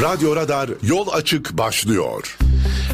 Radyo Radar Yol Açık başlıyor.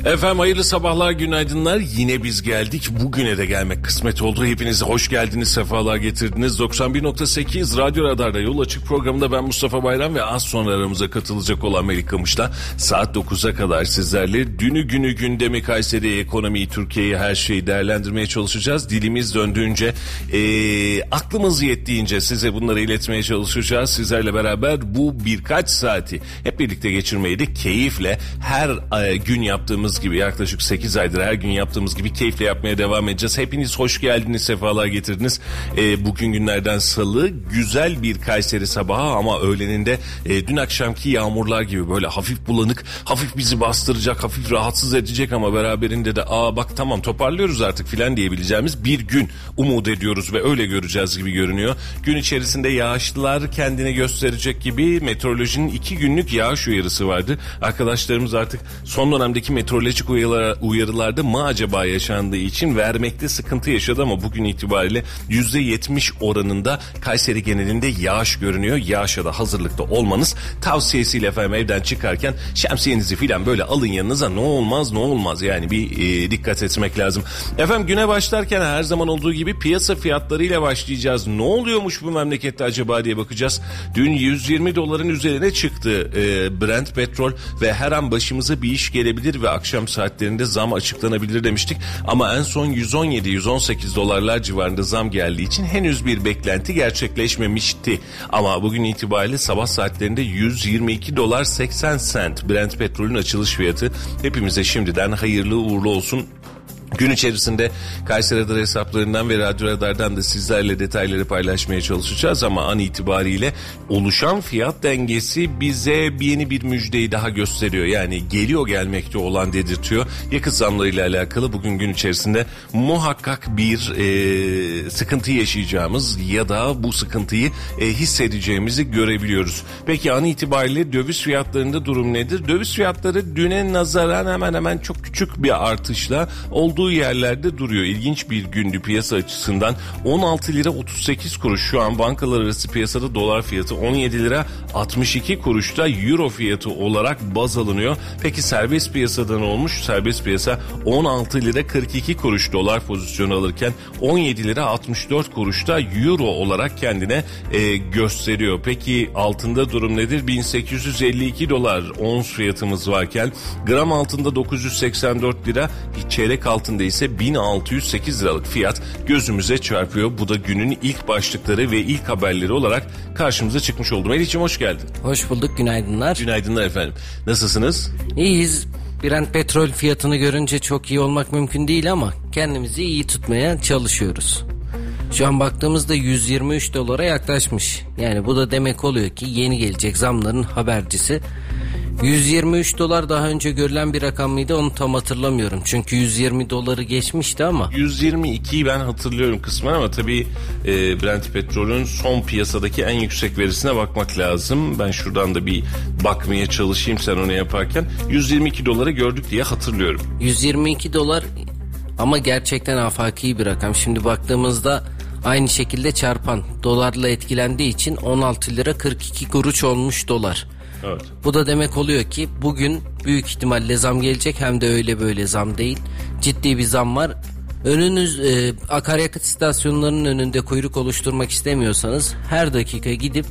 Efendim hayırlı sabahlar günaydınlar. Yine biz geldik. Bugüne de gelmek kısmet oldu. Hepinize hoş geldiniz sefalar getirdiniz. 91.8 Radyo Radar'da yol açık programında ben Mustafa Bayram ve az sonra aramıza katılacak olan Melik Kamış'la saat 9'a kadar sizlerle dünü günü gündemi Kayseri ekonomiyi Türkiye'yi her şeyi değerlendirmeye çalışacağız. Dilimiz döndüğünce ee, aklımız yettiğince size bunları iletmeye çalışacağız. Sizlerle beraber bu birkaç saati hep birlikte geçirmeyi de keyifle her e, gün yaptığımız gibi yaklaşık 8 aydır her gün yaptığımız gibi keyifle yapmaya devam edeceğiz. Hepiniz hoş geldiniz, sefalar getirdiniz. E, bugün günlerden salı güzel bir Kayseri sabahı ama öğleninde e, dün akşamki yağmurlar gibi böyle hafif bulanık, hafif bizi bastıracak, hafif rahatsız edecek ama beraberinde de aa bak tamam toparlıyoruz artık filan diyebileceğimiz bir gün umut ediyoruz ve öyle göreceğiz gibi görünüyor. Gün içerisinde yağışlar kendini gösterecek gibi meteorolojinin iki günlük yağış uyarısı vardı. Arkadaşlarımız artık son dönemdeki meteorolojik uyarılarda mı acaba yaşandığı için vermekte sıkıntı yaşadı ama bugün itibariyle %70 oranında Kayseri genelinde yağış görünüyor. Yağışa da hazırlıkta olmanız tavsiyesiyle efendim evden çıkarken şemsiyenizi filan böyle alın yanınıza ne olmaz ne olmaz yani bir e, dikkat etmek lazım. Efendim güne başlarken her zaman olduğu gibi piyasa fiyatlarıyla başlayacağız. Ne oluyormuş bu memlekette acaba diye bakacağız. Dün 120 doların üzerine çıktı e, Brent petrol ve her an başımıza bir iş gelebilir ve akşam saatlerinde zam açıklanabilir demiştik. Ama en son 117-118 dolarlar civarında zam geldiği için henüz bir beklenti gerçekleşmemişti. Ama bugün itibariyle sabah saatlerinde 122 dolar 80 sent Brent petrolün açılış fiyatı. Hepimize şimdiden hayırlı uğurlu olsun Gün içerisinde Kayseri Radar hesaplarından ve Radyo Radar'dan da sizlerle detayları paylaşmaya çalışacağız ama an itibariyle oluşan fiyat dengesi bize yeni bir müjdeyi daha gösteriyor. Yani geliyor gelmekte olan dedirtiyor. Yakıt zamlarıyla alakalı bugün gün içerisinde muhakkak bir e, sıkıntı yaşayacağımız ya da bu sıkıntıyı e, hissedeceğimizi görebiliyoruz. Peki an itibariyle döviz fiyatlarında durum nedir? Döviz fiyatları düne nazaran hemen hemen çok küçük bir artışla oldu olduğu yerlerde duruyor. İlginç bir gündü piyasa açısından. 16 lira 38 kuruş şu an bankalar arası piyasada dolar fiyatı 17 lira 62 kuruşta euro fiyatı olarak baz alınıyor. Peki serbest piyasadan olmuş? Serbest piyasa 16 lira 42 kuruş dolar pozisyonu alırken 17 lira 64 kuruşta euro olarak kendine e, gösteriyor. Peki altında durum nedir? 1852 dolar ons fiyatımız varken gram altında 984 lira çeyrek altın altında ise 1608 liralık fiyat gözümüze çarpıyor. Bu da günün ilk başlıkları ve ilk haberleri olarak karşımıza çıkmış oldu. Melih'ciğim hoş geldin. Hoş bulduk günaydınlar. Günaydınlar efendim. Nasılsınız? İyiyiz. Brent petrol fiyatını görünce çok iyi olmak mümkün değil ama kendimizi iyi tutmaya çalışıyoruz. Şu an baktığımızda 123 dolara yaklaşmış. Yani bu da demek oluyor ki yeni gelecek zamların habercisi 123 dolar daha önce görülen bir rakam mıydı onu tam hatırlamıyorum. Çünkü 120 doları geçmişti ama. 122'yi ben hatırlıyorum kısmen ama tabii e, Brent petrolün son piyasadaki en yüksek verisine bakmak lazım. Ben şuradan da bir bakmaya çalışayım sen onu yaparken. 122 doları gördük diye hatırlıyorum. 122 dolar ama gerçekten afaki bir rakam. Şimdi baktığımızda aynı şekilde çarpan dolarla etkilendiği için 16 lira 42 kuruş olmuş dolar. Evet. Bu da demek oluyor ki bugün büyük ihtimalle zam gelecek hem de öyle böyle zam değil. Ciddi bir zam var. Önünüz e, akaryakıt istasyonlarının önünde kuyruk oluşturmak istemiyorsanız her dakika gidip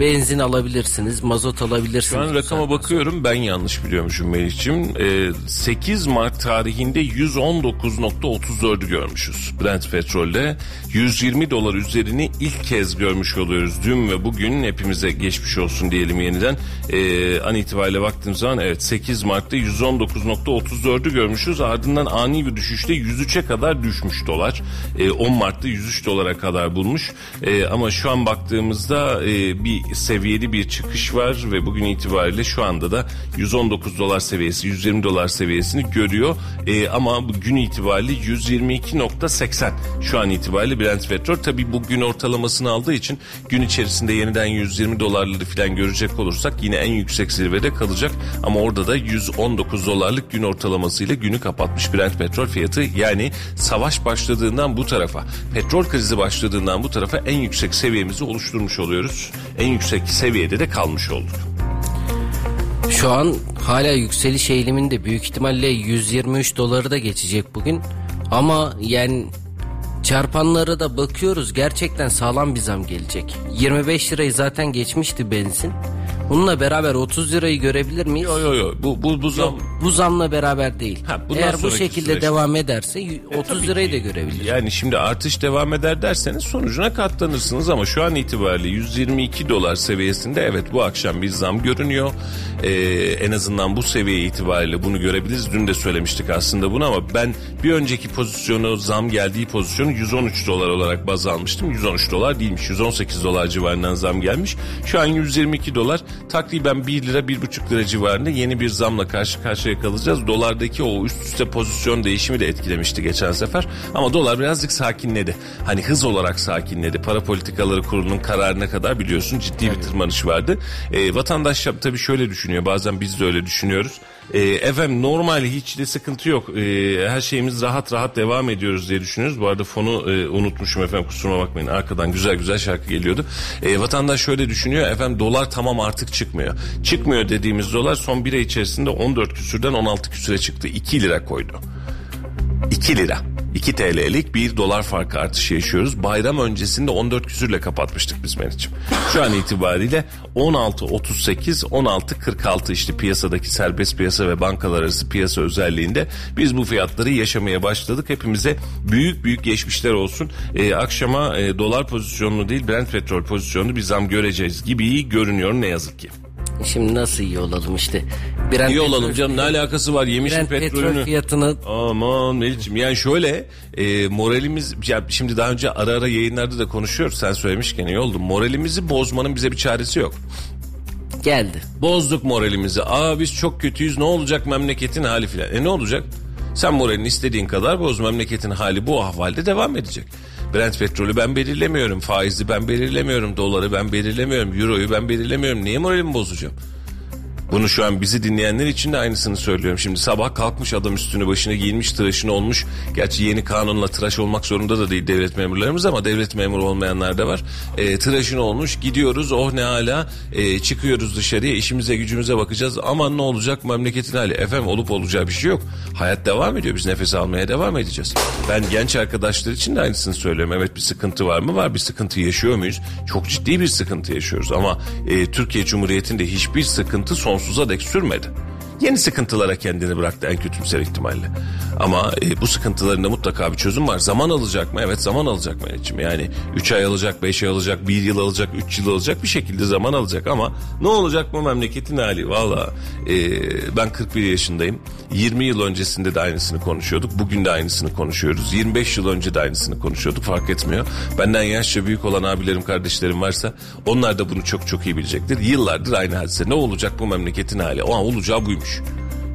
benzin alabilirsiniz, mazot alabilirsiniz. Şu an rakama bakıyorum ben yanlış biliyormuşum Melih'ciğim. Ee, 8 Mart tarihinde 119.34'ü görmüşüz Brent petrolde. 120 dolar üzerini ilk kez görmüş oluyoruz. Dün ve bugün hepimize geçmiş olsun diyelim yeniden. Ee, an itibariyle baktığım zaman evet 8 Mart'ta 119.34'ü görmüşüz. Ardından ani bir düşüşte 103'e kadar düşmüş dolar. Ee, 10 Mart'ta 103 dolara kadar bulmuş. Ee, ama şu an baktığımızda e, bir seviyeli bir çıkış var ve bugün itibariyle şu anda da 119 dolar seviyesi 120 dolar seviyesini görüyor. E, ama gün itibariyle 122.80 şu an itibariyle Brent petrol tabi bu gün ortalamasını aldığı için gün içerisinde yeniden 120 dolarları falan görecek olursak yine en yüksek zirvede kalacak ama orada da 119 dolarlık gün ortalamasıyla günü kapatmış Brent petrol fiyatı yani savaş başladığından bu tarafa petrol krizi başladığından bu tarafa en yüksek seviyemizi oluşturmuş oluyoruz. En yüksek seviyede de kalmış olduk. Şu an hala yükseliş eğiliminde büyük ihtimalle 123 doları da geçecek bugün. Ama yani çarpanlara da bakıyoruz gerçekten sağlam bir zam gelecek. 25 lirayı zaten geçmişti benzin. Bununla beraber 30 lirayı görebilir miyiz? Yo yo yo bu bu bu zam Yok, bu zamla beraber değil. Ha, Eğer bu şekilde süreçte. devam ederse y- 30 E, lirayı ki. da görebilir. Yani şimdi artış devam eder derseniz sonucuna katlanırsınız ama şu an itibariyle 122 dolar seviyesinde evet bu akşam bir zam görünüyor. Ee, en azından bu seviye itibariyle bunu görebiliriz. Dün de söylemiştik aslında bunu ama ben bir önceki pozisyonu zam geldiği pozisyonu 113 dolar olarak baz almıştım. 113 dolar değilmiş 118 dolar civarından zam gelmiş. Şu an 122 dolar takriben 1 lira 1,5 lira civarında yeni bir zamla karşı karşıya kalacağız. Dolardaki o üst üste pozisyon değişimi de etkilemişti geçen sefer. Ama dolar birazcık sakinledi. Hani hız olarak sakinledi. Para politikaları kurulunun kararına kadar biliyorsun ciddi bir tırmanış vardı. E, vatandaş tabii şöyle düşünüyor. Bazen biz de öyle düşünüyoruz. E, efendim normal hiç de sıkıntı yok. E, her şeyimiz rahat rahat devam ediyoruz diye düşünüyoruz. Bu arada fonu e, unutmuşum efendim kusuruma bakmayın. Arkadan güzel güzel şarkı geliyordu. E, vatandaş şöyle düşünüyor. Efendim dolar tamam artık çıkmıyor. Çıkmıyor dediğimiz dolar son bir ay içerisinde 14 küsürden 16 küsüre çıktı. 2 lira koydu. 2 lira. 2 TL'lik bir dolar farkı artışı yaşıyoruz. Bayram öncesinde 14 küsürle kapatmıştık biz Meriç'im. Şu an itibariyle 16.38, 16.46 işte piyasadaki serbest piyasa ve bankalar arası piyasa özelliğinde biz bu fiyatları yaşamaya başladık. Hepimize büyük büyük geçmişler olsun. Ee, akşama e, dolar pozisyonunu değil Brent petrol pozisyonunu bir zam göreceğiz gibi görünüyor ne yazık ki. Şimdi nasıl iyi olalım işte. Brent İyi olalım petrol- canım ne alakası var yemişim Brent petrol petrolünü. fiyatını Aman Melih'ciğim yani şöyle e, moralimiz ya şimdi daha önce ara ara yayınlarda da konuşuyoruz sen söylemişken iyi oldu moralimizi bozmanın bize bir çaresi yok. geldi. Bozduk moralimizi aa biz çok kötüyüz ne olacak memleketin hali filan e ne olacak? Sen moralini istediğin kadar boz memleketin hali bu ahvalde devam edecek. Brent petrolü ben belirlemiyorum, faizi ben belirlemiyorum, doları ben belirlemiyorum, euroyu ben belirlemiyorum. Niye moralimi bozacağım? Bunu şu an bizi dinleyenler için de aynısını söylüyorum. Şimdi sabah kalkmış adam üstünü başına giyinmiş tıraşını olmuş. Gerçi yeni kanunla tıraş olmak zorunda da değil devlet memurlarımız ama devlet memuru olmayanlar da var. E, tıraşını olmuş gidiyoruz oh ne hala e, çıkıyoruz dışarıya işimize gücümüze bakacağız. Aman ne olacak memleketin hali. Efendim olup olacağı bir şey yok. Hayat devam ediyor biz nefes almaya devam edeceğiz. Ben genç arkadaşlar için de aynısını söylüyorum. Evet bir sıkıntı var mı? Var bir sıkıntı yaşıyor muyuz? Çok ciddi bir sıkıntı yaşıyoruz ama e, Türkiye Cumhuriyeti'nde hiçbir sıkıntı sonsuza dek sürmedi. Yeni sıkıntılara kendini bıraktı en kötümser ihtimalle. Ama e, bu sıkıntıların da mutlaka bir çözüm var. Zaman alacak mı? Evet zaman alacak Melih'ciğim. Yani 3 ay alacak, 5 ay alacak, 1 yıl alacak, 3 yıl alacak bir şekilde zaman alacak. Ama ne olacak mı memleketin hali? Valla e, ben 41 yaşındayım. 20 yıl öncesinde de aynısını konuşuyorduk. Bugün de aynısını konuşuyoruz. 25 yıl önce de aynısını konuşuyorduk. Fark etmiyor. Benden yaşça büyük olan abilerim, kardeşlerim varsa onlar da bunu çok çok iyi bilecektir. Yıllardır aynı hadise. Ne olacak bu memleketin hali? O an olacağı buymuş.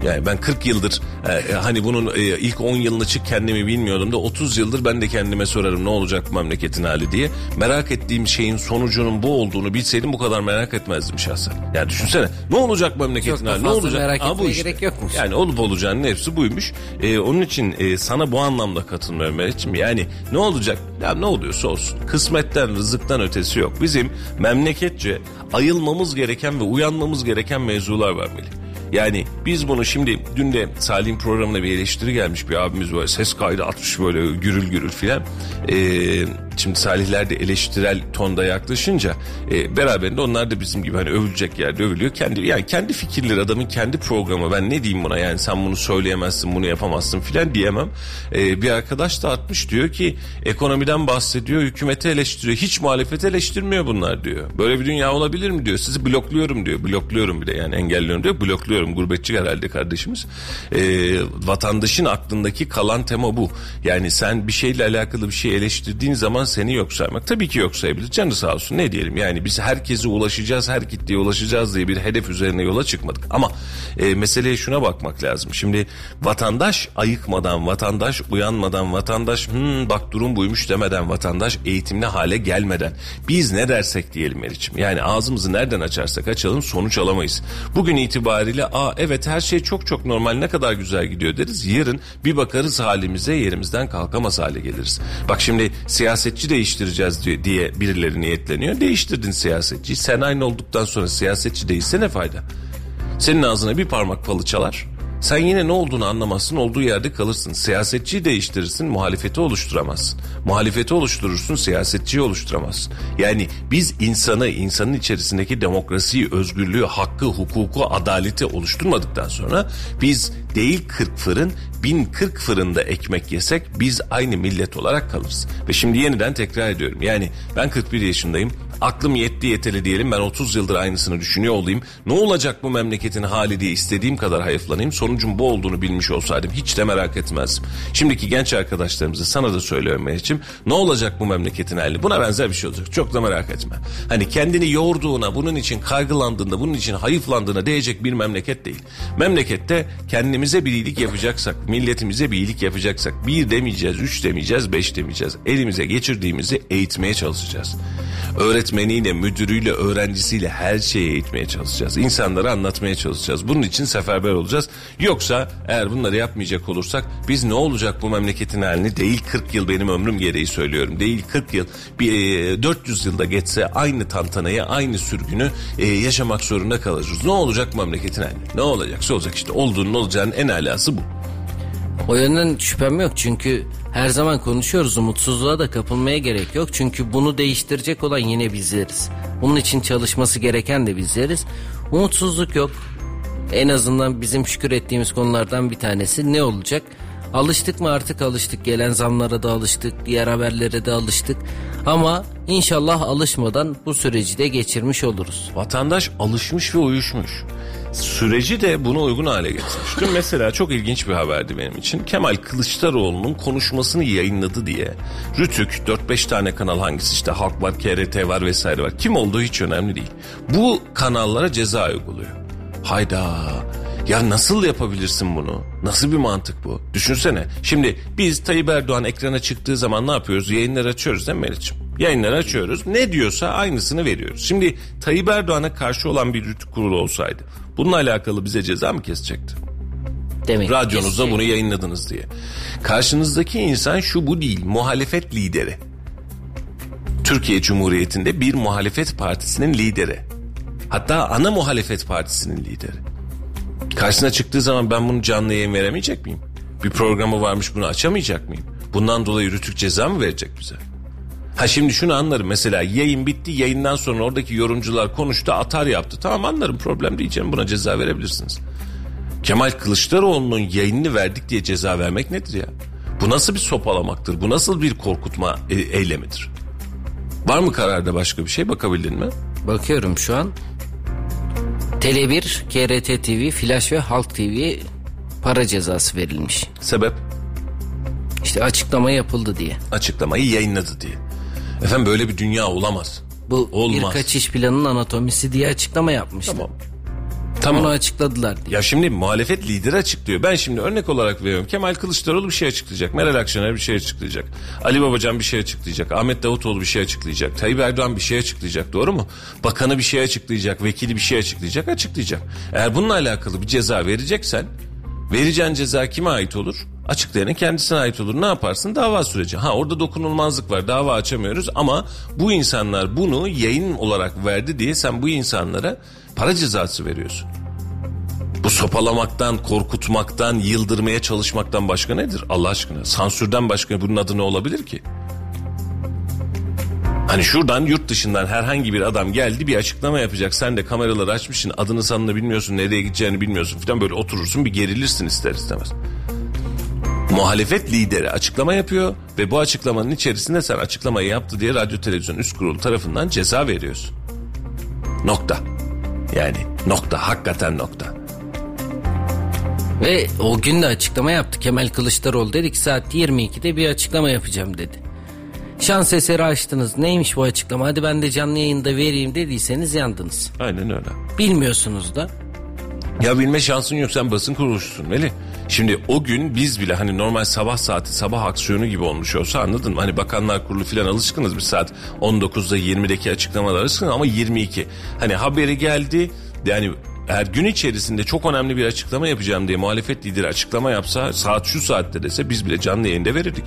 Yani ben 40 yıldır e, hani bunun e, ilk 10 yılını çık kendimi bilmiyordum da 30 yıldır ben de kendime sorarım ne olacak bu memleketin hali diye. Merak ettiğim şeyin sonucunun bu olduğunu bilseydim bu kadar merak etmezdim şahsen. Yani düşünsene ne olacak memleketin hali ne olacak? merak Aa, etmeye gerek yokmuş. Yani olup olacağının hepsi buymuş. E, onun için e, sana bu anlamda katılmıyorum Meriç'im. Yani ne olacak? Ya ne oluyorsa olsun. Kısmetten, rızıktan ötesi yok. Bizim memleketçe ayılmamız gereken ve uyanmamız gereken mevzular var Melih. Yani biz bunu şimdi dün de Salih'in programına bir eleştiri gelmiş bir abimiz var. Ses kaydı atmış böyle gürül gürül filan. Ee, şimdi Salihler de eleştirel tonda yaklaşınca e, beraberinde onlar da bizim gibi hani övülecek yerde övülüyor. Kendi yani kendi fikirleri adamın kendi programı ben ne diyeyim buna yani sen bunu söyleyemezsin bunu yapamazsın filan diyemem. Ee, bir arkadaş da atmış diyor ki ekonomiden bahsediyor hükümeti eleştiriyor. Hiç muhalefeti eleştirmiyor bunlar diyor. Böyle bir dünya olabilir mi diyor. Sizi blokluyorum diyor. Blokluyorum bir de yani engelliyorum diyor. Blokluyorum gurbetçi herhalde kardeşimiz. Ee, vatandaşın aklındaki kalan tema bu. Yani sen bir şeyle alakalı bir şey eleştirdiğin zaman seni yok saymak. Tabii ki yok sayabilir. Canı sağ olsun ne diyelim. Yani biz herkese ulaşacağız, her kitleye ulaşacağız diye bir hedef üzerine yola çıkmadık. Ama e, meseleye şuna bakmak lazım. Şimdi vatandaş ayıkmadan, vatandaş uyanmadan, vatandaş hmm, bak durum buymuş demeden, vatandaş eğitimli hale gelmeden biz ne dersek diyelim Meriç'im. Yani ağzımızı nereden açarsak açalım sonuç alamayız. Bugün itibariyle aa evet her şey çok çok normal ne kadar güzel gidiyor deriz. Yarın bir bakarız halimize yerimizden kalkamaz hale geliriz. Bak şimdi siyasetçi değiştireceğiz diye, birileri niyetleniyor. Değiştirdin siyasetçiyi. Sen aynı olduktan sonra siyasetçi değilse ne fayda? Senin ağzına bir parmak falı çalar. Sen yine ne olduğunu anlamazsın, olduğu yerde kalırsın. Siyasetçiyi değiştirirsin, muhalefeti oluşturamazsın. Muhalefeti oluşturursun, siyasetçiyi oluşturamazsın. Yani biz insanı, insanın içerisindeki demokrasiyi, özgürlüğü, hakkı, hukuku, adaleti oluşturmadıktan sonra biz değil 40 fırın, 1040 fırında ekmek yesek biz aynı millet olarak kalırız. Ve şimdi yeniden tekrar ediyorum. Yani ben 41 yaşındayım. Aklım yetti yeteli diyelim ben 30 yıldır aynısını düşünüyor olayım. Ne olacak bu memleketin hali diye istediğim kadar hayıflanayım. Sonucun bu olduğunu bilmiş olsaydım hiç de merak etmezdim. Şimdiki genç arkadaşlarımıza sana da söylüyorum Meriç'im. Ne olacak bu memleketin hali? Buna benzer bir şey olacak. Çok da merak etme. Hani kendini yorduğuna, bunun için kaygılandığında, bunun için hayıflandığına değecek bir memleket değil. Memlekette kendimize bir iyilik yapacaksak, milletimize bir iyilik yapacaksak bir demeyeceğiz, üç demeyeceğiz, beş demeyeceğiz. Elimize geçirdiğimizi eğitmeye çalışacağız. Öğretmeniyle, müdürüyle, öğrencisiyle her şeyi eğitmeye çalışacağız. İnsanlara anlatmaya çalışacağız. Bunun için seferber olacağız. Yoksa eğer bunları yapmayacak olursak biz ne olacak bu memleketin halini değil 40 yıl benim ömrüm gereği söylüyorum. Değil 40 yıl bir e, 400 yılda geçse aynı tantanayı aynı sürgünü e, yaşamak zorunda kalacağız. Ne olacak memleketin hali? Ne olacaksa olacak işte olduğunun olacağının en alası bu. O yönden şüphem yok çünkü her zaman konuşuyoruz umutsuzluğa da kapılmaya gerek yok. Çünkü bunu değiştirecek olan yine bizleriz. Bunun için çalışması gereken de bizleriz. Umutsuzluk yok. En azından bizim şükür ettiğimiz konulardan bir tanesi ne olacak? Alıştık mı artık alıştık. Gelen zamlara da alıştık. Diğer haberlere de alıştık. Ama inşallah alışmadan bu süreci de geçirmiş oluruz. Vatandaş alışmış ve uyuşmuş. Süreci de buna uygun hale getirmiş. Dün mesela çok ilginç bir haberdi benim için. Kemal Kılıçdaroğlu'nun konuşmasını yayınladı diye. Rütük 4-5 tane kanal hangisi işte Halk var, KRT var vesaire var. Kim olduğu hiç önemli değil. Bu kanallara ceza uyguluyor. Hayda. Ya nasıl yapabilirsin bunu? Nasıl bir mantık bu? Düşünsene. Şimdi biz Tayyip Erdoğan ekrana çıktığı zaman ne yapıyoruz? Yayınlar açıyoruz değil mi Meriç'im? Yayınları açıyoruz. Ne diyorsa aynısını veriyoruz. Şimdi Tayyip Erdoğan'a karşı olan bir rütük kurulu olsaydı bununla alakalı bize ceza mı kesecekti? Demek Radyonuzda kesecek. bunu yayınladınız diye. Karşınızdaki insan şu bu değil. Muhalefet lideri. Türkiye Cumhuriyeti'nde bir muhalefet partisinin lideri. Hatta ana muhalefet partisinin lideri. Karşısına çıktığı zaman ben bunu canlı yayın veremeyecek miyim? Bir programı varmış bunu açamayacak mıyım? Bundan dolayı Rütük ceza mı verecek bize? Ha şimdi şunu anlarım mesela yayın bitti yayından sonra oradaki yorumcular konuştu atar yaptı. Tamam anlarım problem diyeceğim buna ceza verebilirsiniz. Kemal Kılıçdaroğlu'nun yayınını verdik diye ceza vermek nedir ya? Bu nasıl bir sopalamaktır? Bu nasıl bir korkutma e- eylemidir? Var mı kararda başka bir şey bakabildin mi? Bakıyorum şu an. Tele1, KRT TV, Flash ve Halk TV para cezası verilmiş. Sebep İşte açıklama yapıldı diye. açıklamayı yayınladı diye. Efendim böyle bir dünya olamaz. Bu Olmaz. bir kaçış planının anatomisi diye açıklama yapmışlar. Tamam. Onu Tamam. açıkladılar diye. Ya şimdi muhalefet lideri açıklıyor. Ben şimdi örnek olarak veriyorum. Kemal Kılıçdaroğlu bir şey açıklayacak. Meral Akşener bir şey açıklayacak. Ali Babacan bir şey açıklayacak. Ahmet Davutoğlu bir şey açıklayacak. Tayyip Erdoğan bir şey açıklayacak. Doğru mu? Bakanı bir şey açıklayacak. Vekili bir şey açıklayacak. Açıklayacak. Eğer bununla alakalı bir ceza vereceksen vereceğin ceza kime ait olur? Açıklayanın kendisine ait olur. Ne yaparsın? Dava süreci. Ha orada dokunulmazlık var. Dava açamıyoruz ama bu insanlar bunu yayın olarak verdi diye sen bu insanlara para cezası veriyorsun. Bu sopalamaktan, korkutmaktan, yıldırmaya çalışmaktan başka nedir Allah aşkına? Sansürden başka bunun adı ne olabilir ki? Hani şuradan yurt dışından herhangi bir adam geldi bir açıklama yapacak. Sen de kameraları açmışsın adını sanını bilmiyorsun nereye gideceğini bilmiyorsun falan böyle oturursun bir gerilirsin ister istemez. Muhalefet lideri açıklama yapıyor ve bu açıklamanın içerisinde sen açıklamayı yaptı diye radyo televizyon üst kurulu tarafından ceza veriyorsun. Nokta. Yani nokta hakikaten nokta. Ve o gün de açıklama yaptı. Kemal Kılıçdaroğlu dedi ki saat 22'de bir açıklama yapacağım dedi. Şans eseri açtınız. Neymiş bu açıklama? Hadi ben de canlı yayında vereyim dediyseniz yandınız. Aynen öyle. Bilmiyorsunuz da. Ya bilme şansın yok sen basın kuruluşusun Veli. Şimdi o gün biz bile hani normal sabah saati sabah aksiyonu gibi olmuş olsa anladın mı? Hani bakanlar kurulu filan alışkınız bir saat 19'da 20'deki açıklamalar alışkın ama 22. Hani haberi geldi yani eğer gün içerisinde çok önemli bir açıklama yapacağım diye muhalefet lideri açıklama yapsa saat şu saatte dese biz bile canlı yayında verirdik.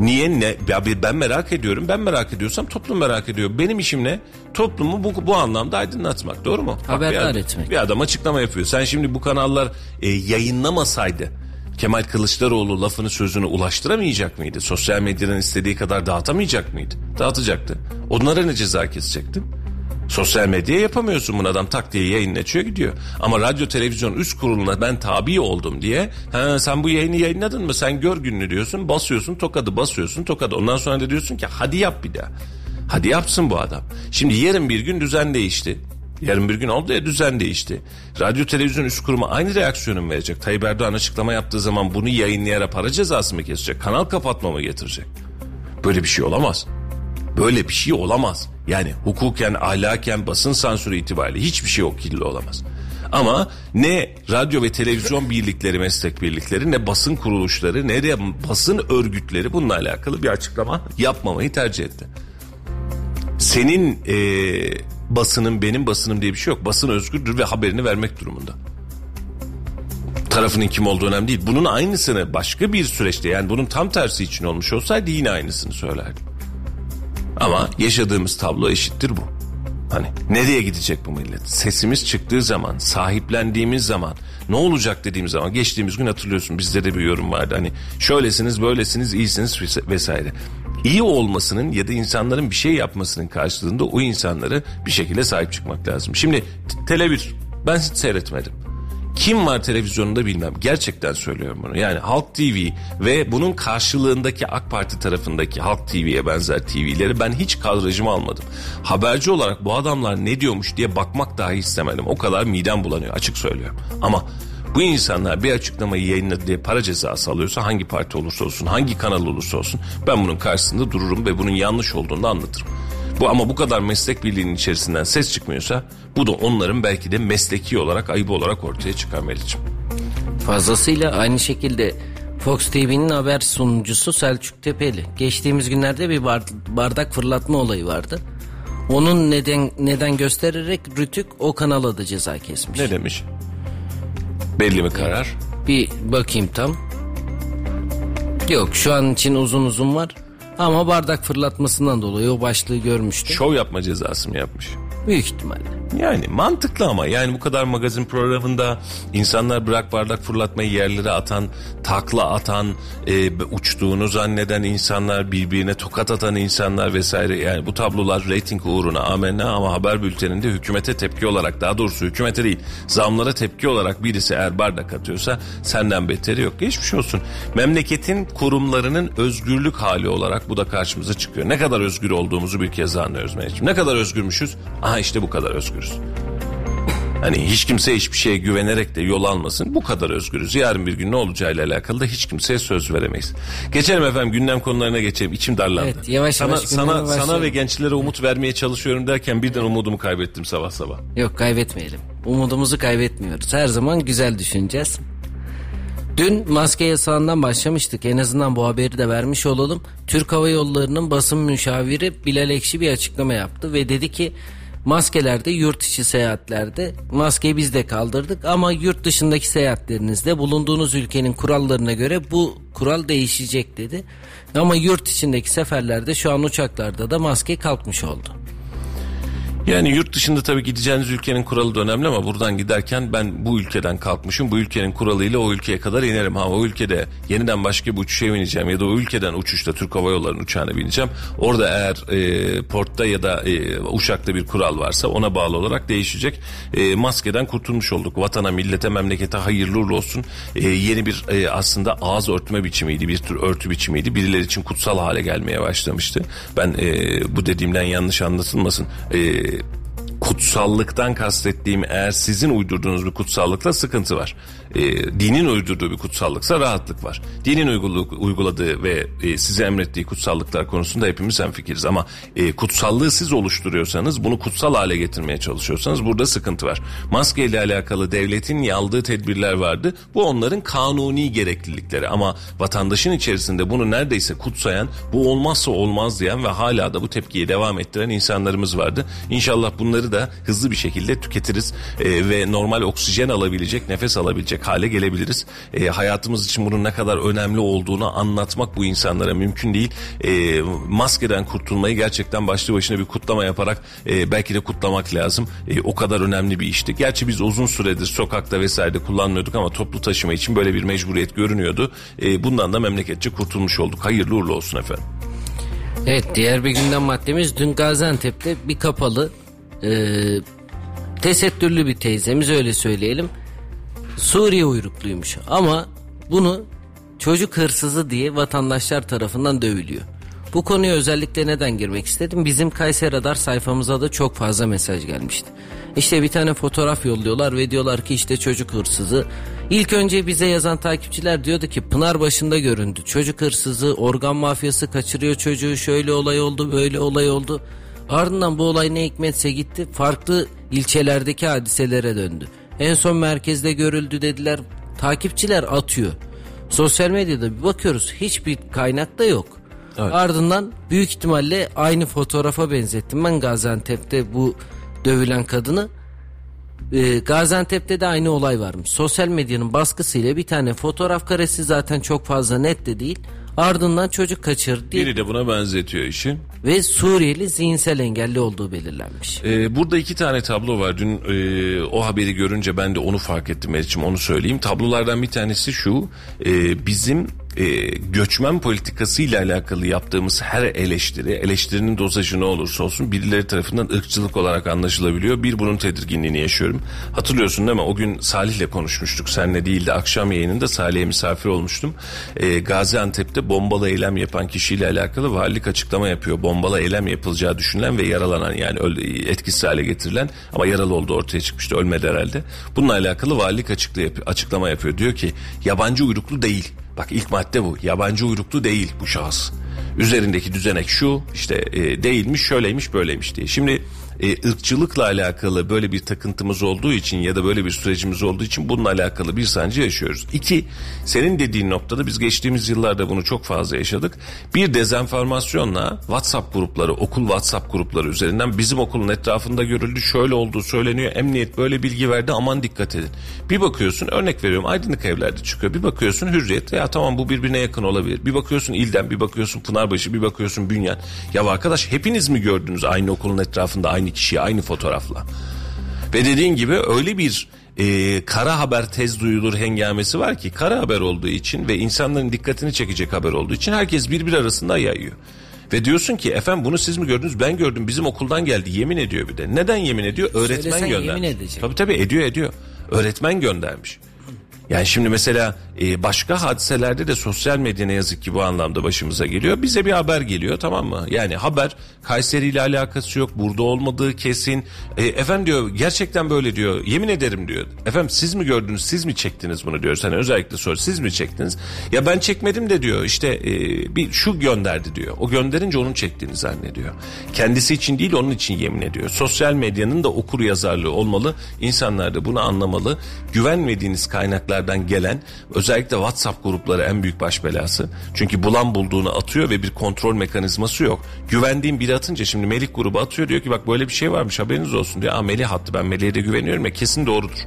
Niye ne? Ya ben merak ediyorum. Ben merak ediyorsam toplum merak ediyor. Benim işim ne? Toplumu bu, bu anlamda aydınlatmak. Doğru mu? Haberdar bir, etmek. Bir adam açıklama yapıyor. Sen şimdi bu kanallar e, yayınlamasaydı Kemal Kılıçdaroğlu lafını sözünü ulaştıramayacak mıydı? Sosyal medyadan istediği kadar dağıtamayacak mıydı? Dağıtacaktı. Onlara ne ceza kesecektin? Sosyal medyaya yapamıyorsun bunu adam tak diye yayın açıyor gidiyor. Ama radyo televizyon üst kuruluna ben tabi oldum diye ha, sen bu yayını yayınladın mı sen gör gününü diyorsun basıyorsun tokadı basıyorsun tokadı. Ondan sonra da diyorsun ki hadi yap bir daha. Hadi yapsın bu adam. Şimdi yarın bir gün düzen değişti. Yarın bir gün oldu ya düzen değişti. Radyo televizyon üst kurumu aynı reaksiyonu mu verecek? Tayyip Erdoğan açıklama yaptığı zaman bunu yayınlayarak para cezası mı kesecek? Kanal kapatma mı getirecek? Böyle bir şey olamaz. Böyle bir şey olamaz. Yani hukuken, ahlaken, basın sansürü itibariyle hiçbir şey o kirli olamaz. Ama ne radyo ve televizyon birlikleri, meslek birlikleri, ne basın kuruluşları, ne de basın örgütleri bununla alakalı bir açıklama yapmamayı tercih etti. Senin e, basının benim basınım diye bir şey yok. Basın özgürdür ve haberini vermek durumunda. Tarafının kim olduğu önemli değil. Bunun aynısını başka bir süreçte yani bunun tam tersi için olmuş olsaydı yine aynısını söylerdim. Ama yaşadığımız tablo eşittir bu. Hani nereye gidecek bu millet? Sesimiz çıktığı zaman, sahiplendiğimiz zaman, ne olacak dediğimiz zaman geçtiğimiz gün hatırlıyorsun bizde de bir yorum vardı. Hani şöylesiniz, böylesiniz, iyisiniz vesaire. İyi olmasının ya da insanların bir şey yapmasının karşılığında o insanları bir şekilde sahip çıkmak lazım. Şimdi Tele1 ben seyretmedim. Kim var televizyonunda bilmem. Gerçekten söylüyorum bunu. Yani Halk TV ve bunun karşılığındaki AK Parti tarafındaki Halk TV'ye benzer TV'leri ben hiç kadrajıma almadım. Haberci olarak bu adamlar ne diyormuş diye bakmak dahi istemedim. O kadar midem bulanıyor açık söylüyorum. Ama bu insanlar bir açıklamayı yayınladı diye para cezası alıyorsa hangi parti olursa olsun, hangi kanal olursa olsun ben bunun karşısında dururum ve bunun yanlış olduğunu anlatırım. Bu ama bu kadar meslek birliğinin içerisinden ses çıkmıyorsa bu da onların belki de mesleki olarak ayıbı olarak ortaya çıkar Melih'ciğim. Fazlasıyla aynı şekilde Fox TV'nin haber sunucusu Selçuk Tepeli. Geçtiğimiz günlerde bir bardak fırlatma olayı vardı. Onun neden neden göstererek Rütük o kanala da ceza kesmiş. Ne demiş? Belli mi karar? Bir bakayım tam. Yok şu an için uzun uzun var. Ama bardak fırlatmasından dolayı o başlığı görmüştüm. Şov yapma cezası mı yapmış? Büyük ihtimalle. Yani mantıklı ama yani bu kadar magazin programında insanlar bırak bardak fırlatmayı yerlere atan, takla atan, e, uçtuğunu zanneden insanlar, birbirine tokat atan insanlar vesaire yani bu tablolar reyting uğruna amenna ama haber bülteninde hükümete tepki olarak daha doğrusu hükümete değil zamlara tepki olarak birisi eğer bardak atıyorsa senden beteri yok. Geçmiş olsun. Memleketin kurumlarının özgürlük hali olarak bu da karşımıza çıkıyor. Ne kadar özgür olduğumuzu bir kez anlıyoruz Mehmetciğim. Ne kadar özgürmüşüz? Aha işte bu kadar özgür özgürüz. Hani hiç kimse hiçbir şeye güvenerek de yol almasın. Bu kadar özgürüz. Yarın bir gün ne olacağıyla alakalı da hiç kimseye söz veremeyiz. Geçelim efendim gündem konularına geçelim. İçim darlandı. Evet, yavaş sana, yavaş sana, sana ve gençlere umut vermeye çalışıyorum derken birden umudumu kaybettim sabah sabah. Yok kaybetmeyelim. Umudumuzu kaybetmiyoruz. Her zaman güzel düşüneceğiz. Dün maske yasağından başlamıştık. En azından bu haberi de vermiş olalım. Türk Hava Yolları'nın basın müşaviri Bilal Ekşi bir açıklama yaptı ve dedi ki Maskelerde yurt içi seyahatlerde maskeyi biz de kaldırdık ama yurt dışındaki seyahatlerinizde bulunduğunuz ülkenin kurallarına göre bu kural değişecek dedi. Ama yurt içindeki seferlerde şu an uçaklarda da maske kalkmış oldu. Yani yurt dışında tabii gideceğiniz ülkenin kuralı da önemli ama buradan giderken ben bu ülkeden kalkmışım. Bu ülkenin kuralıyla o ülkeye kadar inerim. Ha o ülkede yeniden başka bir uçuşa bineceğim ya da o ülkeden uçuşta Türk Hava Yolları'nın uçağına bineceğim. Orada eğer e, portta ya da e, uçakta bir kural varsa ona bağlı olarak değişecek. E, maskeden kurtulmuş olduk. Vatana, millete, memlekete hayırlı uğurlu olsun. E, yeni bir e, aslında ağız örtme biçimiydi. Bir tür örtü biçimiydi. Birileri için kutsal hale gelmeye başlamıştı. Ben e, bu dediğimden yanlış anlatılmasın. E, kutsallıktan kastettiğim eğer sizin uydurduğunuz bir kutsallıkla sıkıntı var e, dinin uydurduğu bir kutsallıksa rahatlık var. Dinin uyguladığı, ve e, size emrettiği kutsallıklar konusunda hepimiz fikiriz ama e, kutsallığı siz oluşturuyorsanız bunu kutsal hale getirmeye çalışıyorsanız burada sıkıntı var. Maske ile alakalı devletin aldığı tedbirler vardı. Bu onların kanuni gereklilikleri ama vatandaşın içerisinde bunu neredeyse kutsayan, bu olmazsa olmaz diyen ve hala da bu tepkiyi devam ettiren insanlarımız vardı. İnşallah bunları da hızlı bir şekilde tüketiriz e, ve normal oksijen alabilecek, nefes alabilecek hale gelebiliriz. E, hayatımız için bunun ne kadar önemli olduğunu anlatmak bu insanlara mümkün değil. E, maskeden kurtulmayı gerçekten başlı başına bir kutlama yaparak e, belki de kutlamak lazım. E, o kadar önemli bir işti. Gerçi biz uzun süredir sokakta vesaire kullanmıyorduk ama toplu taşıma için böyle bir mecburiyet görünüyordu. E, bundan da memleketçe kurtulmuş olduk. Hayırlı uğurlu olsun efendim. Evet diğer bir gündem maddemiz dün Gaziantep'te bir kapalı e, tesettürlü bir teyzemiz öyle söyleyelim. Suriye uyrukluymuş ama bunu çocuk hırsızı diye vatandaşlar tarafından dövülüyor. Bu konuya özellikle neden girmek istedim? Bizim Kayseri Radar sayfamıza da çok fazla mesaj gelmişti. İşte bir tane fotoğraf yolluyorlar ve diyorlar ki işte çocuk hırsızı. İlk önce bize yazan takipçiler diyordu ki Pınar başında göründü. Çocuk hırsızı, organ mafyası kaçırıyor çocuğu. Şöyle olay oldu, böyle olay oldu. Ardından bu olay ne hikmetse gitti. Farklı ilçelerdeki hadiselere döndü. En son merkezde görüldü dediler. Takipçiler atıyor. Sosyal medyada bir bakıyoruz hiçbir kaynakta yok. Evet. Ardından büyük ihtimalle aynı fotoğrafa benzettim ben Gaziantep'te bu dövülen kadını. Ee, Gaziantep'te de aynı olay varmış. Sosyal medyanın baskısıyla bir tane fotoğraf karesi zaten çok fazla net de değil. Ardından çocuk kaçırdı Biri de buna benzetiyor işi. ve Suriyeli zihinsel engelli olduğu belirlenmiş. Ee, burada iki tane tablo var. Dün e, o haberi görünce ben de onu fark ettim Meriç'im onu söyleyeyim. Tablolardan bir tanesi şu. e, bizim e, göçmen politikası ile alakalı yaptığımız her eleştiri, eleştirinin dozajı ne olursa olsun birileri tarafından ırkçılık olarak anlaşılabiliyor. Bir bunun tedirginliğini yaşıyorum. Hatırlıyorsun değil mi? O gün Salih'le konuşmuştuk. Senle değil de akşam yayınında Salih'e misafir olmuştum. E, Gaziantep'te bombalı eylem yapan kişiyle alakalı valilik açıklama yapıyor. Bombalı eylem yapılacağı düşünülen ve yaralanan yani etkisiz hale getirilen ama yaralı olduğu ortaya çıkmıştı. Ölmedi herhalde. Bununla alakalı valilik açıkla- açıklama yapıyor. Diyor ki yabancı uyruklu değil. Bak ilk madde bu. Yabancı uyruklu değil bu şahıs. Üzerindeki düzenek şu işte e, değilmiş şöyleymiş böyleymiş diye. Şimdi e, ırkçılıkla alakalı böyle bir takıntımız olduğu için ya da böyle bir sürecimiz olduğu için bununla alakalı bir sancı yaşıyoruz. İki, senin dediğin noktada biz geçtiğimiz yıllarda bunu çok fazla yaşadık. Bir dezenformasyonla WhatsApp grupları, okul WhatsApp grupları üzerinden bizim okulun etrafında görüldü, şöyle olduğu söyleniyor, emniyet böyle bilgi verdi aman dikkat edin. Bir bakıyorsun örnek veriyorum aydınlık evlerde çıkıyor. Bir bakıyorsun hürriyet ya tamam bu birbirine yakın olabilir. Bir bakıyorsun ilden, bir bakıyorsun Pınarbaşı, bir bakıyorsun Bünyan. Ya arkadaş hepiniz mi gördünüz aynı okulun etrafında aynı kişiyi aynı fotoğrafla? Ve dediğin gibi öyle bir e, kara haber tez duyulur hengamesi var ki kara haber olduğu için ve insanların dikkatini çekecek haber olduğu için herkes birbiri arasında yayıyor. Ve diyorsun ki efendim bunu siz mi gördünüz ben gördüm bizim okuldan geldi yemin ediyor bir de. Neden yemin ediyor? Öğretmen Söylesen göndermiş. yemin edecek. Tabii tabii ediyor ediyor. Öğretmen göndermiş. Yani şimdi mesela e, başka hadiselerde de sosyal medya ne yazık ki bu anlamda başımıza geliyor. Bize bir haber geliyor tamam mı? Yani haber Kayseri ile alakası yok. Burada olmadığı kesin. E, efendim diyor gerçekten böyle diyor. Yemin ederim diyor. Efendim siz mi gördünüz siz mi çektiniz bunu diyor. Hani özellikle sor siz mi çektiniz? Ya ben çekmedim de diyor işte e, bir şu gönderdi diyor. O gönderince onun çektiğini zannediyor. Kendisi için değil onun için yemin ediyor. Sosyal medyanın da okur yazarlığı olmalı. İnsanlar da bunu anlamalı. Güvenmediğiniz kaynaklardan gelen özellikle WhatsApp grupları en büyük baş belası. Çünkü bulan bulduğunu atıyor ve bir kontrol mekanizması yok. Güvendiğim biri atınca şimdi Melih grubu atıyor diyor ki bak böyle bir şey varmış haberiniz olsun diyor. Aa Melih attı ben Melih'e de güveniyorum ya kesin doğrudur.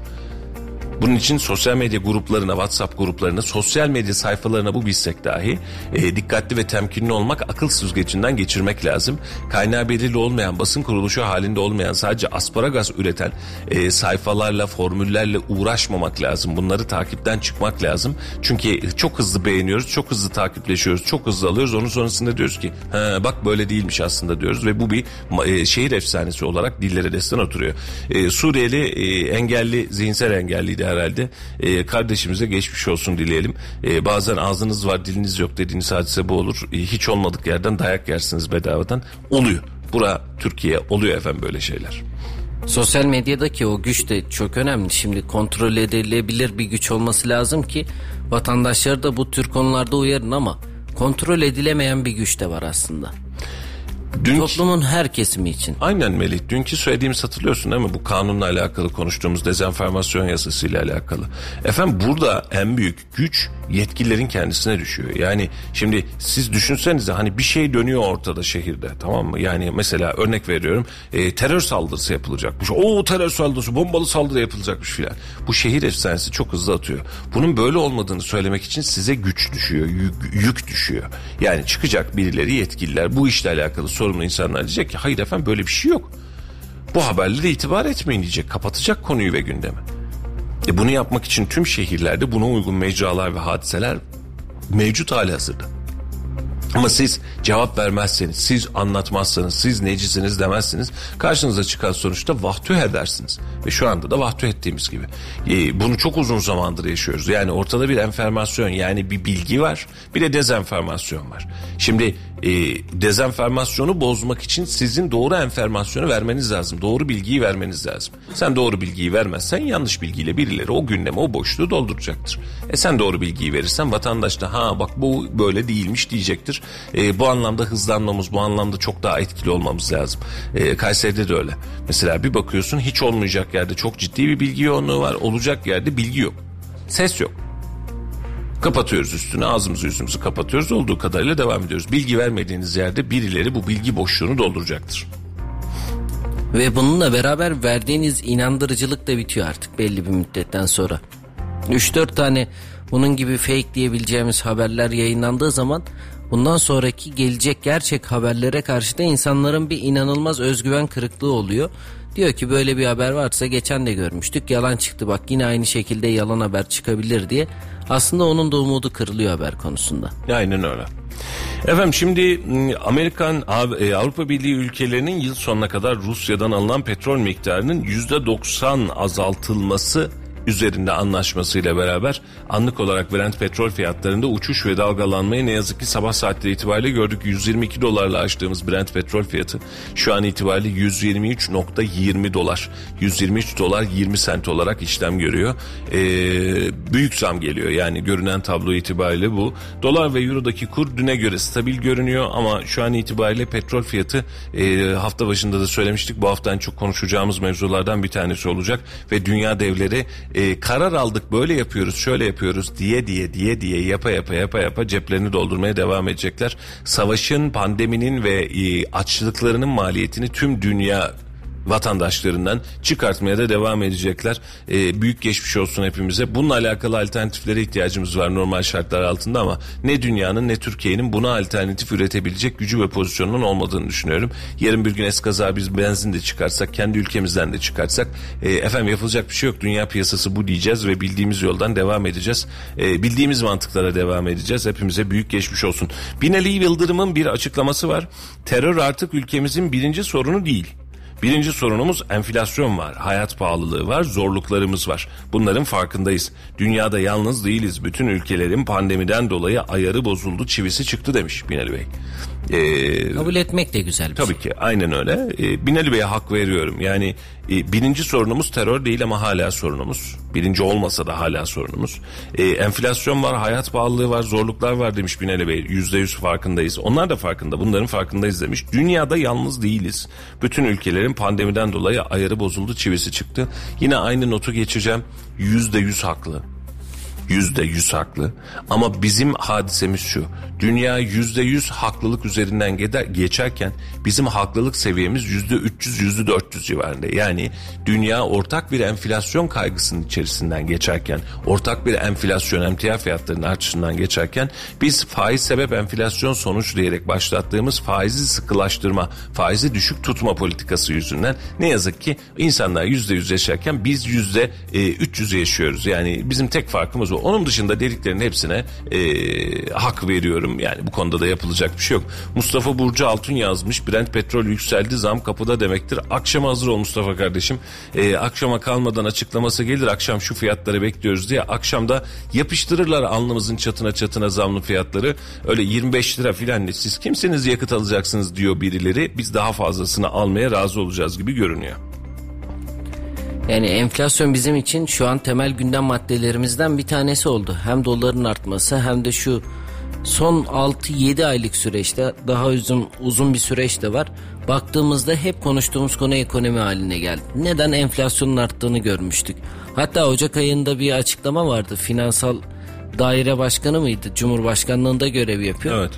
Bunun için sosyal medya gruplarına, WhatsApp gruplarına, sosyal medya sayfalarına bu bilsek dahi e, dikkatli ve temkinli olmak akıl süzgecinden geçirmek lazım. Kaynağı belirli olmayan, basın kuruluşu halinde olmayan, sadece asparagas üreten e, sayfalarla, formüllerle uğraşmamak lazım. Bunları takipten çıkmak lazım. Çünkü çok hızlı beğeniyoruz, çok hızlı takipleşiyoruz, çok hızlı alıyoruz. Onun sonrasında diyoruz ki bak böyle değilmiş aslında diyoruz ve bu bir e, şehir efsanesi olarak dillere destan oturuyor. E, Suriyeli e, engelli, zihinsel engelliydi herhalde. E, kardeşimize geçmiş olsun dileyelim. E, bazen ağzınız var diliniz yok dediğiniz hadise bu olur. E, hiç olmadık yerden dayak yersiniz bedavadan. Oluyor. Bura Türkiye oluyor efendim böyle şeyler. Sosyal medyadaki o güç de çok önemli. Şimdi kontrol edilebilir bir güç olması lazım ki vatandaşları da bu tür konularda uyarın ama kontrol edilemeyen bir güç de var aslında. Dün Toplumun her kesimi için. Aynen Melih. Dünkü söylediğimiz hatırlıyorsun değil mi? Bu kanunla alakalı konuştuğumuz dezenformasyon yasasıyla alakalı. Efendim burada en büyük güç yetkililerin kendisine düşüyor. Yani şimdi siz düşünsenize hani bir şey dönüyor ortada şehirde tamam mı? Yani mesela örnek veriyorum e, terör saldırısı yapılacakmış. O terör saldırısı bombalı saldırı yapılacakmış filan. Bu şehir efsanesi çok hızlı atıyor. Bunun böyle olmadığını söylemek için size güç düşüyor, yük, yük düşüyor. Yani çıkacak birileri yetkililer bu işle alakalı sorumlu insanlar diyecek ki hayır efendim böyle bir şey yok. Bu haberlere itibar etmeyin diyecek. Kapatacak konuyu ve gündemi. E bunu yapmak için tüm şehirlerde buna uygun mecralar ve hadiseler mevcut hali hazırda. Ama siz cevap vermezseniz, siz anlatmazsanız, siz necisiniz demezsiniz. Karşınıza çıkan sonuçta vahtüh edersiniz. Ve şu anda da vahtüh ettiğimiz gibi. E, bunu çok uzun zamandır yaşıyoruz. Yani ortada bir enformasyon yani bir bilgi var. Bir de dezenformasyon var. Şimdi e, dezenformasyonu bozmak için sizin doğru enformasyonu vermeniz lazım. Doğru bilgiyi vermeniz lazım. Sen doğru bilgiyi vermezsen yanlış bilgiyle birileri o gündemi o boşluğu dolduracaktır. E sen doğru bilgiyi verirsen vatandaş da ha bak bu böyle değilmiş diyecektir. E, bu anlamda hızlanmamız bu anlamda çok daha etkili olmamız lazım. E, Kayseri'de de öyle. Mesela bir bakıyorsun hiç olmayacak yerde çok ciddi bir bilgi yoğunluğu var. Olacak yerde bilgi yok. Ses yok. Kapatıyoruz üstünü ağzımızı yüzümüzü kapatıyoruz olduğu kadarıyla devam ediyoruz. Bilgi vermediğiniz yerde birileri bu bilgi boşluğunu dolduracaktır. Ve bununla beraber verdiğiniz inandırıcılık da bitiyor artık belli bir müddetten sonra. 3-4 tane bunun gibi fake diyebileceğimiz haberler yayınlandığı zaman bundan sonraki gelecek gerçek haberlere karşı da insanların bir inanılmaz özgüven kırıklığı oluyor. Diyor ki böyle bir haber varsa geçen de görmüştük yalan çıktı bak yine aynı şekilde yalan haber çıkabilir diye. Aslında onun da umudu kırılıyor haber konusunda. Aynen öyle. Efendim şimdi Amerikan e, Avrupa Birliği ülkelerinin yıl sonuna kadar Rusya'dan alınan petrol miktarının %90 azaltılması üzerinde anlaşmasıyla beraber anlık olarak Brent petrol fiyatlarında uçuş ve dalgalanmayı ne yazık ki sabah saatleri itibariyle gördük. 122 dolarla açtığımız Brent petrol fiyatı şu an itibariyle 123.20 dolar. 123 dolar 20 sent olarak işlem görüyor. Ee, büyük zam geliyor yani görünen tablo itibariyle bu. Dolar ve eurodaki kur düne göre stabil görünüyor ama şu an itibariyle petrol fiyatı e, hafta başında da söylemiştik bu hafta en çok konuşacağımız mevzulardan bir tanesi olacak ve dünya devleri e, karar aldık böyle yapıyoruz şöyle yapıyoruz diye diye diye diye yapa yapa yapa yapa ceplerini doldurmaya devam edecekler. Savaşın, pandeminin ve e, açlıklarının maliyetini tüm dünya vatandaşlarından çıkartmaya da devam edecekler. Ee, büyük geçmiş olsun hepimize. Bununla alakalı alternatiflere ihtiyacımız var normal şartlar altında ama ne dünyanın ne Türkiye'nin buna alternatif üretebilecek gücü ve pozisyonunun olmadığını düşünüyorum. Yarın bir gün eskaza biz benzin de çıkarsak, kendi ülkemizden de çıkarsak e, efendim yapılacak bir şey yok. Dünya piyasası bu diyeceğiz ve bildiğimiz yoldan devam edeceğiz. E, bildiğimiz mantıklara devam edeceğiz. Hepimize büyük geçmiş olsun. Binali Yıldırım'ın bir açıklaması var. Terör artık ülkemizin birinci sorunu değil. Birinci sorunumuz enflasyon var, hayat pahalılığı var, zorluklarımız var. Bunların farkındayız. Dünyada yalnız değiliz. Bütün ülkelerin pandemiden dolayı ayarı bozuldu, çivisi çıktı demiş Binali Bey. Ee, Kabul etmek de güzel bir tabii şey. ki aynen öyle. Ee, Binali Bey'e hak veriyorum. Yani e, birinci sorunumuz terör değil ama hala sorunumuz. Birinci olmasa da hala sorunumuz. E, enflasyon var, hayat pahalılığı var, zorluklar var demiş Binali Bey. Yüzde yüz farkındayız. Onlar da farkında. Bunların farkındayız demiş. Dünyada yalnız değiliz. Bütün ülkelerin pandemiden dolayı ayarı bozuldu, çivisi çıktı. Yine aynı notu geçeceğim. Yüzde yüz haklı yüzde yüz haklı. Ama bizim hadisemiz şu. Dünya yüzde yüz haklılık üzerinden geçerken bizim haklılık seviyemiz yüzde 300 yüzde 400 civarında. Yani dünya ortak bir enflasyon kaygısının içerisinden geçerken, ortak bir enflasyon emtia fiyatlarının artışından geçerken biz faiz sebep enflasyon sonuç diyerek başlattığımız faizi sıkılaştırma, faizi düşük tutma politikası yüzünden ne yazık ki insanlar yüzde yüz yaşarken biz yüzde 300 yaşıyoruz. Yani bizim tek farkımız o. Onun dışında dediklerinin hepsine e, hak veriyorum. Yani bu konuda da yapılacak bir şey yok. Mustafa Burcu Altun yazmış. Brent petrol yükseldi zam kapıda demektir. Akşama hazır ol Mustafa kardeşim. E, akşama kalmadan açıklaması gelir. Akşam şu fiyatları bekliyoruz diye. Akşamda yapıştırırlar alnımızın çatına çatına zamlı fiyatları. Öyle 25 lira filan siz kimsiniz yakıt alacaksınız diyor birileri. Biz daha fazlasını almaya razı olacağız gibi görünüyor. Yani enflasyon bizim için şu an temel gündem maddelerimizden bir tanesi oldu. Hem doların artması hem de şu son 6-7 aylık süreçte daha uzun uzun bir süreç de var. Baktığımızda hep konuştuğumuz konu ekonomi haline geldi. Neden enflasyonun arttığını görmüştük. Hatta Ocak ayında bir açıklama vardı. Finansal daire başkanı mıydı? Cumhurbaşkanlığında görev yapıyor. Evet.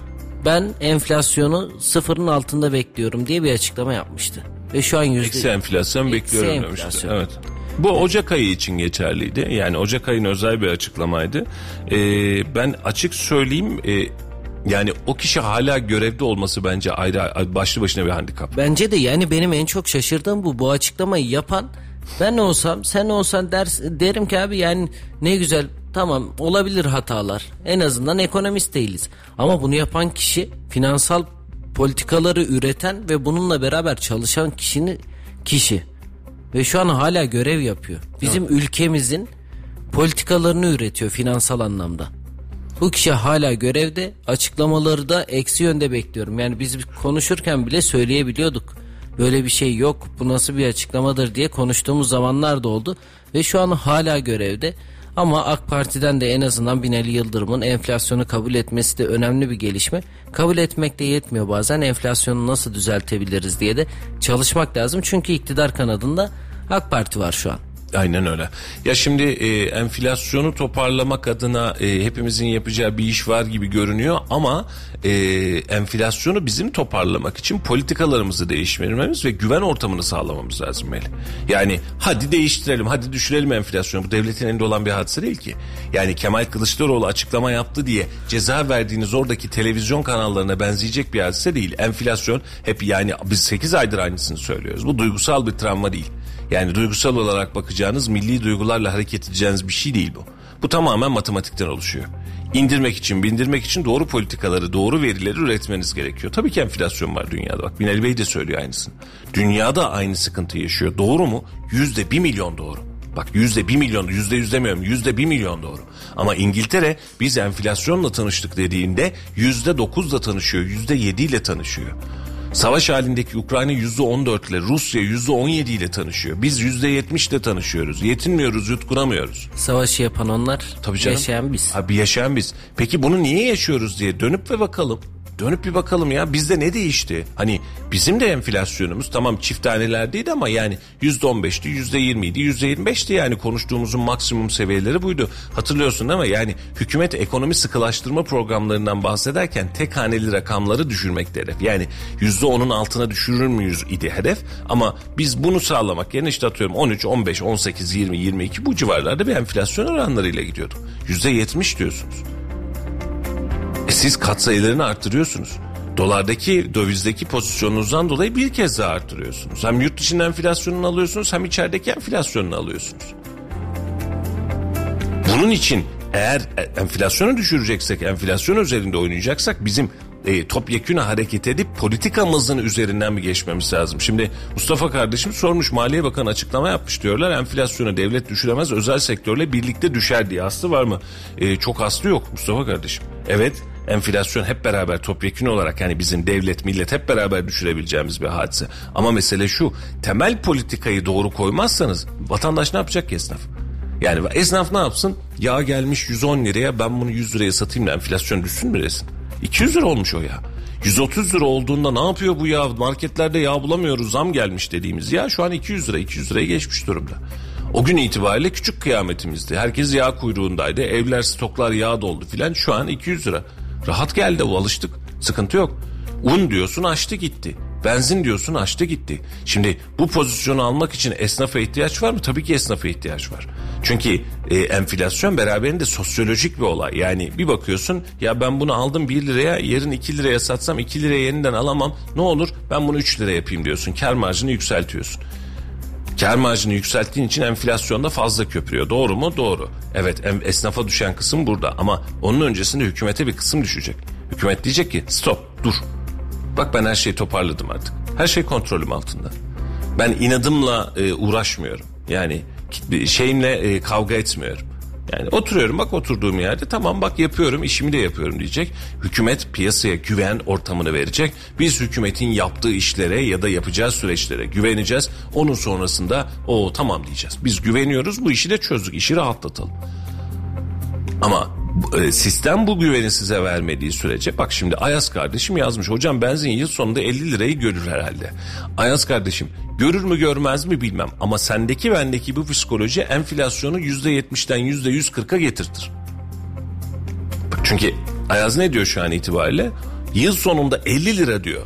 Ben enflasyonu sıfırın altında bekliyorum diye bir açıklama yapmıştı. Ve şu an yüzde... Eksi enflasyon Eksi bekliyorum demişti. enflasyon. Evet. Bu Ocak ayı için geçerliydi. Yani Ocak ayının özel bir açıklamaydı. Ee, ben açık söyleyeyim e, yani o kişi hala görevde olması bence ayrı başlı başına bir handikap. Bence de yani benim en çok şaşırdığım bu. Bu açıklamayı yapan ben olsam sen olsan ders, derim ki abi yani ne güzel tamam olabilir hatalar. En azından ekonomist değiliz. Ama bunu yapan kişi finansal politikaları üreten ve bununla beraber çalışan kişinin kişi. Ve şu an hala görev yapıyor. Bizim ülkemizin politikalarını üretiyor finansal anlamda. Bu kişi hala görevde açıklamaları da eksi yönde bekliyorum. Yani biz konuşurken bile söyleyebiliyorduk. Böyle bir şey yok bu nasıl bir açıklamadır diye konuştuğumuz zamanlar da oldu. Ve şu an hala görevde. Ama AK Parti'den de en azından Binali Yıldırım'ın enflasyonu kabul etmesi de önemli bir gelişme. Kabul etmek de yetmiyor bazen enflasyonu nasıl düzeltebiliriz diye de çalışmak lazım. Çünkü iktidar kanadında AK Parti var şu an. Aynen öyle. Ya şimdi e, enflasyonu toparlamak adına e, hepimizin yapacağı bir iş var gibi görünüyor ama e, enflasyonu bizim toparlamak için politikalarımızı değiştirmemiz ve güven ortamını sağlamamız lazım Melih. Yani hadi değiştirelim, hadi düşürelim enflasyonu. Bu devletin elinde olan bir hadise değil ki. Yani Kemal Kılıçdaroğlu açıklama yaptı diye ceza verdiğiniz oradaki televizyon kanallarına benzeyecek bir hadise değil. Enflasyon hep yani biz 8 aydır aynısını söylüyoruz. Bu duygusal bir travma değil. Yani duygusal olarak bakacağınız, milli duygularla hareket edeceğiniz bir şey değil bu. Bu tamamen matematikten oluşuyor. İndirmek için, bindirmek için doğru politikaları, doğru verileri üretmeniz gerekiyor. Tabii ki enflasyon var dünyada. Bak Binali Bey de söylüyor aynısını. Dünyada aynı sıkıntı yaşıyor. Doğru mu? Yüzde bir milyon doğru. Bak yüzde bir milyon, yüzde yüz demiyorum, yüzde bir milyon doğru. Ama İngiltere biz enflasyonla tanıştık dediğinde yüzde dokuzla tanışıyor, yüzde yediyle tanışıyor. Savaş halindeki Ukrayna %14 ile Rusya %17 ile tanışıyor. Biz %70 ile tanışıyoruz. Yetinmiyoruz, yutkunamıyoruz. Savaşı yapan onlar, Tabii canım. yaşayan biz. Abi yaşayan biz. Peki bunu niye yaşıyoruz diye dönüp ve bakalım. Dönüp bir bakalım ya bizde ne değişti? Hani bizim de enflasyonumuz tamam çift tanelerdeydi ama yani %15'ti, %20'ydi, %25'ti yani konuştuğumuzun maksimum seviyeleri buydu. Hatırlıyorsun mi? Yani hükümet ekonomi sıkılaştırma programlarından bahsederken tek haneli rakamları düşürmekte hedef. Yani %10'un altına düşürür müyüz idi hedef ama biz bunu sağlamak yerine işte atıyorum 13, 15, 18, 20, 22 bu civarlarda bir enflasyon oranlarıyla gidiyorduk. %70 diyorsunuz. E siz katsayılarını arttırıyorsunuz. Dolardaki, dövizdeki pozisyonunuzdan dolayı bir kez daha arttırıyorsunuz. Hem yurt dışından enflasyonunu alıyorsunuz hem içerideki enflasyonunu alıyorsunuz. Bunun için eğer enflasyonu düşüreceksek, enflasyon üzerinde oynayacaksak bizim e, topyeküne hareket edip politikamızın üzerinden mi geçmemiz lazım? Şimdi Mustafa kardeşim sormuş Maliye Bakanı açıklama yapmış diyorlar. Enflasyonu devlet düşüremez özel sektörle birlikte düşer diye aslı var mı? E, çok aslı yok Mustafa kardeşim. Evet enflasyon hep beraber topyekün olarak yani bizim devlet millet hep beraber düşürebileceğimiz bir hadise. Ama mesele şu temel politikayı doğru koymazsanız vatandaş ne yapacak ki esnaf? Yani esnaf ne yapsın? Yağ gelmiş 110 liraya ben bunu 100 liraya satayım da enflasyon düşsün mü desin? 200 lira olmuş o ya. 130 lira olduğunda ne yapıyor bu ya? Marketlerde yağ bulamıyoruz zam gelmiş dediğimiz ya şu an 200 lira 200 liraya geçmiş durumda. O gün itibariyle küçük kıyametimizdi. Herkes yağ kuyruğundaydı. Evler stoklar yağ doldu filan. Şu an 200 lira. Rahat geldi o alıştık. Sıkıntı yok. Un diyorsun açtı gitti. Benzin diyorsun açtı gitti. Şimdi bu pozisyonu almak için esnafa ihtiyaç var mı? Tabii ki esnafa ihtiyaç var. Çünkü e, enflasyon beraberinde sosyolojik bir olay. Yani bir bakıyorsun ya ben bunu aldım 1 liraya yarın 2 liraya satsam 2 liraya yeniden alamam. Ne olur ben bunu 3 lira yapayım diyorsun. Kar marjını yükseltiyorsun. Kar marjını yükselttiğin için enflasyonda fazla köpürüyor. Doğru mu? Doğru. Evet esnafa düşen kısım burada ama onun öncesinde hükümete bir kısım düşecek. Hükümet diyecek ki stop dur. Bak ben her şeyi toparladım artık. Her şey kontrolüm altında. Ben inadımla e, uğraşmıyorum. Yani şeyimle e, kavga etmiyorum. Yani oturuyorum bak oturduğum yerde tamam bak yapıyorum işimi de yapıyorum diyecek. Hükümet piyasaya güven ortamını verecek. Biz hükümetin yaptığı işlere ya da yapacağı süreçlere güveneceğiz. Onun sonrasında o tamam diyeceğiz. Biz güveniyoruz bu işi de çözdük işi rahatlatalım. Ama sistem bu güveni size vermediği sürece bak şimdi Ayaz kardeşim yazmış hocam benzin yıl sonunda 50 lirayı görür herhalde. Ayaz kardeşim görür mü görmez mi bilmem ama sendeki bendeki bu psikoloji enflasyonu %70'den %140'a getirtir. Çünkü Ayaz ne diyor şu an itibariyle? Yıl sonunda 50 lira diyor.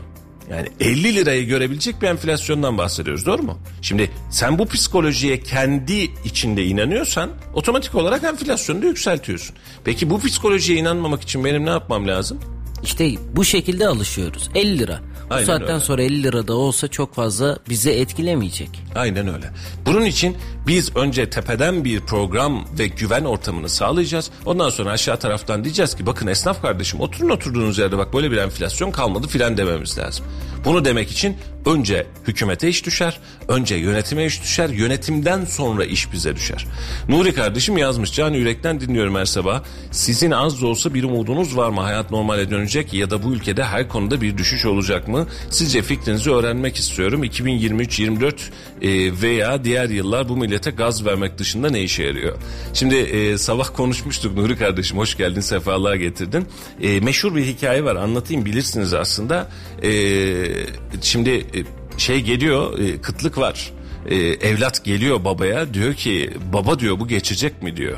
Yani 50 lirayı görebilecek bir enflasyondan bahsediyoruz doğru mu? Şimdi sen bu psikolojiye kendi içinde inanıyorsan otomatik olarak enflasyonu da yükseltiyorsun. Peki bu psikolojiye inanmamak için benim ne yapmam lazım? İşte bu şekilde alışıyoruz. 50 lira. Bu Aynen saatten öyle. sonra 50 lira da olsa çok fazla bizi etkilemeyecek. Aynen öyle. Bunun için biz önce tepeden bir program ve güven ortamını sağlayacağız. Ondan sonra aşağı taraftan diyeceğiz ki bakın esnaf kardeşim oturun oturduğunuz yerde bak böyle bir enflasyon kalmadı filan dememiz lazım. Bunu demek için önce hükümete iş düşer, önce yönetime iş düşer, yönetimden sonra iş bize düşer. Nuri kardeşim yazmış, can yürekten dinliyorum her sabah. Sizin az da olsa bir umudunuz var mı? Hayat normale dönecek ya da bu ülkede her konuda bir düşüş olacak mı? Sizce fikrinizi öğrenmek istiyorum. 2023-24 e, veya diğer yıllar bu millete gaz vermek dışında ne işe yarıyor? Şimdi e, sabah konuşmuştuk Nuri kardeşim, hoş geldin, sefalığa getirdin. E, meşhur bir hikaye var, anlatayım bilirsiniz aslında. Şimdi şey geliyor, e, kıtlık var. E, evlat geliyor babaya diyor ki baba diyor bu geçecek mi diyor.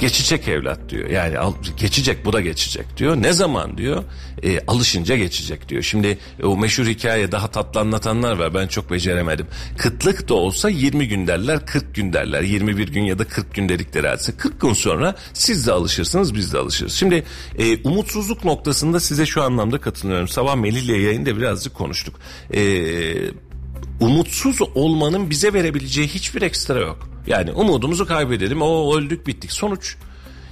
Geçecek evlat diyor. Yani al, geçecek bu da geçecek diyor. Ne zaman diyor? E, alışınca geçecek diyor. Şimdi e, o meşhur hikaye daha tatlı anlatanlar var. Ben çok beceremedim. Kıtlık da olsa 20 gün derler, 40 gün derler. 21 gün ya da 40 gün dedikleri hadise. 40 gün sonra siz de alışırsınız, biz de alışırız. Şimdi e, umutsuzluk noktasında size şu anlamda katılıyorum. Sabah Melih ile yayında birazcık konuştuk. Eee umutsuz olmanın bize verebileceği hiçbir ekstra yok. Yani umudumuzu kaybedelim, o öldük bittik. Sonuç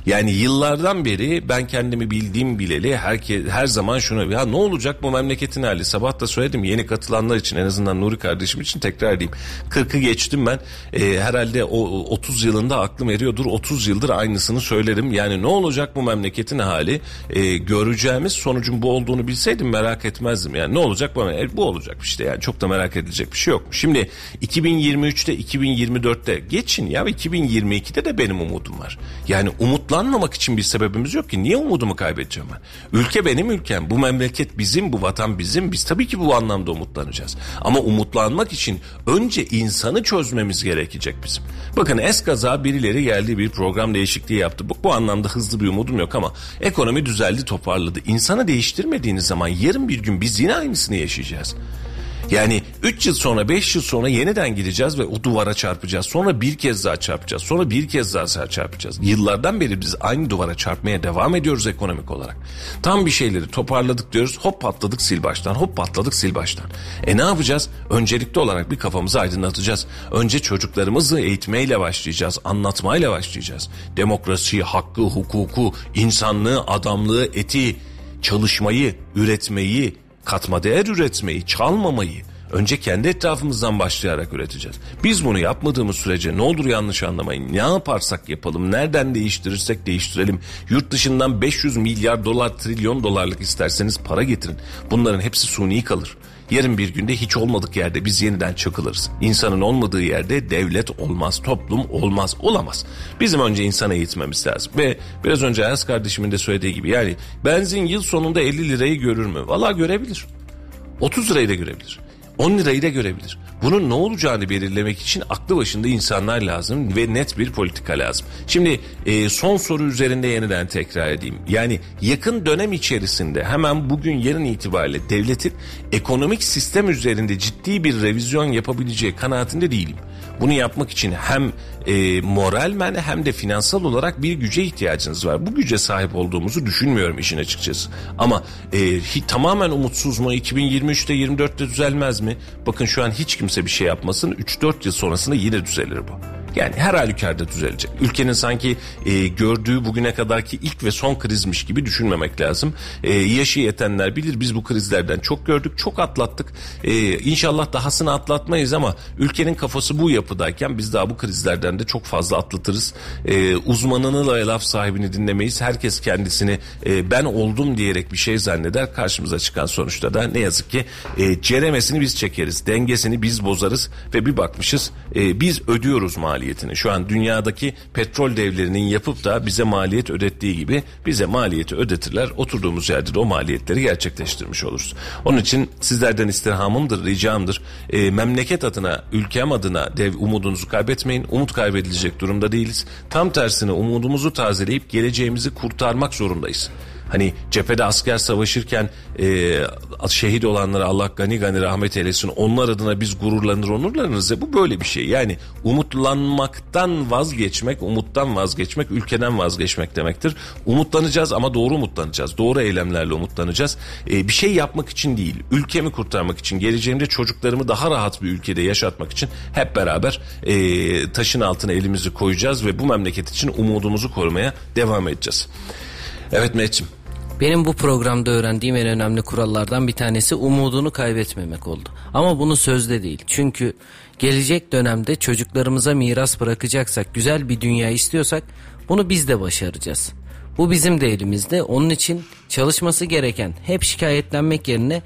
yani yıllardan beri ben kendimi bildiğim bileli herke, her zaman şunu ya ne olacak bu memleketin hali? Sabah da söyledim yeni katılanlar için en azından Nuri kardeşim için tekrar edeyim. 40'ı geçtim ben. Ee, herhalde o 30 yılında aklım eriyordur 30 yıldır aynısını söylerim. Yani ne olacak bu memleketin hali? Ee, göreceğimiz sonucun bu olduğunu bilseydim merak etmezdim. Yani ne olacak bu, e, bu olacak işte yani çok da merak edilecek bir şey yok. Şimdi 2023'te 2024'te geçin ya 2022'de de benim umudum var. Yani umutlanmamak için bir sebebimiz yok ki. Niye umudumu kaybedeceğim ben? Ülke benim ülkem. Bu memleket bizim bu vatan bizim. Biz tabii ki bu anlamda umutlanacağız. Ama umutlanmak için önce insanı çözmemiz gerekecek bizim. Bakın eskaza birileri geldi bir program değişikliği yaptı. Bu, bu anlamda hızlı bir umudum yok ama ekonomi düzeldi toparladı. İnsanı değiştirmediğiniz zaman yarın bir gün biz yine aynısını yaşayacağız yani 3 yıl sonra 5 yıl sonra yeniden gideceğiz ve o duvara çarpacağız. Sonra bir kez daha çarpacağız. Sonra bir kez daha çarpacağız. Yıllardan beri biz aynı duvara çarpmaya devam ediyoruz ekonomik olarak. Tam bir şeyleri toparladık diyoruz. Hop patladık sil baştan. Hop patladık sil baştan. E ne yapacağız? Öncelikli olarak bir kafamızı aydınlatacağız. Önce çocuklarımızı eğitmeyle başlayacağız. Anlatmayla başlayacağız. Demokrasi, hakkı, hukuku, insanlığı, adamlığı, eti, çalışmayı, üretmeyi, katma değer üretmeyi, çalmamayı önce kendi etrafımızdan başlayarak üreteceğiz. Biz bunu yapmadığımız sürece ne olur yanlış anlamayın. Ne yaparsak yapalım, nereden değiştirirsek değiştirelim. Yurt dışından 500 milyar dolar, trilyon dolarlık isterseniz para getirin. Bunların hepsi suni kalır. Yarın bir günde hiç olmadık yerde biz yeniden çakılırız. İnsanın olmadığı yerde devlet olmaz, toplum olmaz, olamaz. Bizim önce insana eğitmemiz lazım. Ve biraz önce Ayaz kardeşimin de söylediği gibi yani benzin yıl sonunda 50 lirayı görür mü? Valla görebilir. 30 lirayı da görebilir. 10 lirayı da görebilir. Bunun ne olacağını belirlemek için aklı başında insanlar lazım ve net bir politika lazım. Şimdi e, son soru üzerinde yeniden tekrar edeyim. Yani yakın dönem içerisinde hemen bugün yarın itibariyle devletin ekonomik sistem üzerinde ciddi bir revizyon yapabileceği kanaatinde değilim. Bunu yapmak için hem e, moralmen hem de finansal olarak bir güce ihtiyacınız var. Bu güce sahip olduğumuzu düşünmüyorum işin açıkçası. Ama e, hi, tamamen umutsuz mu? 2023'te 24'te düzelmez mi? Bakın şu an hiç kimse bir şey yapmasın. 3-4 yıl sonrasında yine düzelir bu. Yani her halükarda düzelecek. Ülkenin sanki e, gördüğü bugüne kadarki ilk ve son krizmiş gibi düşünmemek lazım. E, yaşı yetenler bilir biz bu krizlerden çok gördük, çok atlattık. E, inşallah dahasını atlatmayız ama ülkenin kafası bu yapıdayken biz daha bu krizlerden de çok fazla atlatırız. E, uzmanını laf sahibini dinlemeyiz. Herkes kendisini e, ben oldum diyerek bir şey zanneder. Karşımıza çıkan sonuçta da ne yazık ki e, ceremesini biz çekeriz. Dengesini biz bozarız ve bir bakmışız e, biz ödüyoruz maliyeti maliyetini. Şu an dünyadaki petrol devlerinin yapıp da bize maliyet ödettiği gibi bize maliyeti ödetirler. Oturduğumuz yerde de o maliyetleri gerçekleştirmiş oluruz. Onun için sizlerden istirhamımdır, ricamdır. E, memleket adına, ülkem adına dev umudunuzu kaybetmeyin. Umut kaybedilecek durumda değiliz. Tam tersine umudumuzu tazeleyip geleceğimizi kurtarmak zorundayız. Hani cephede asker savaşırken e, şehit olanlara Allah gani gani rahmet eylesin. Onlar adına biz gururlanır onurlanırız ya bu böyle bir şey. Yani umutlanmaktan vazgeçmek, umuttan vazgeçmek, ülkeden vazgeçmek demektir. Umutlanacağız ama doğru umutlanacağız. Doğru eylemlerle umutlanacağız. E, bir şey yapmak için değil, ülkemi kurtarmak için, geleceğimde çocuklarımı daha rahat bir ülkede yaşatmak için hep beraber e, taşın altına elimizi koyacağız ve bu memleket için umudumuzu korumaya devam edeceğiz. Evet Mehmetciğim. Benim bu programda öğrendiğim en önemli kurallardan bir tanesi umudunu kaybetmemek oldu. Ama bunu sözde değil. Çünkü gelecek dönemde çocuklarımıza miras bırakacaksak, güzel bir dünya istiyorsak bunu biz de başaracağız. Bu bizim de elimizde. Onun için çalışması gereken, hep şikayetlenmek yerine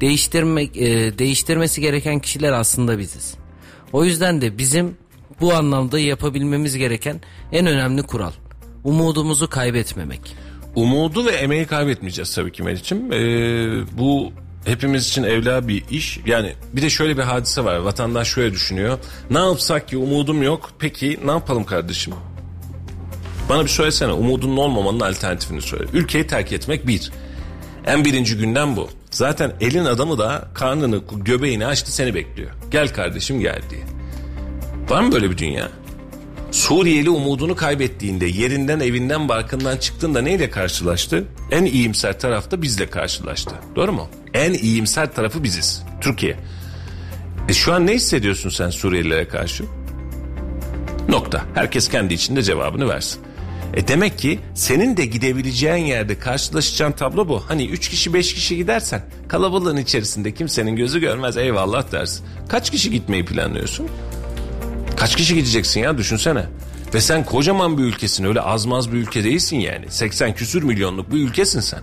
değiştirmek e, değiştirmesi gereken kişiler aslında biziz. O yüzden de bizim bu anlamda yapabilmemiz gereken en önemli kural umudumuzu kaybetmemek. Umudu ve emeği kaybetmeyeceğiz tabii ki Meriç'im. Ee, bu hepimiz için evla bir iş. Yani bir de şöyle bir hadise var. Vatandaş şöyle düşünüyor. Ne yapsak ki umudum yok. Peki ne yapalım kardeşim? Bana bir söylesene umudunun olmamanın alternatifini söyle. Ülkeyi terk etmek bir. En birinci günden bu. Zaten elin adamı da karnını göbeğini açtı seni bekliyor. Gel kardeşim gel diye. Var mı böyle bir dünya? Suriyeli umudunu kaybettiğinde yerinden evinden barkından çıktığında neyle karşılaştı? En iyimser tarafta bizle karşılaştı. Doğru mu? En iyimser tarafı biziz. Türkiye. E şu an ne hissediyorsun sen Suriyelilere karşı? Nokta. Herkes kendi içinde cevabını versin. E demek ki senin de gidebileceğin yerde karşılaşacağın tablo bu. Hani üç kişi beş kişi gidersen kalabalığın içerisinde kimsenin gözü görmez eyvallah dersin. Kaç kişi gitmeyi planlıyorsun? Kaç kişi gideceksin ya düşünsene. Ve sen kocaman bir ülkesin öyle azmaz bir ülke değilsin yani. 80 küsür milyonluk bir ülkesin sen.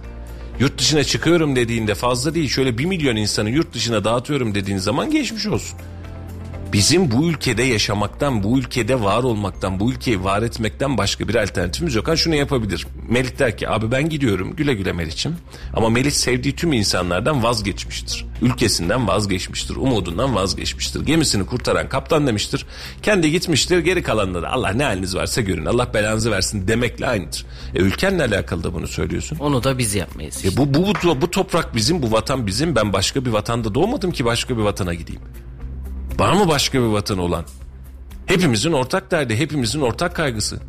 Yurt dışına çıkıyorum dediğinde fazla değil şöyle bir milyon insanı yurt dışına dağıtıyorum dediğin zaman geçmiş olsun. Bizim bu ülkede yaşamaktan, bu ülkede var olmaktan, bu ülkeyi var etmekten başka bir alternatifimiz yok. Ha şunu yapabilir. Melih der ki abi ben gidiyorum güle güle Melih'ciğim. Ama Melih sevdiği tüm insanlardan vazgeçmiştir. Ülkesinden vazgeçmiştir. Umudundan vazgeçmiştir. Gemisini kurtaran kaptan demiştir. Kendi gitmiştir. Geri kalanları Allah ne haliniz varsa görün. Allah belanızı versin demekle aynıdır. E, ülkenle alakalı da bunu söylüyorsun. Onu da biz yapmayız. Işte. E, bu, bu, bu, bu toprak bizim, bu vatan bizim. Ben başka bir vatanda doğmadım ki başka bir vatana gideyim. Var mı başka bir vatan olan? Hepimizin ortak derdi, hepimizin ortak kaygısı.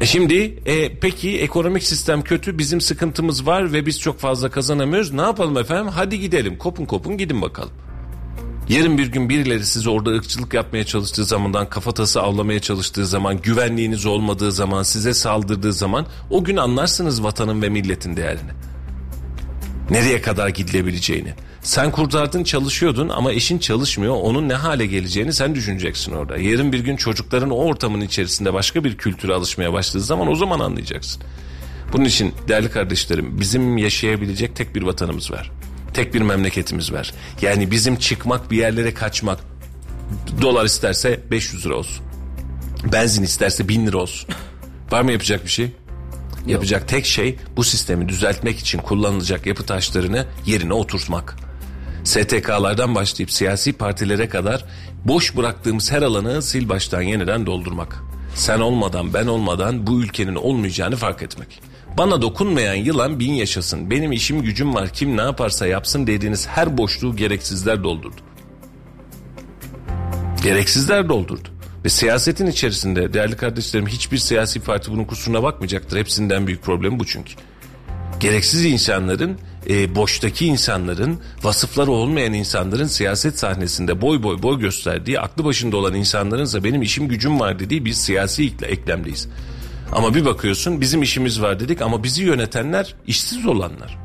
E şimdi e, peki ekonomik sistem kötü, bizim sıkıntımız var ve biz çok fazla kazanamıyoruz. Ne yapalım efendim? Hadi gidelim, kopun kopun gidin bakalım. Yarın bir gün birileri sizi orada ırkçılık yapmaya çalıştığı zamandan kafatası avlamaya çalıştığı zaman, güvenliğiniz olmadığı zaman, size saldırdığı zaman o gün anlarsınız vatanın ve milletin değerini. Nereye kadar gidilebileceğini. Sen kurtardın çalışıyordun ama eşin çalışmıyor. Onun ne hale geleceğini sen düşüneceksin orada. Yarın bir gün çocukların o ortamın içerisinde başka bir kültüre alışmaya başladığı zaman o zaman anlayacaksın. Bunun için değerli kardeşlerim bizim yaşayabilecek tek bir vatanımız var. Tek bir memleketimiz var. Yani bizim çıkmak bir yerlere kaçmak dolar isterse 500 lira olsun. Benzin isterse 1000 lira olsun. Var mı yapacak bir şey? Yapacak tek şey bu sistemi düzeltmek için kullanılacak yapı taşlarını yerine oturtmak. STK'lardan başlayıp siyasi partilere kadar boş bıraktığımız her alanı sil baştan yeniden doldurmak. Sen olmadan ben olmadan bu ülkenin olmayacağını fark etmek. Bana dokunmayan yılan bin yaşasın. Benim işim gücüm var kim ne yaparsa yapsın dediğiniz her boşluğu gereksizler doldurdu. Gereksizler doldurdu. Ve siyasetin içerisinde değerli kardeşlerim hiçbir siyasi parti bunun kusuruna bakmayacaktır. Hepsinden büyük problemi bu çünkü. Gereksiz insanların e, boştaki insanların, vasıfları olmayan insanların siyaset sahnesinde boy boy boy gösterdiği, aklı başında olan insanların ise benim işim gücüm var dediği bir siyasi eklemdeyiz. Ama bir bakıyorsun bizim işimiz var dedik ama bizi yönetenler işsiz olanlar.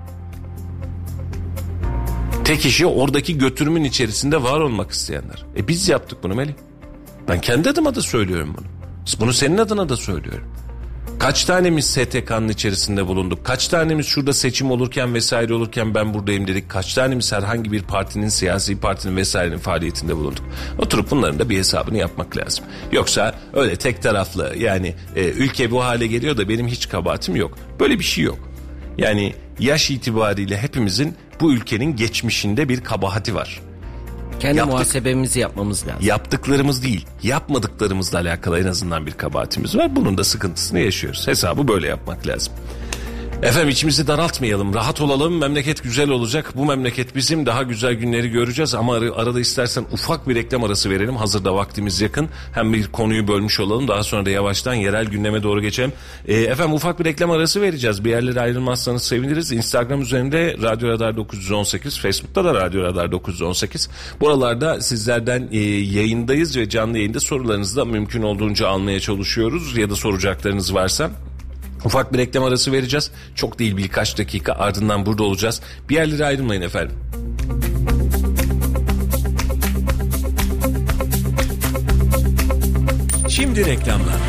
Tek işi oradaki götürümün içerisinde var olmak isteyenler. E biz yaptık bunu Melih. Ben kendi adıma da söylüyorum bunu. Bunu senin adına da söylüyorum. Kaç tanemiz STK'nın içerisinde bulunduk? Kaç tanemiz şurada seçim olurken vesaire olurken ben buradayım dedik? Kaç tanemiz herhangi bir partinin, siyasi partinin vesairenin faaliyetinde bulunduk? Oturup bunların da bir hesabını yapmak lazım. Yoksa öyle tek taraflı yani e, ülke bu hale geliyor da benim hiç kabahatim yok. Böyle bir şey yok. Yani yaş itibariyle hepimizin bu ülkenin geçmişinde bir kabahati var. Kendi Yaptık. muhasebemizi yapmamız lazım. Yaptıklarımız değil, yapmadıklarımızla alakalı en azından bir kabahatimiz var. Bunun da sıkıntısını yaşıyoruz. Hesabı böyle yapmak lazım. Efendim içimizi daraltmayalım, rahat olalım. Memleket güzel olacak. Bu memleket bizim. Daha güzel günleri göreceğiz. Ama ar- arada istersen ufak bir reklam arası verelim. Hazırda vaktimiz yakın. Hem bir konuyu bölmüş olalım. Daha sonra da yavaştan yerel gündeme doğru geçelim. Ee, efendim ufak bir reklam arası vereceğiz. Bir yerlere ayrılmazsanız seviniriz. Instagram üzerinde Radyo Radar 918, Facebook'ta da Radyo Radar 918. Buralarda sizlerden e, yayındayız ve canlı yayında sorularınızı da mümkün olduğunca almaya çalışıyoruz. Ya da soracaklarınız varsa Ufak bir reklam arası vereceğiz. Çok değil birkaç dakika ardından burada olacağız. Bir yerlere ayrılmayın efendim. Şimdi reklamlar.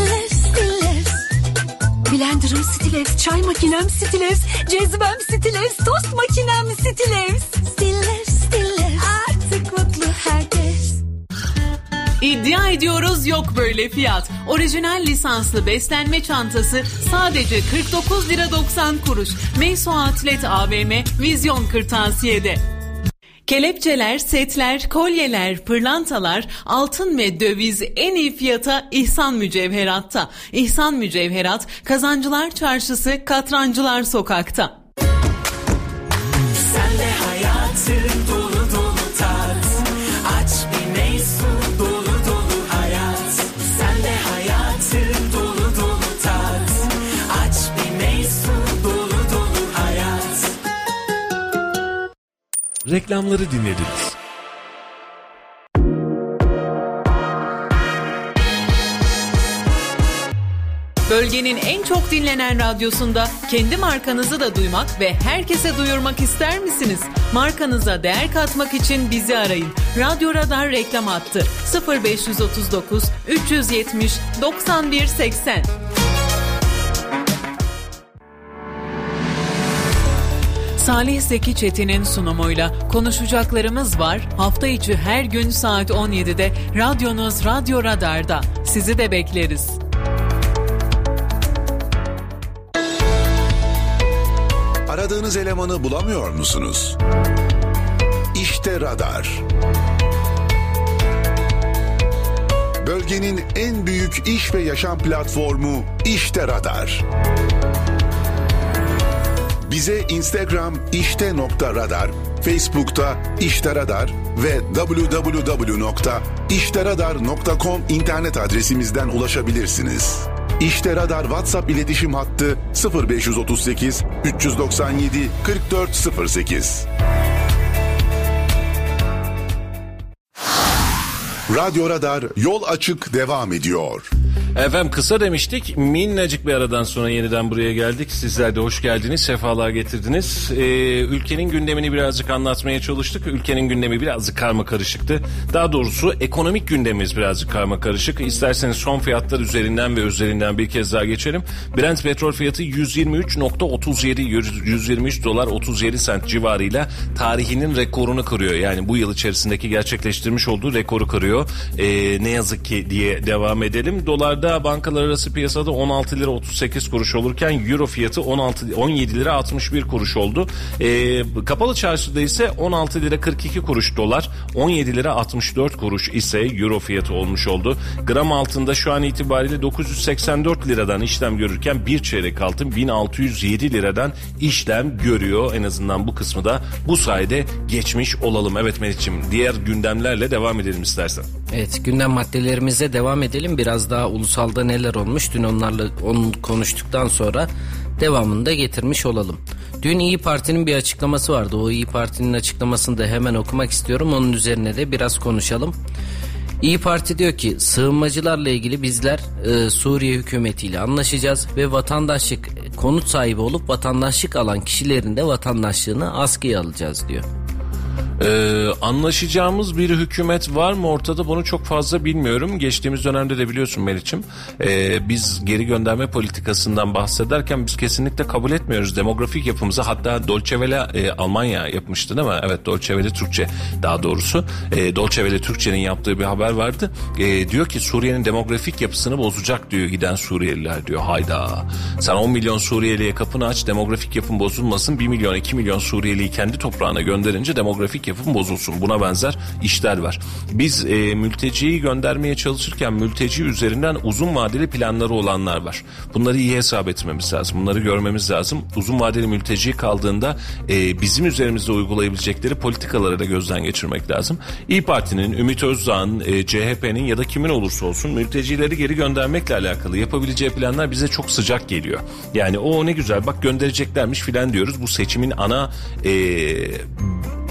Blender'ım Stilles, çay makinem Stilles, cezvem Stilles, tost makinem Stilles. Stilles, Stilles. Artık mutlu herkes. İddia ediyoruz yok böyle fiyat. Orijinal lisanslı beslenme çantası sadece 49 lira 90 kuruş. Meyso Atlet AVM Vizyon Kırtasiye'de. Kelepçeler, setler, kolyeler, pırlantalar, altın ve döviz en iyi fiyata İhsan Mücevherat'ta. İhsan Mücevherat, Kazancılar Çarşısı, Katrancılar Sokak'ta. Reklamları dinlediniz. Bölgenin en çok dinlenen radyosunda kendi markanızı da duymak ve herkese duyurmak ister misiniz? Markanıza değer katmak için bizi arayın. Radyo Radar reklam hattı 0539 370 91 80. Salih Zeki Çetin'in sunumuyla konuşacaklarımız var. Hafta içi her gün saat 17'de radyonuz Radyo Radar'da. Sizi de bekleriz. Aradığınız elemanı bulamıyor musunuz? İşte Radar. Bölgenin en büyük iş ve yaşam platformu İşte Radar. Bize Instagram işte.radar, Facebook'ta İşte Radar ve www.işteradar.com internet adresimizden ulaşabilirsiniz. İşte Radar WhatsApp iletişim hattı 0538 397 4408. Radyo Radar yol açık devam ediyor. Efendim kısa demiştik. Minnacık bir aradan sonra yeniden buraya geldik. Sizler de hoş geldiniz. Sefalar getirdiniz. Ee, ülkenin gündemini birazcık anlatmaya çalıştık. Ülkenin gündemi birazcık karma karışıktı. Daha doğrusu ekonomik gündemimiz birazcık karma karışık. İsterseniz son fiyatlar üzerinden ve üzerinden bir kez daha geçelim. Brent petrol fiyatı 123.37 123 dolar 37 sent civarıyla tarihinin rekorunu kırıyor. Yani bu yıl içerisindeki gerçekleştirmiş olduğu rekoru kırıyor. Ee, ne yazık ki diye devam edelim. Dolarda bankalar arası piyasada 16 lira 38 kuruş olurken euro fiyatı 16 17 lira 61 kuruş oldu. Ee, kapalı çarşıda ise 16 lira 42 kuruş dolar, 17 lira 64 kuruş ise euro fiyatı olmuş oldu. Gram altında şu an itibariyle 984 liradan işlem görürken bir çeyrek altın 1607 liradan işlem görüyor. En azından bu kısmı da bu sayede geçmiş olalım. Evet Melih'ciğim diğer gündemlerle devam edelim istersen. Evet gündem maddelerimize devam edelim. Biraz daha ulusalda neler olmuş dün onlarla onu konuştuktan sonra devamını da getirmiş olalım. Dün İyi Parti'nin bir açıklaması vardı. O İyi Parti'nin açıklamasını da hemen okumak istiyorum. Onun üzerine de biraz konuşalım. İyi Parti diyor ki sığınmacılarla ilgili bizler e, Suriye hükümetiyle anlaşacağız ve vatandaşlık konut sahibi olup vatandaşlık alan kişilerin de vatandaşlığını askıya alacağız diyor. Ee, anlaşacağımız bir hükümet var mı ortada bunu çok fazla bilmiyorum. Geçtiğimiz dönemde de biliyorsun Meriç'im ee, biz geri gönderme politikasından bahsederken biz kesinlikle kabul etmiyoruz demografik yapımızı. Hatta Dolce Vele e, Almanya yapmıştı değil mi? Evet Dolce Vele Türkçe daha doğrusu. E, Dolce Vele Türkçe'nin yaptığı bir haber vardı. E, diyor ki Suriye'nin demografik yapısını bozacak diyor giden Suriyeliler diyor. Hayda sen 10 milyon Suriyeliye kapını aç demografik yapın bozulmasın 1 milyon 2 milyon Suriyeliyi kendi toprağına gönderince demografik yapım bozulsun. Buna benzer işler var. Biz e, mülteciyi göndermeye çalışırken mülteci üzerinden uzun vadeli planları olanlar var. Bunları iyi hesap etmemiz lazım. Bunları görmemiz lazım. Uzun vadeli mülteci kaldığında e, bizim üzerimizde uygulayabilecekleri politikaları da gözden geçirmek lazım. İyi Parti'nin, Ümit Özdağ'ın, e, CHP'nin ya da kimin olursa olsun mültecileri geri göndermekle alakalı yapabileceği planlar bize çok sıcak geliyor. Yani o ne güzel bak göndereceklermiş filan diyoruz. Bu seçimin ana e,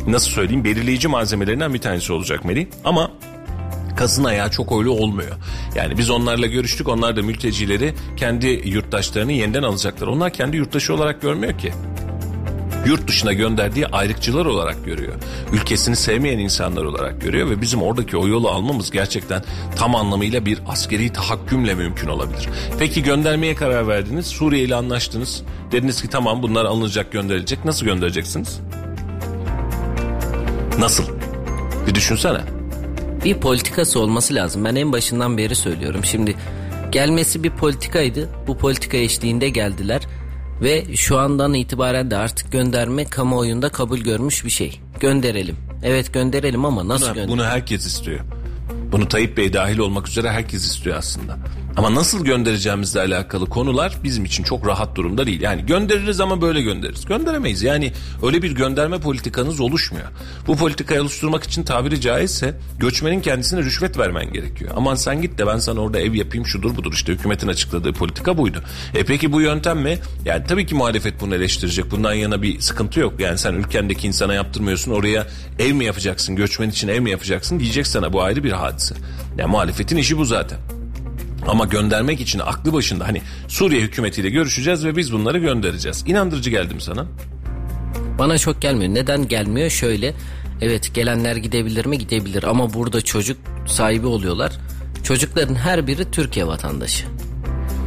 nasıl söyleyeyim belirleyici malzemelerinden bir tanesi olacak Melih. Ama kazın ayağı çok öyle olmuyor. Yani biz onlarla görüştük. Onlar da mültecileri kendi yurttaşlarını yeniden alacaklar. Onlar kendi yurttaşı olarak görmüyor ki yurt dışına gönderdiği ayrıkçılar olarak görüyor. Ülkesini sevmeyen insanlar olarak görüyor ve bizim oradaki o yolu almamız gerçekten tam anlamıyla bir askeri tahakkümle mümkün olabilir. Peki göndermeye karar verdiniz. Suriye ile anlaştınız. Dediniz ki tamam bunlar alınacak gönderilecek. Nasıl göndereceksiniz? Nasıl? Bir düşünsene. bir politikası olması lazım. Ben en başından beri söylüyorum. Şimdi gelmesi bir politikaydı. Bu politika eşliğinde geldiler. Ve şu andan itibaren de artık gönderme kamuoyunda kabul görmüş bir şey. Gönderelim. Evet gönderelim ama nasıl Bunu, gönderelim? bunu herkes istiyor. Bunu Tayyip Bey dahil olmak üzere herkes istiyor aslında. Ama nasıl göndereceğimizle alakalı konular bizim için çok rahat durumda değil. Yani göndeririz ama böyle göndeririz. Gönderemeyiz. Yani öyle bir gönderme politikanız oluşmuyor. Bu politikayı oluşturmak için tabiri caizse göçmenin kendisine rüşvet vermen gerekiyor. Aman sen git de ben sana orada ev yapayım şudur budur işte hükümetin açıkladığı politika buydu. E peki bu yöntem mi? Yani tabii ki muhalefet bunu eleştirecek. Bundan yana bir sıkıntı yok. Yani sen ülkendeki insana yaptırmıyorsun oraya ev mi yapacaksın göçmen için ev mi yapacaksın diyecek sana bu ayrı bir hadise. Yani muhalefetin işi bu zaten. Ama göndermek için aklı başında hani Suriye hükümetiyle görüşeceğiz ve biz bunları göndereceğiz. İnandırıcı geldi mi sana? Bana çok gelmiyor. Neden gelmiyor? Şöyle. Evet gelenler gidebilir mi? Gidebilir. Ama burada çocuk sahibi oluyorlar. Çocukların her biri Türkiye vatandaşı.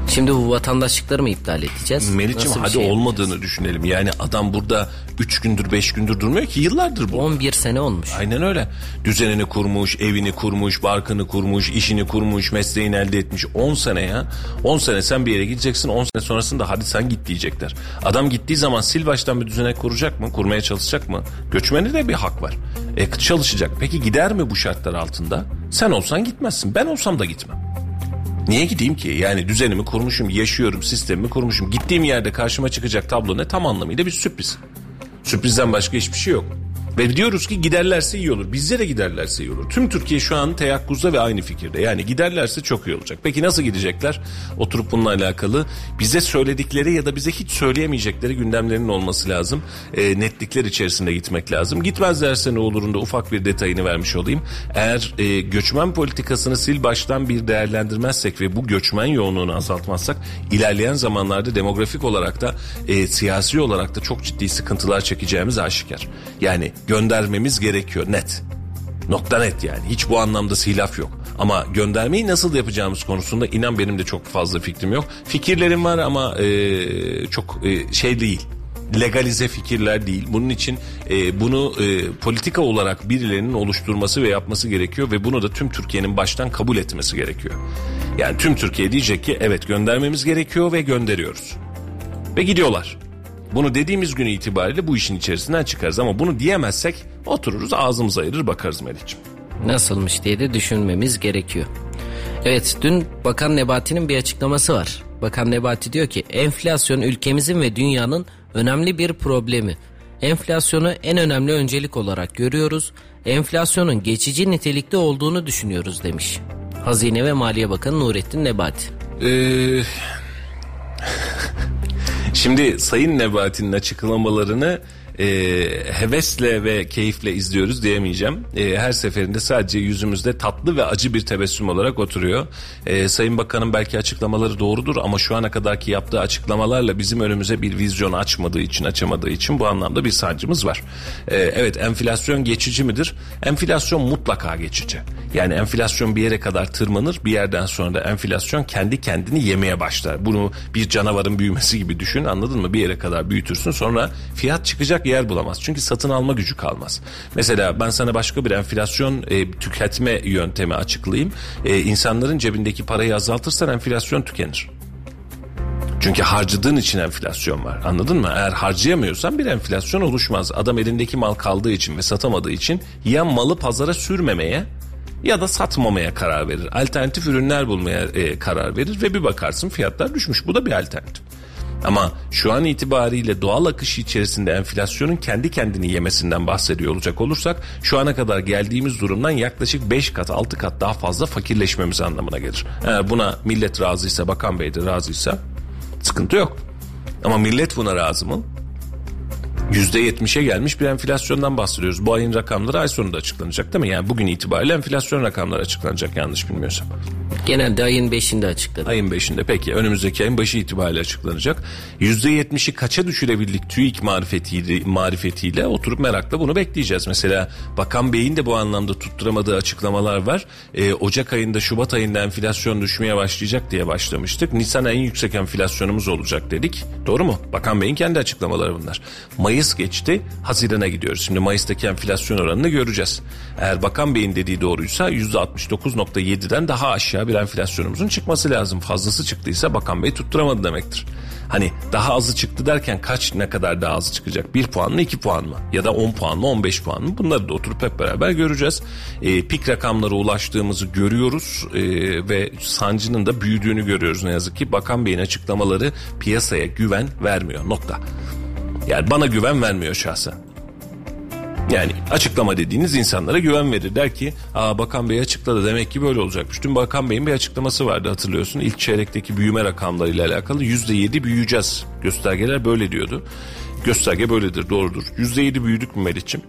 Şimdi bu vatandaşlıkları mı iptal edeceğiz? Bir hadi şey olmadığını düşünelim. Yani adam burada 3 gündür 5 gündür durmuyor ki yıllardır bu. 11 sene olmuş. Aynen öyle. Düzenini kurmuş, evini kurmuş, barkını kurmuş, işini kurmuş, mesleğini elde etmiş. 10 sene ya. 10 sene sen bir yere gideceksin. 10 sene sonrasında hadi sen git diyecekler. Adam gittiği zaman sil baştan bir düzenek kuracak mı? Kurmaya çalışacak mı? Göçmeni de bir hak var. E, çalışacak. Peki gider mi bu şartlar altında? Sen olsan gitmezsin. Ben olsam da gitmem. Niye gideyim ki? Yani düzenimi kurmuşum, yaşıyorum, sistemimi kurmuşum. Gittiğim yerde karşıma çıkacak tablo ne? Tam anlamıyla bir sürpriz. Sürprizden başka hiçbir şey yok. Ve diyoruz ki giderlerse iyi olur. Bizde de giderlerse iyi olur. Tüm Türkiye şu an teyakkuzda ve aynı fikirde. Yani giderlerse çok iyi olacak. Peki nasıl gidecekler? Oturup bununla alakalı bize söyledikleri ya da bize hiç söyleyemeyecekleri gündemlerinin olması lazım. E, netlikler içerisinde gitmek lazım. Gitmezlerse ne olurun da ufak bir detayını vermiş olayım. Eğer e, göçmen politikasını sil baştan bir değerlendirmezsek ve bu göçmen yoğunluğunu azaltmazsak ilerleyen zamanlarda demografik olarak da e, siyasi olarak da çok ciddi sıkıntılar çekeceğimiz aşikar. Yani göndermemiz gerekiyor net. Nokta net yani. Hiç bu anlamda silaf yok. Ama göndermeyi nasıl yapacağımız konusunda inan benim de çok fazla fikrim yok. Fikirlerim var ama e, çok e, şey değil. Legalize fikirler değil. Bunun için e, bunu e, politika olarak birilerinin oluşturması ve yapması gerekiyor ve bunu da tüm Türkiye'nin baştan kabul etmesi gerekiyor. Yani tüm Türkiye diyecek ki evet göndermemiz gerekiyor ve gönderiyoruz. Ve gidiyorlar. Bunu dediğimiz gün itibariyle bu işin içerisinden çıkarız ama bunu diyemezsek otururuz ağzımızı ayırır bakarız Melih'ciğim. Nasılmış diye de düşünmemiz gerekiyor. Evet dün Bakan Nebati'nin bir açıklaması var. Bakan Nebati diyor ki enflasyon ülkemizin ve dünyanın önemli bir problemi. enflasyonu en önemli öncelik olarak görüyoruz. Enflasyonun geçici nitelikte olduğunu düşünüyoruz demiş. Hazine ve Maliye Bakanı Nurettin Nebati. Ee, şimdi Sayın Nebati'nin açıklamalarını e, hevesle ve keyifle izliyoruz diyemeyeceğim. E, her seferinde sadece yüzümüzde tatlı ve acı bir tebessüm olarak oturuyor. E, Sayın Bakan'ın belki açıklamaları doğrudur ama şu ana kadarki yaptığı açıklamalarla bizim önümüze bir vizyon açmadığı için, açamadığı için bu anlamda bir sancımız var. E, evet enflasyon geçici midir? Enflasyon mutlaka geçici. Yani enflasyon bir yere kadar tırmanır, bir yerden sonra da enflasyon kendi kendini yemeye başlar. Bunu bir canavarın büyümesi gibi düşün, anladın mı? Bir yere kadar büyütürsün, sonra fiyat çıkacak yer bulamaz. Çünkü satın alma gücü kalmaz. Mesela ben sana başka bir enflasyon e, tüketme yöntemi açıklayayım. E, insanların cebindeki parayı azaltırsan enflasyon tükenir. Çünkü harcadığın için enflasyon var. Anladın mı? Eğer harcayamıyorsan bir enflasyon oluşmaz. Adam elindeki mal kaldığı için ve satamadığı için ya malı pazara sürmemeye ya da satmamaya karar verir. Alternatif ürünler bulmaya e, karar verir ve bir bakarsın fiyatlar düşmüş. Bu da bir alternatif. Ama şu an itibariyle doğal akış içerisinde enflasyonun kendi kendini yemesinden bahsediyor olacak olursak şu ana kadar geldiğimiz durumdan yaklaşık 5 kat 6 kat daha fazla fakirleşmemiz anlamına gelir. Eğer buna millet razıysa bakan bey de razıysa sıkıntı yok. Ama millet buna razı mı? %70'e gelmiş bir enflasyondan bahsediyoruz. Bu ayın rakamları ay sonunda açıklanacak değil mi? Yani bugün itibariyle enflasyon rakamları açıklanacak yanlış bilmiyorsam. Genelde ayın 5'inde açıkladı. Ayın 5'inde peki önümüzdeki ayın başı itibariyle açıklanacak. %70'i kaça düşürebildik TÜİK marifetiyle, marifetiyle oturup merakla bunu bekleyeceğiz. Mesela Bakan Bey'in de bu anlamda tutturamadığı açıklamalar var. Ee, Ocak ayında Şubat ayında enflasyon düşmeye başlayacak diye başlamıştık. Nisan en yüksek enflasyonumuz olacak dedik. Doğru mu? Bakan Bey'in kendi açıklamaları bunlar. Mayıs geçti Haziran'a gidiyoruz. Şimdi Mayıs'taki enflasyon oranını göreceğiz. Eğer Bakan Bey'in dediği doğruysa %69.7'den daha aşağı bir enflasyonumuzun çıkması lazım. Fazlası çıktıysa Bakan Bey tutturamadı demektir. Hani daha azı çıktı derken kaç ne kadar daha azı çıkacak? 1 puan mı 2 puan mı? Ya da 10 puan mı 15 puan mı? Bunları da oturup hep beraber göreceğiz. E, pik rakamlara ulaştığımızı görüyoruz e, ve sancının da büyüdüğünü görüyoruz ne yazık ki. Bakan Bey'in açıklamaları piyasaya güven vermiyor nokta. Yani bana güven vermiyor şahsen. Yani açıklama dediğiniz insanlara güven verir. Der ki Aa, Bakan Bey açıkladı demek ki böyle olacakmış. Dün Bakan Bey'in bir açıklaması vardı hatırlıyorsun. İlk çeyrekteki büyüme rakamlarıyla alakalı %7 büyüyeceğiz. Göstergeler böyle diyordu. Gösterge böyledir doğrudur. %7 büyüdük mü Melih'ciğim?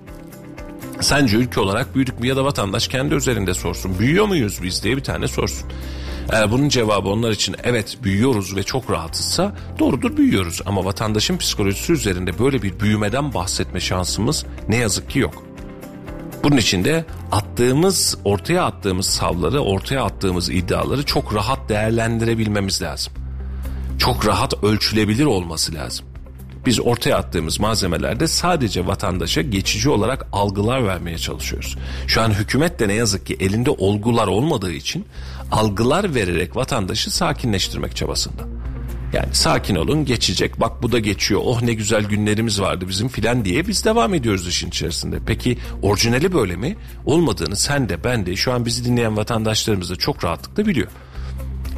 Sence ülke olarak büyüdük mü ya da vatandaş kendi üzerinde sorsun. Büyüyor muyuz biz diye bir tane sorsun. Eğer bunun cevabı onlar için evet büyüyoruz ve çok rahatızsa doğrudur büyüyoruz. Ama vatandaşın psikolojisi üzerinde böyle bir büyümeden bahsetme şansımız ne yazık ki yok. Bunun için de attığımız, ortaya attığımız savları, ortaya attığımız iddiaları çok rahat değerlendirebilmemiz lazım. Çok rahat ölçülebilir olması lazım. Biz ortaya attığımız malzemelerde sadece vatandaşa geçici olarak algılar vermeye çalışıyoruz. Şu an hükümet de ne yazık ki elinde olgular olmadığı için algılar vererek vatandaşı sakinleştirmek çabasında. Yani sakin olun geçecek bak bu da geçiyor oh ne güzel günlerimiz vardı bizim filan diye biz devam ediyoruz işin içerisinde. Peki orijinali böyle mi? Olmadığını sen de ben de şu an bizi dinleyen vatandaşlarımız da çok rahatlıkla biliyor.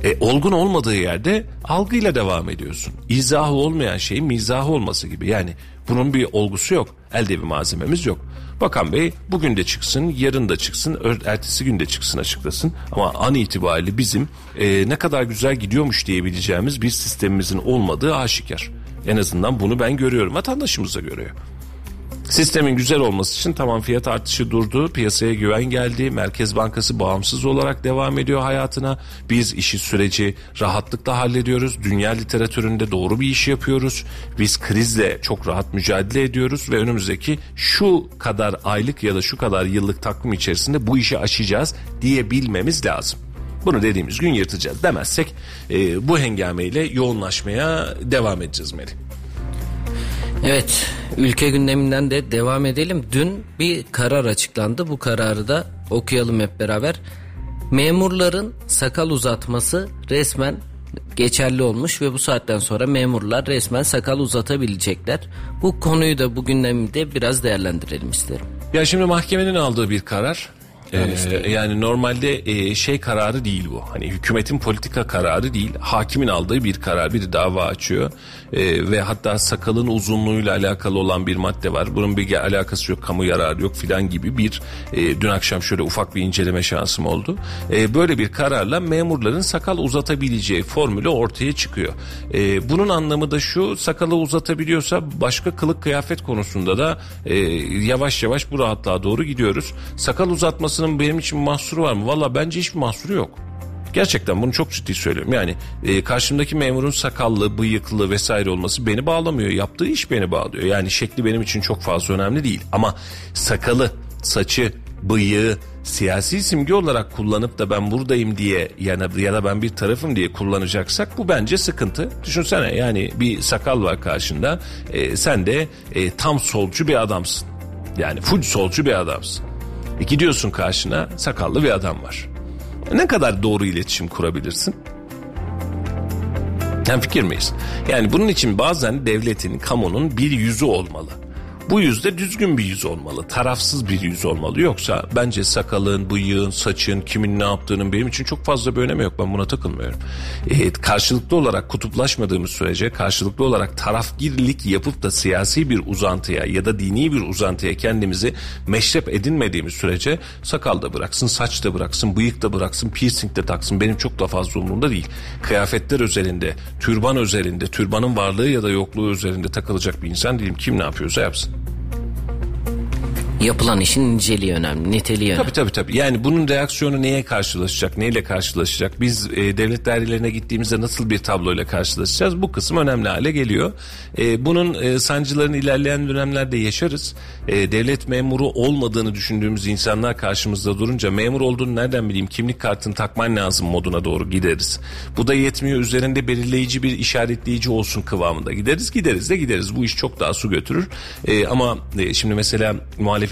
E, olgun olmadığı yerde algıyla devam ediyorsun. İzahı olmayan şeyin mizahı olması gibi. Yani bunun bir olgusu yok. Elde bir malzememiz yok. Bakan Bey bugün de çıksın, yarın da çıksın, ertesi gün de çıksın açıklasın. Ama an itibariyle bizim e, ne kadar güzel gidiyormuş diyebileceğimiz bir sistemimizin olmadığı aşikar. En azından bunu ben görüyorum. Vatandaşımız da görüyor. Sistemin güzel olması için tamam fiyat artışı durdu, piyasaya güven geldi, Merkez Bankası bağımsız olarak devam ediyor hayatına. Biz işi süreci rahatlıkla hallediyoruz. Dünya literatüründe doğru bir iş yapıyoruz. Biz krizle çok rahat mücadele ediyoruz ve önümüzdeki şu kadar aylık ya da şu kadar yıllık takvim içerisinde bu işi aşacağız diyebilmemiz lazım. Bunu dediğimiz gün yırtacağız demezsek e, bu hengameyle yoğunlaşmaya devam edeceğiz Melih. Evet, ülke gündeminden de devam edelim. Dün bir karar açıklandı. Bu kararı da okuyalım hep beraber. Memurların sakal uzatması resmen geçerli olmuş ve bu saatten sonra memurlar resmen sakal uzatabilecekler. Bu konuyu da bu gündemde biraz değerlendirelim isterim. Ya şimdi mahkemenin aldığı bir karar Ee, yani normalde e, şey kararı değil bu. Hani hükümetin politika kararı değil. Hakimin aldığı bir karar. Bir dava açıyor. Ee, ve hatta sakalın uzunluğuyla alakalı olan bir madde var. Bunun bir alakası yok. Kamu yararı yok filan gibi bir e, dün akşam şöyle ufak bir inceleme şansım oldu. E, böyle bir kararla memurların sakal uzatabileceği formülü ortaya çıkıyor. E, bunun anlamı da şu sakalı uzatabiliyorsa başka kılık kıyafet konusunda da e, yavaş yavaş bu rahatlığa doğru gidiyoruz. Sakal uzatmasının benim için mahsuru var mı? Valla bence hiçbir mahsuru yok. Gerçekten bunu çok ciddi söylüyorum. Yani e, karşımdaki memurun sakallı, bıyıklı vesaire olması beni bağlamıyor. Yaptığı iş beni bağlıyor. Yani şekli benim için çok fazla önemli değil. Ama sakalı, saçı, bıyığı siyasi simge olarak kullanıp da ben buradayım diye yani ya da ben bir tarafım diye kullanacaksak bu bence sıkıntı. Düşünsene yani bir sakal var karşında. E, sen de e, tam solcu bir adamsın. Yani full solcu bir adamsın. E, gidiyorsun karşına sakallı bir adam var. Ne kadar doğru iletişim kurabilirsin? Hem fikir miyiz? Yani bunun için bazen devletin, kamunun bir yüzü olmalı. Bu yüzde düzgün bir yüz olmalı. Tarafsız bir yüz olmalı. Yoksa bence sakalın, bıyığın, saçın, kimin ne yaptığının benim için çok fazla bir önemi yok. Ben buna takılmıyorum. E, karşılıklı olarak kutuplaşmadığımız sürece, karşılıklı olarak tarafgirlik yapıp da siyasi bir uzantıya ya da dini bir uzantıya kendimizi meşrep edinmediğimiz sürece sakal da bıraksın, saç da bıraksın, bıyık da bıraksın, piercing de taksın. Benim çok da fazla umurumda değil. Kıyafetler özelinde, türban özelinde, türbanın varlığı ya da yokluğu üzerinde takılacak bir insan değilim. Kim ne yapıyorsa yapsın. Yapılan işin niceliği önemli, niteliği önemli. Tabii tabii tabii. Yani bunun reaksiyonu neye karşılaşacak, neyle karşılaşacak? Biz e, devlet dairelerine gittiğimizde nasıl bir tabloyla karşılaşacağız? Bu kısım önemli hale geliyor. E, bunun e, sancılarını ilerleyen dönemlerde yaşarız. E, devlet memuru olmadığını düşündüğümüz insanlar karşımızda durunca memur olduğunu nereden bileyim kimlik kartını takman lazım moduna doğru gideriz. Bu da yetmiyor üzerinde belirleyici bir işaretleyici olsun kıvamında gideriz gideriz de gideriz. Bu iş çok daha su götürür. E, ama e, şimdi mesela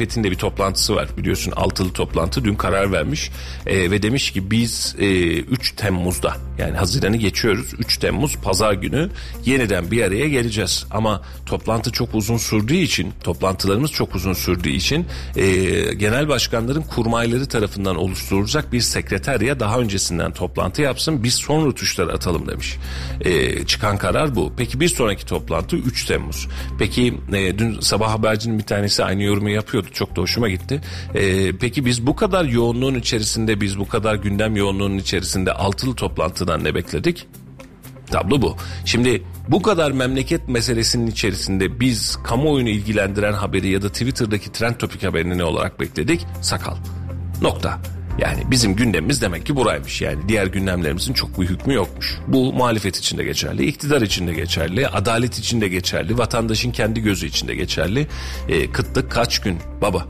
muhalefetin de bir toplantısı var biliyorsun altılı toplantı dün karar vermiş e, ve demiş ki biz e, 3 Temmuz'da yani Haziran'ı geçiyoruz 3 Temmuz pazar günü yeniden bir araya geleceğiz ama toplantı çok uzun sürdüğü için toplantılarımız çok uzun sürdüğü için e, genel başkanların kurmayları tarafından oluşturulacak bir sekreterya daha öncesinden toplantı yapsın biz son rutuşları atalım demiş. E, çıkan karar bu. Peki bir sonraki toplantı 3 Temmuz. Peki e, dün sabah habercinin bir tanesi aynı yorumu yapıyordu. Çok da hoşuma gitti. E, peki biz bu kadar yoğunluğun içerisinde biz bu kadar gündem yoğunluğunun içerisinde altılı toplantıdan ne bekledik? Tablo bu. Şimdi bu kadar memleket meselesinin içerisinde biz kamuoyunu ilgilendiren haberi ya da Twitter'daki trend topik haberini ne olarak bekledik? Sakal. Nokta. Yani bizim gündemimiz demek ki buraymış. Yani diğer gündemlerimizin çok bir hükmü yokmuş. Bu muhalefet için de geçerli, iktidar için de geçerli, adalet için de geçerli, vatandaşın kendi gözü için de geçerli. E, kıtlık kaç gün baba?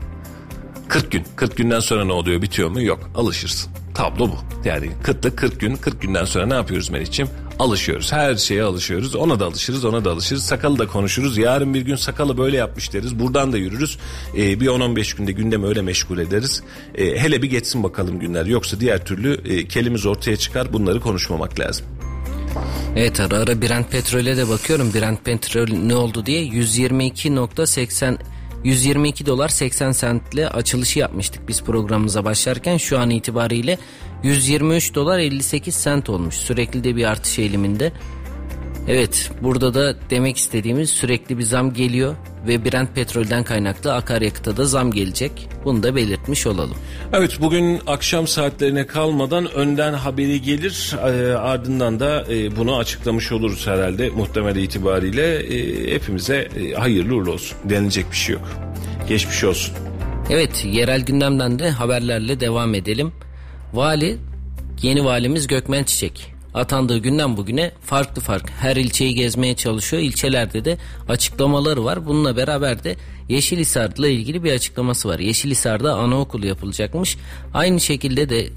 40 gün. 40 günden sonra ne oluyor bitiyor mu? Yok alışırsın. Tablo bu. Yani kıtlık 40 gün 40 günden sonra ne yapıyoruz Meriç'ciğim? Alışıyoruz. Her şeye alışıyoruz. Ona da alışırız ona da alışırız. Sakalı da konuşuruz. Yarın bir gün sakalı böyle yapmış deriz. Buradan da yürürüz. Ee, bir 10-15 günde gündemi öyle meşgul ederiz. Ee, hele bir geçsin bakalım günler. Yoksa diğer türlü e, kelimiz ortaya çıkar. Bunları konuşmamak lazım. Evet ara ara Brent petrole de bakıyorum. Brent petrol ne oldu diye 122.80 122 dolar 80 sentle açılışı yapmıştık biz programımıza başlarken şu an itibariyle 123 dolar 58 sent olmuş. Sürekli de bir artış eğiliminde. Evet burada da demek istediğimiz sürekli bir zam geliyor ve Brent petrolden kaynaklı akaryakıta da zam gelecek. Bunu da belirtmiş olalım. Evet bugün akşam saatlerine kalmadan önden haberi gelir e, ardından da e, bunu açıklamış oluruz herhalde muhtemel itibariyle e, hepimize e, hayırlı uğurlu olsun denilecek bir şey yok. Geçmiş olsun. Evet yerel gündemden de haberlerle devam edelim. Vali yeni valimiz Gökmen Çiçek atandığı günden bugüne farklı farklı her ilçeyi gezmeye çalışıyor. İlçelerde de açıklamaları var. Bununla beraber de Yeşilhisar'la ilgili bir açıklaması var. Yeşilhisar'da anaokulu yapılacakmış. Aynı şekilde de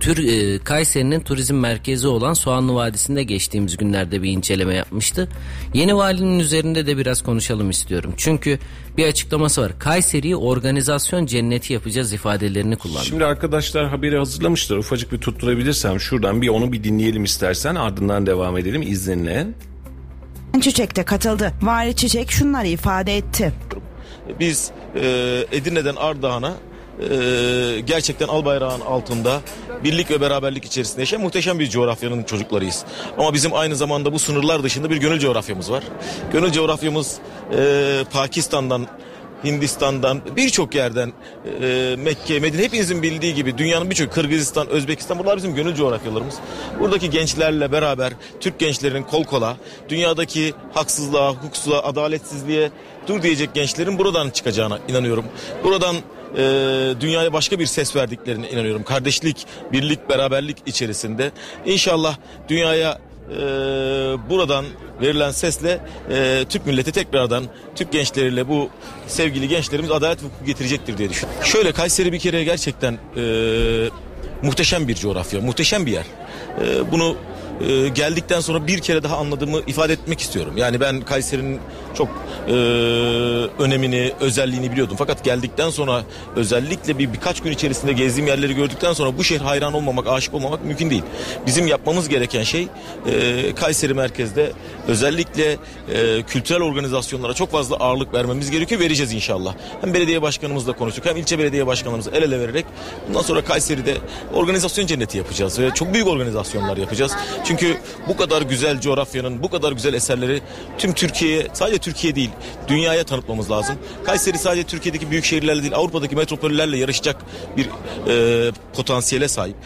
Tür, e, Kayseri'nin turizm merkezi olan Soğanlı Vadisi'nde geçtiğimiz günlerde bir inceleme yapmıştı. Yeni valinin üzerinde de biraz konuşalım istiyorum. Çünkü bir açıklaması var. Kayseri'yi organizasyon cenneti yapacağız ifadelerini kullandı. Şimdi arkadaşlar haberi hazırlamışlar. Ufacık bir tutturabilirsem şuradan bir onu bir dinleyelim istersen ardından devam edelim izninle. Çiçek de katıldı. Vali Çiçek şunları ifade etti. Biz e, Edirne'den Ardahan'a e, gerçekten al bayrağın altında birlik ve beraberlik içerisinde yaşayan muhteşem bir coğrafyanın çocuklarıyız. Ama bizim aynı zamanda bu sınırlar dışında bir gönül coğrafyamız var. Gönül coğrafyamız e, Pakistan'dan Hindistan'dan birçok yerden e, Mekke, Medine hepinizin bildiği gibi dünyanın birçok Kırgızistan, Özbekistan bunlar bizim gönül coğrafyalarımız. Buradaki gençlerle beraber Türk gençlerinin kol kola dünyadaki haksızlığa, hukuksuzluğa, adaletsizliğe dur diyecek gençlerin buradan çıkacağına inanıyorum. Buradan e, dünyaya başka bir ses verdiklerine inanıyorum. Kardeşlik, birlik, beraberlik içerisinde. İnşallah dünyaya e, buradan verilen sesle e, Türk milleti tekrardan Türk gençleriyle bu sevgili gençlerimiz adalet hukuku getirecektir diye düşünüyorum. Şöyle Kayseri bir kere gerçekten e, muhteşem bir coğrafya, muhteşem bir yer. E, bunu e, geldikten sonra bir kere daha anladığımı ifade etmek istiyorum. Yani ben Kayseri'nin çok e, önemini, özelliğini biliyordum. Fakat geldikten sonra özellikle bir birkaç gün içerisinde gezdiğim yerleri gördükten sonra bu şehre hayran olmamak, aşık olmamak mümkün değil. Bizim yapmamız gereken şey e, Kayseri merkezde özellikle e, kültürel organizasyonlara çok fazla ağırlık vermemiz gerekiyor. Vereceğiz inşallah. Hem belediye başkanımızla konuştuk hem ilçe belediye başkanımızla el ele vererek bundan sonra Kayseri'de organizasyon cenneti yapacağız ve çok büyük organizasyonlar yapacağız. Çünkü bu kadar güzel coğrafyanın, bu kadar güzel eserleri tüm Türkiye'ye, sadece Türkiye değil, dünyaya tanıtmamız lazım. Kayseri sadece Türkiye'deki büyük şehirlerle değil, Avrupa'daki metropollerle yarışacak bir e, potansiyele sahip.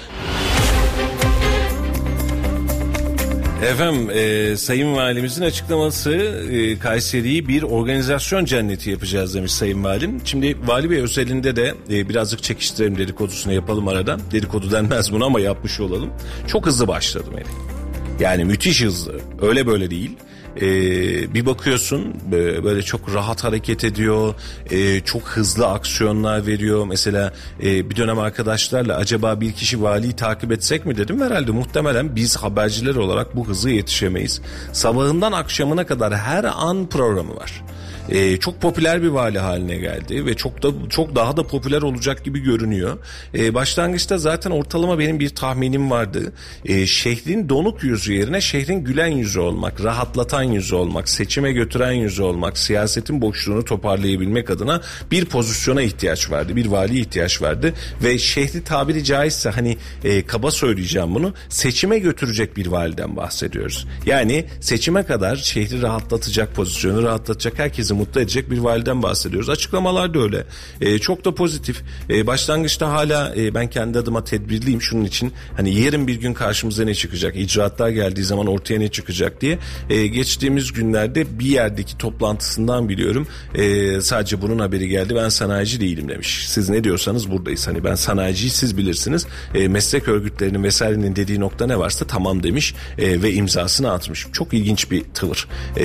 Efendim e, Sayın Valimizin açıklaması e, Kayseri'yi bir organizasyon cenneti yapacağız demiş Sayın Valim. Şimdi Vali Bey özelinde de e, birazcık çekiştirelim dedikodusunu yapalım aradan. Dedikodu denmez buna ama yapmış olalım. Çok hızlı başladı Melih. Yani müthiş hızlı. Öyle böyle değil. Ee, bir bakıyorsun e, böyle çok rahat hareket ediyor e, çok hızlı aksiyonlar veriyor. Mesela e, bir dönem arkadaşlarla acaba bir kişi valiyi takip etsek mi dedim. Herhalde muhtemelen biz haberciler olarak bu hızı yetişemeyiz. Sabahından akşamına kadar her an programı var e, çok popüler bir vali haline geldi ve çok da çok daha da popüler olacak gibi görünüyor. E, başlangıçta zaten ortalama benim bir tahminim vardı. E, şehrin donuk yüzü yerine şehrin gülen yüzü olmak, rahatlatan yüzü olmak, seçime götüren yüzü olmak, siyasetin boşluğunu toparlayabilmek adına bir pozisyona ihtiyaç vardı. Bir vali ihtiyaç vardı ve şehri tabiri caizse hani e, kaba söyleyeceğim bunu seçime götürecek bir validen bahsediyoruz. Yani seçime kadar şehri rahatlatacak, pozisyonu rahatlatacak, herkesi mutlu edecek bir validen bahsediyoruz. Açıklamalar da öyle. E, çok da pozitif. E, başlangıçta hala e, ben kendi adıma tedbirliyim şunun için. Hani yarın bir gün karşımıza ne çıkacak? İcraatlar geldiği zaman ortaya ne çıkacak diye. E, geçtiğimiz günlerde bir yerdeki toplantısından biliyorum. E, sadece bunun haberi geldi. Ben sanayici değilim demiş. Siz ne diyorsanız buradayız. Hani ben sanayiciyi siz bilirsiniz. E, meslek örgütlerinin vesairenin dediği nokta ne varsa tamam demiş e, ve imzasını atmış. Çok ilginç bir tavır e,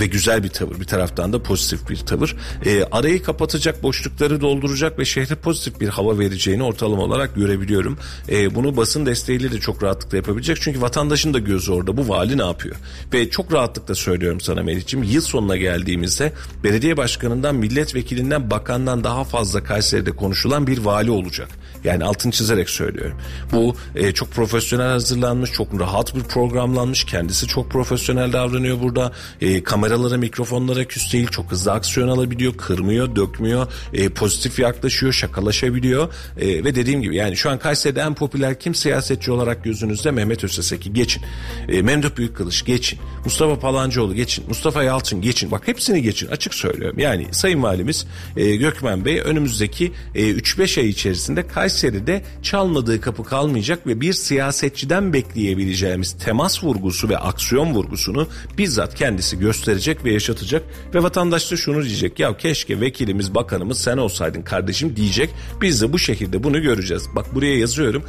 ve güzel bir tavır. Bir taraftan da pozitif bir tavır. E, arayı kapatacak, boşlukları dolduracak ve şehre pozitif bir hava vereceğini ortalama olarak görebiliyorum. E, bunu basın desteğiyle de çok rahatlıkla yapabilecek. Çünkü vatandaşın da gözü orada. Bu vali ne yapıyor? Ve çok rahatlıkla söylüyorum sana Melih'ciğim. Yıl sonuna geldiğimizde belediye başkanından, milletvekilinden, bakandan daha fazla Kayseri'de konuşulan bir vali olacak. Yani altını çizerek söylüyorum. Bu e, çok profesyonel hazırlanmış, çok rahat bir programlanmış. Kendisi çok profesyonel davranıyor burada. E, kameralara, mikrofonlara küs değil. Çok hızlı aksiyon alabiliyor. Kırmıyor, dökmüyor. E, pozitif yaklaşıyor, şakalaşabiliyor. E, ve dediğim gibi yani şu an Kayseri'de en popüler kim siyasetçi olarak gözünüzde Mehmet Özeseki geçin. E, Memduh Büyükkılıç geçin. Mustafa Palancıoğlu geçin. Mustafa Yalçın geçin. Bak hepsini geçin açık söylüyorum. Yani Sayın Valimiz e, Gökmen Bey önümüzdeki e, 3-5 ay içerisinde Kayseri'de çalmadığı kapı kalmayacak ve bir siyasetçiden bekleyebileceğimiz temas vurgusu ve aksiyon vurgusunu bizzat kendisi gösterecek ve yaşatacak ve vatandaş da şunu diyecek. Ya keşke vekilimiz bakanımız sen olsaydın kardeşim diyecek. Biz de bu şekilde bunu göreceğiz. Bak buraya yazıyorum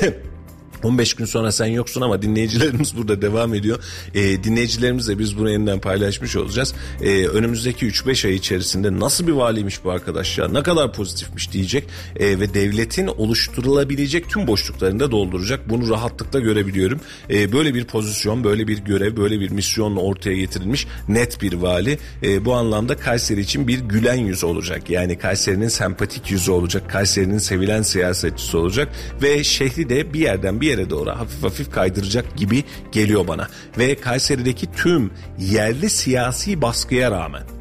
15 gün sonra sen yoksun ama dinleyicilerimiz burada devam ediyor. E, dinleyicilerimizle biz bunu yeniden paylaşmış olacağız. E, önümüzdeki 3-5 ay içerisinde nasıl bir valiymiş bu arkadaş ya ne kadar pozitifmiş diyecek e, ve devletin oluşturulabilecek tüm boşluklarını da dolduracak. Bunu rahatlıkla görebiliyorum. E, böyle bir pozisyon, böyle bir görev, böyle bir misyonla ortaya getirilmiş net bir vali. E, bu anlamda Kayseri için bir gülen yüz olacak. Yani Kayseri'nin sempatik yüzü olacak. Kayseri'nin sevilen siyasetçisi olacak ve şehri de bir yerden bir yere doğru hafif hafif kaydıracak gibi geliyor bana. Ve Kayseri'deki tüm yerli siyasi baskıya rağmen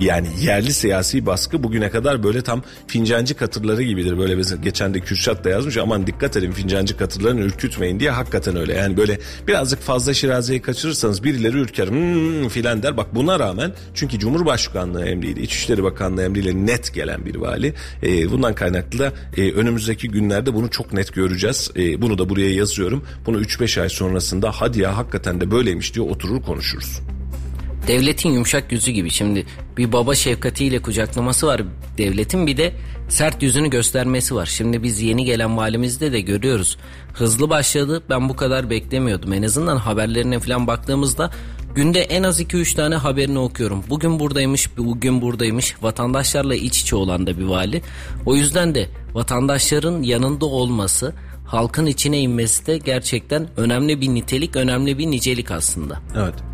Yani yerli siyasi baskı bugüne kadar böyle tam fincancı katırları gibidir. Böyle mesela geçen de Kürşat da yazmış aman dikkat edin fincancı katırlarını ürkütmeyin diye hakikaten öyle. Yani böyle birazcık fazla şirazeyi kaçırırsanız birileri ürker hmm, filan der. Bak buna rağmen çünkü Cumhurbaşkanlığı emriyle İçişleri Bakanlığı emriyle net gelen bir vali. E, bundan kaynaklı da e, önümüzdeki günlerde bunu çok net göreceğiz. E, bunu da buraya yazıyorum. Bunu 3-5 ay sonrasında hadi ya hakikaten de böyleymiş diye oturur konuşuruz. Devletin yumuşak yüzü gibi şimdi bir baba şefkatiyle kucaklaması var devletin bir de sert yüzünü göstermesi var. Şimdi biz yeni gelen valimizde de görüyoruz. Hızlı başladı ben bu kadar beklemiyordum. En azından haberlerine falan baktığımızda günde en az 2-3 tane haberini okuyorum. Bugün buradaymış bugün buradaymış vatandaşlarla iç içe olan da bir vali. O yüzden de vatandaşların yanında olması halkın içine inmesi de gerçekten önemli bir nitelik önemli bir nicelik aslında. Evet.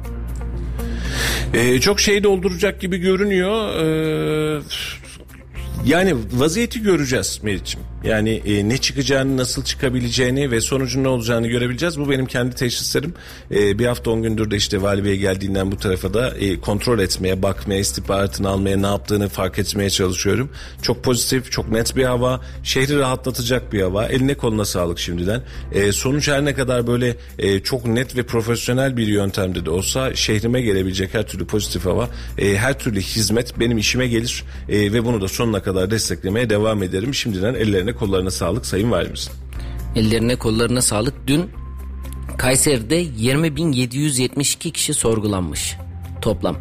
Ee, çok şey dolduracak gibi görünüyor. Ee, yani vaziyeti göreceğiz Meriç'im. Yani e, ne çıkacağını, nasıl çıkabileceğini ve sonucun ne olacağını görebileceğiz. Bu benim kendi teşhislerim. E, bir hafta on gündür de işte Vali Bey geldiğinden bu tarafa da e, kontrol etmeye, bakmaya, istihbaratını almaya, ne yaptığını fark etmeye çalışıyorum. Çok pozitif, çok net bir hava. Şehri rahatlatacak bir hava. Eline koluna sağlık şimdiden. E, sonuç her ne kadar böyle e, çok net ve profesyonel bir yöntemde de olsa şehrime gelebilecek her türlü pozitif hava, e, her türlü hizmet benim işime gelir e, ve bunu da sonuna kadar desteklemeye devam ederim. Şimdiden ellerine kollarına sağlık Sayın Valimizin. Ellerine kollarına sağlık. Dün Kayseri'de 20.772 kişi sorgulanmış toplam.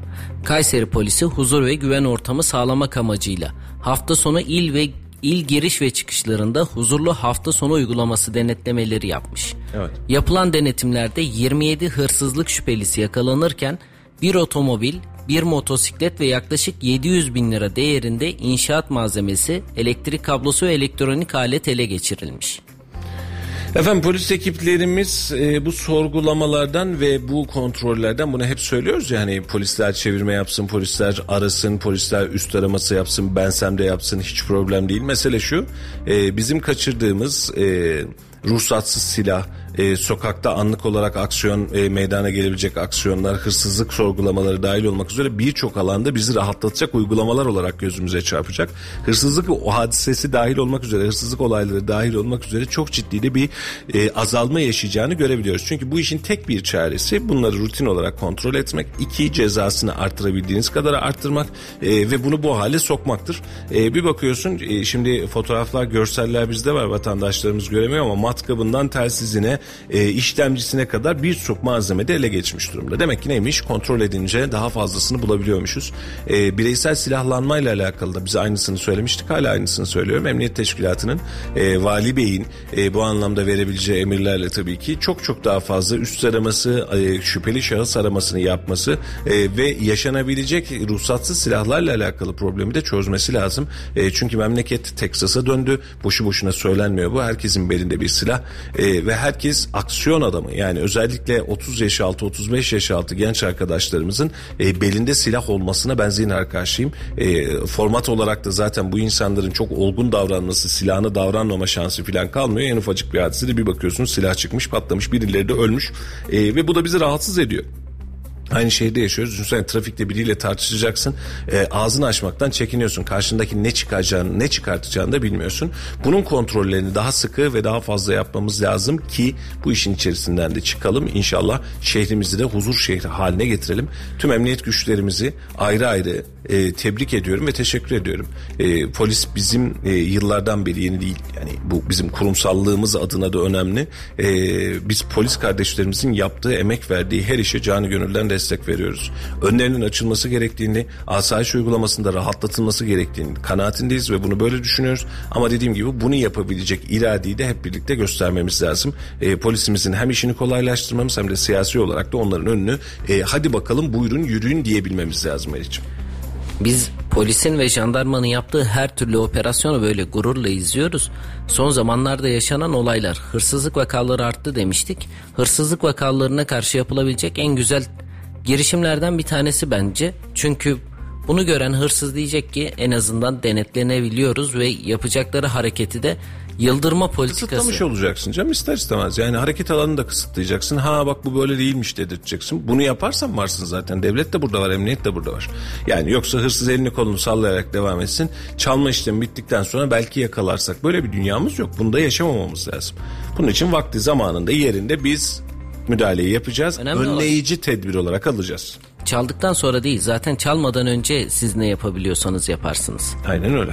Kayseri polisi huzur ve güven ortamı sağlamak amacıyla hafta sonu il ve il giriş ve çıkışlarında huzurlu hafta sonu uygulaması denetlemeleri yapmış. Evet. Yapılan denetimlerde 27 hırsızlık şüphelisi yakalanırken bir otomobil, bir motosiklet ve yaklaşık 700 bin lira değerinde inşaat malzemesi, elektrik kablosu ve elektronik alet ele geçirilmiş. Efendim polis ekiplerimiz e, bu sorgulamalardan ve bu kontrollerden bunu hep söylüyoruz ya hani polisler çevirme yapsın, polisler arasın, polisler üst araması yapsın, bensem de yapsın hiç problem değil. Mesele şu e, bizim kaçırdığımız e, ruhsatsız silah, e, sokakta anlık olarak aksiyon e, meydana gelebilecek aksiyonlar, hırsızlık sorgulamaları dahil olmak üzere birçok alanda bizi rahatlatacak uygulamalar olarak gözümüze çarpacak. Hırsızlık o hadisesi dahil olmak üzere, hırsızlık olayları dahil olmak üzere çok ciddi de bir e, azalma yaşayacağını görebiliyoruz. Çünkü bu işin tek bir çaresi bunları rutin olarak kontrol etmek, iki cezasını arttırabildiğiniz kadar arttırmak e, ve bunu bu hale sokmaktır. E, bir bakıyorsun e, şimdi fotoğraflar, görseller bizde var vatandaşlarımız göremiyor ama matkabından telsizine, e, işlemcisine kadar birçok malzemede ele geçmiş durumda. Demek ki neymiş? Kontrol edince daha fazlasını bulabiliyormuşuz. E, bireysel silahlanmayla alakalı da bize aynısını söylemiştik. Hala aynısını söylüyorum. Emniyet Teşkilatı'nın e, Vali Bey'in e, bu anlamda verebileceği emirlerle tabii ki çok çok daha fazla üst araması, e, şüpheli şahıs aramasını yapması e, ve yaşanabilecek ruhsatsız silahlarla alakalı problemi de çözmesi lazım. E, çünkü memleket Teksas'a döndü. Boşu boşuna söylenmiyor bu. Herkesin belinde bir silah e, ve herkes aksiyon adamı. Yani özellikle 30 yaş altı 35 yaş altı genç arkadaşlarımızın e, belinde silah olmasına ben zihner karşıyım. E, format olarak da zaten bu insanların çok olgun davranması, silahını davranmama şansı falan kalmıyor. En ufacık bir hadisede bir bakıyorsunuz silah çıkmış, patlamış, birileri de ölmüş. E, ve bu da bizi rahatsız ediyor. Aynı şehirde yaşıyoruz. Düşünsene trafikte biriyle tartışacaksın. E, ağzını açmaktan çekiniyorsun. Karşındaki ne çıkacağını, ne çıkartacağını da bilmiyorsun. Bunun kontrollerini daha sıkı ve daha fazla yapmamız lazım ki bu işin içerisinden de çıkalım. İnşallah şehrimizi de huzur şehri haline getirelim. Tüm emniyet güçlerimizi ayrı ayrı e, tebrik ediyorum ve teşekkür ediyorum. E, polis bizim e, yıllardan beri yeni değil. Yani bu bizim kurumsallığımız adına da önemli. E, biz polis kardeşlerimizin yaptığı, emek verdiği her işe canı gönülden destek veriyoruz. Önlerinin açılması gerektiğini, asayiş uygulamasında rahatlatılması gerektiğini kanaatindeyiz ve bunu böyle düşünüyoruz. Ama dediğim gibi bunu yapabilecek iradeyi de hep birlikte göstermemiz lazım. E, polisimizin hem işini kolaylaştırmamız hem de siyasi olarak da onların önünü e, hadi bakalım buyurun yürüyün diyebilmemiz lazım Meriç'im. Biz polisin ve jandarmanın yaptığı her türlü operasyonu böyle gururla izliyoruz. Son zamanlarda yaşanan olaylar hırsızlık vakaları arttı demiştik. Hırsızlık vakalarına karşı yapılabilecek en güzel girişimlerden bir tanesi bence. Çünkü bunu gören hırsız diyecek ki en azından denetlenebiliyoruz ve yapacakları hareketi de yıldırma politikası. Kısıtlamış olacaksın canım ister istemez. Yani hareket alanını da kısıtlayacaksın. Ha bak bu böyle değilmiş dedirteceksin. Bunu yaparsan varsın zaten. Devlet de burada var, emniyet de burada var. Yani yoksa hırsız elini kolunu sallayarak devam etsin. Çalma işlemi bittikten sonra belki yakalarsak. Böyle bir dünyamız yok. Bunda yaşamamamız lazım. Bunun için vakti zamanında yerinde biz müdahaleyi yapacağız. Önemli olan- Önleyici tedbir olarak alacağız. Çaldıktan sonra değil zaten çalmadan önce siz ne yapabiliyorsanız yaparsınız. Aynen öyle.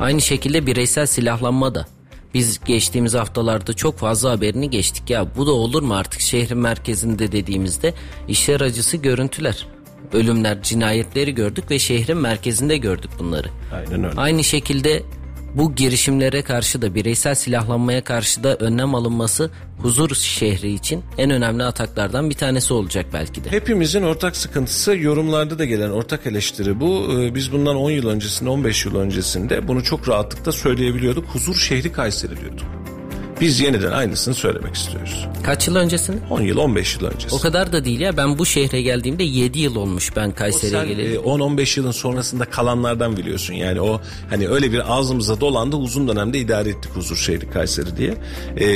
Aynı şekilde bireysel silahlanma da. Biz geçtiğimiz haftalarda çok fazla haberini geçtik. Ya bu da olur mu artık şehrin merkezinde dediğimizde işler acısı görüntüler. Ölümler, cinayetleri gördük ve şehrin merkezinde gördük bunları. Aynen öyle. Aynı şekilde bu girişimlere karşı da bireysel silahlanmaya karşı da önlem alınması huzur şehri için en önemli ataklardan bir tanesi olacak belki de. Hepimizin ortak sıkıntısı yorumlarda da gelen ortak eleştiri bu. Ee, Biz bundan 10 yıl öncesinde 15 yıl öncesinde bunu çok rahatlıkla söyleyebiliyorduk. Huzur şehri Kayseri diyorduk. Biz yeniden aynısını söylemek istiyoruz. Kaç yıl öncesinde? 10 yıl 15 yıl öncesi. O kadar da değil ya. Ben bu şehre geldiğimde 7 yıl olmuş ben Kayseri'ye geleli. e, 10-15 yılın sonrasında kalanlardan biliyorsun. Yani o hani öyle bir ağzımıza dolandı uzun dönemde idare ettik huzur şehri Kayseri diye. Ee,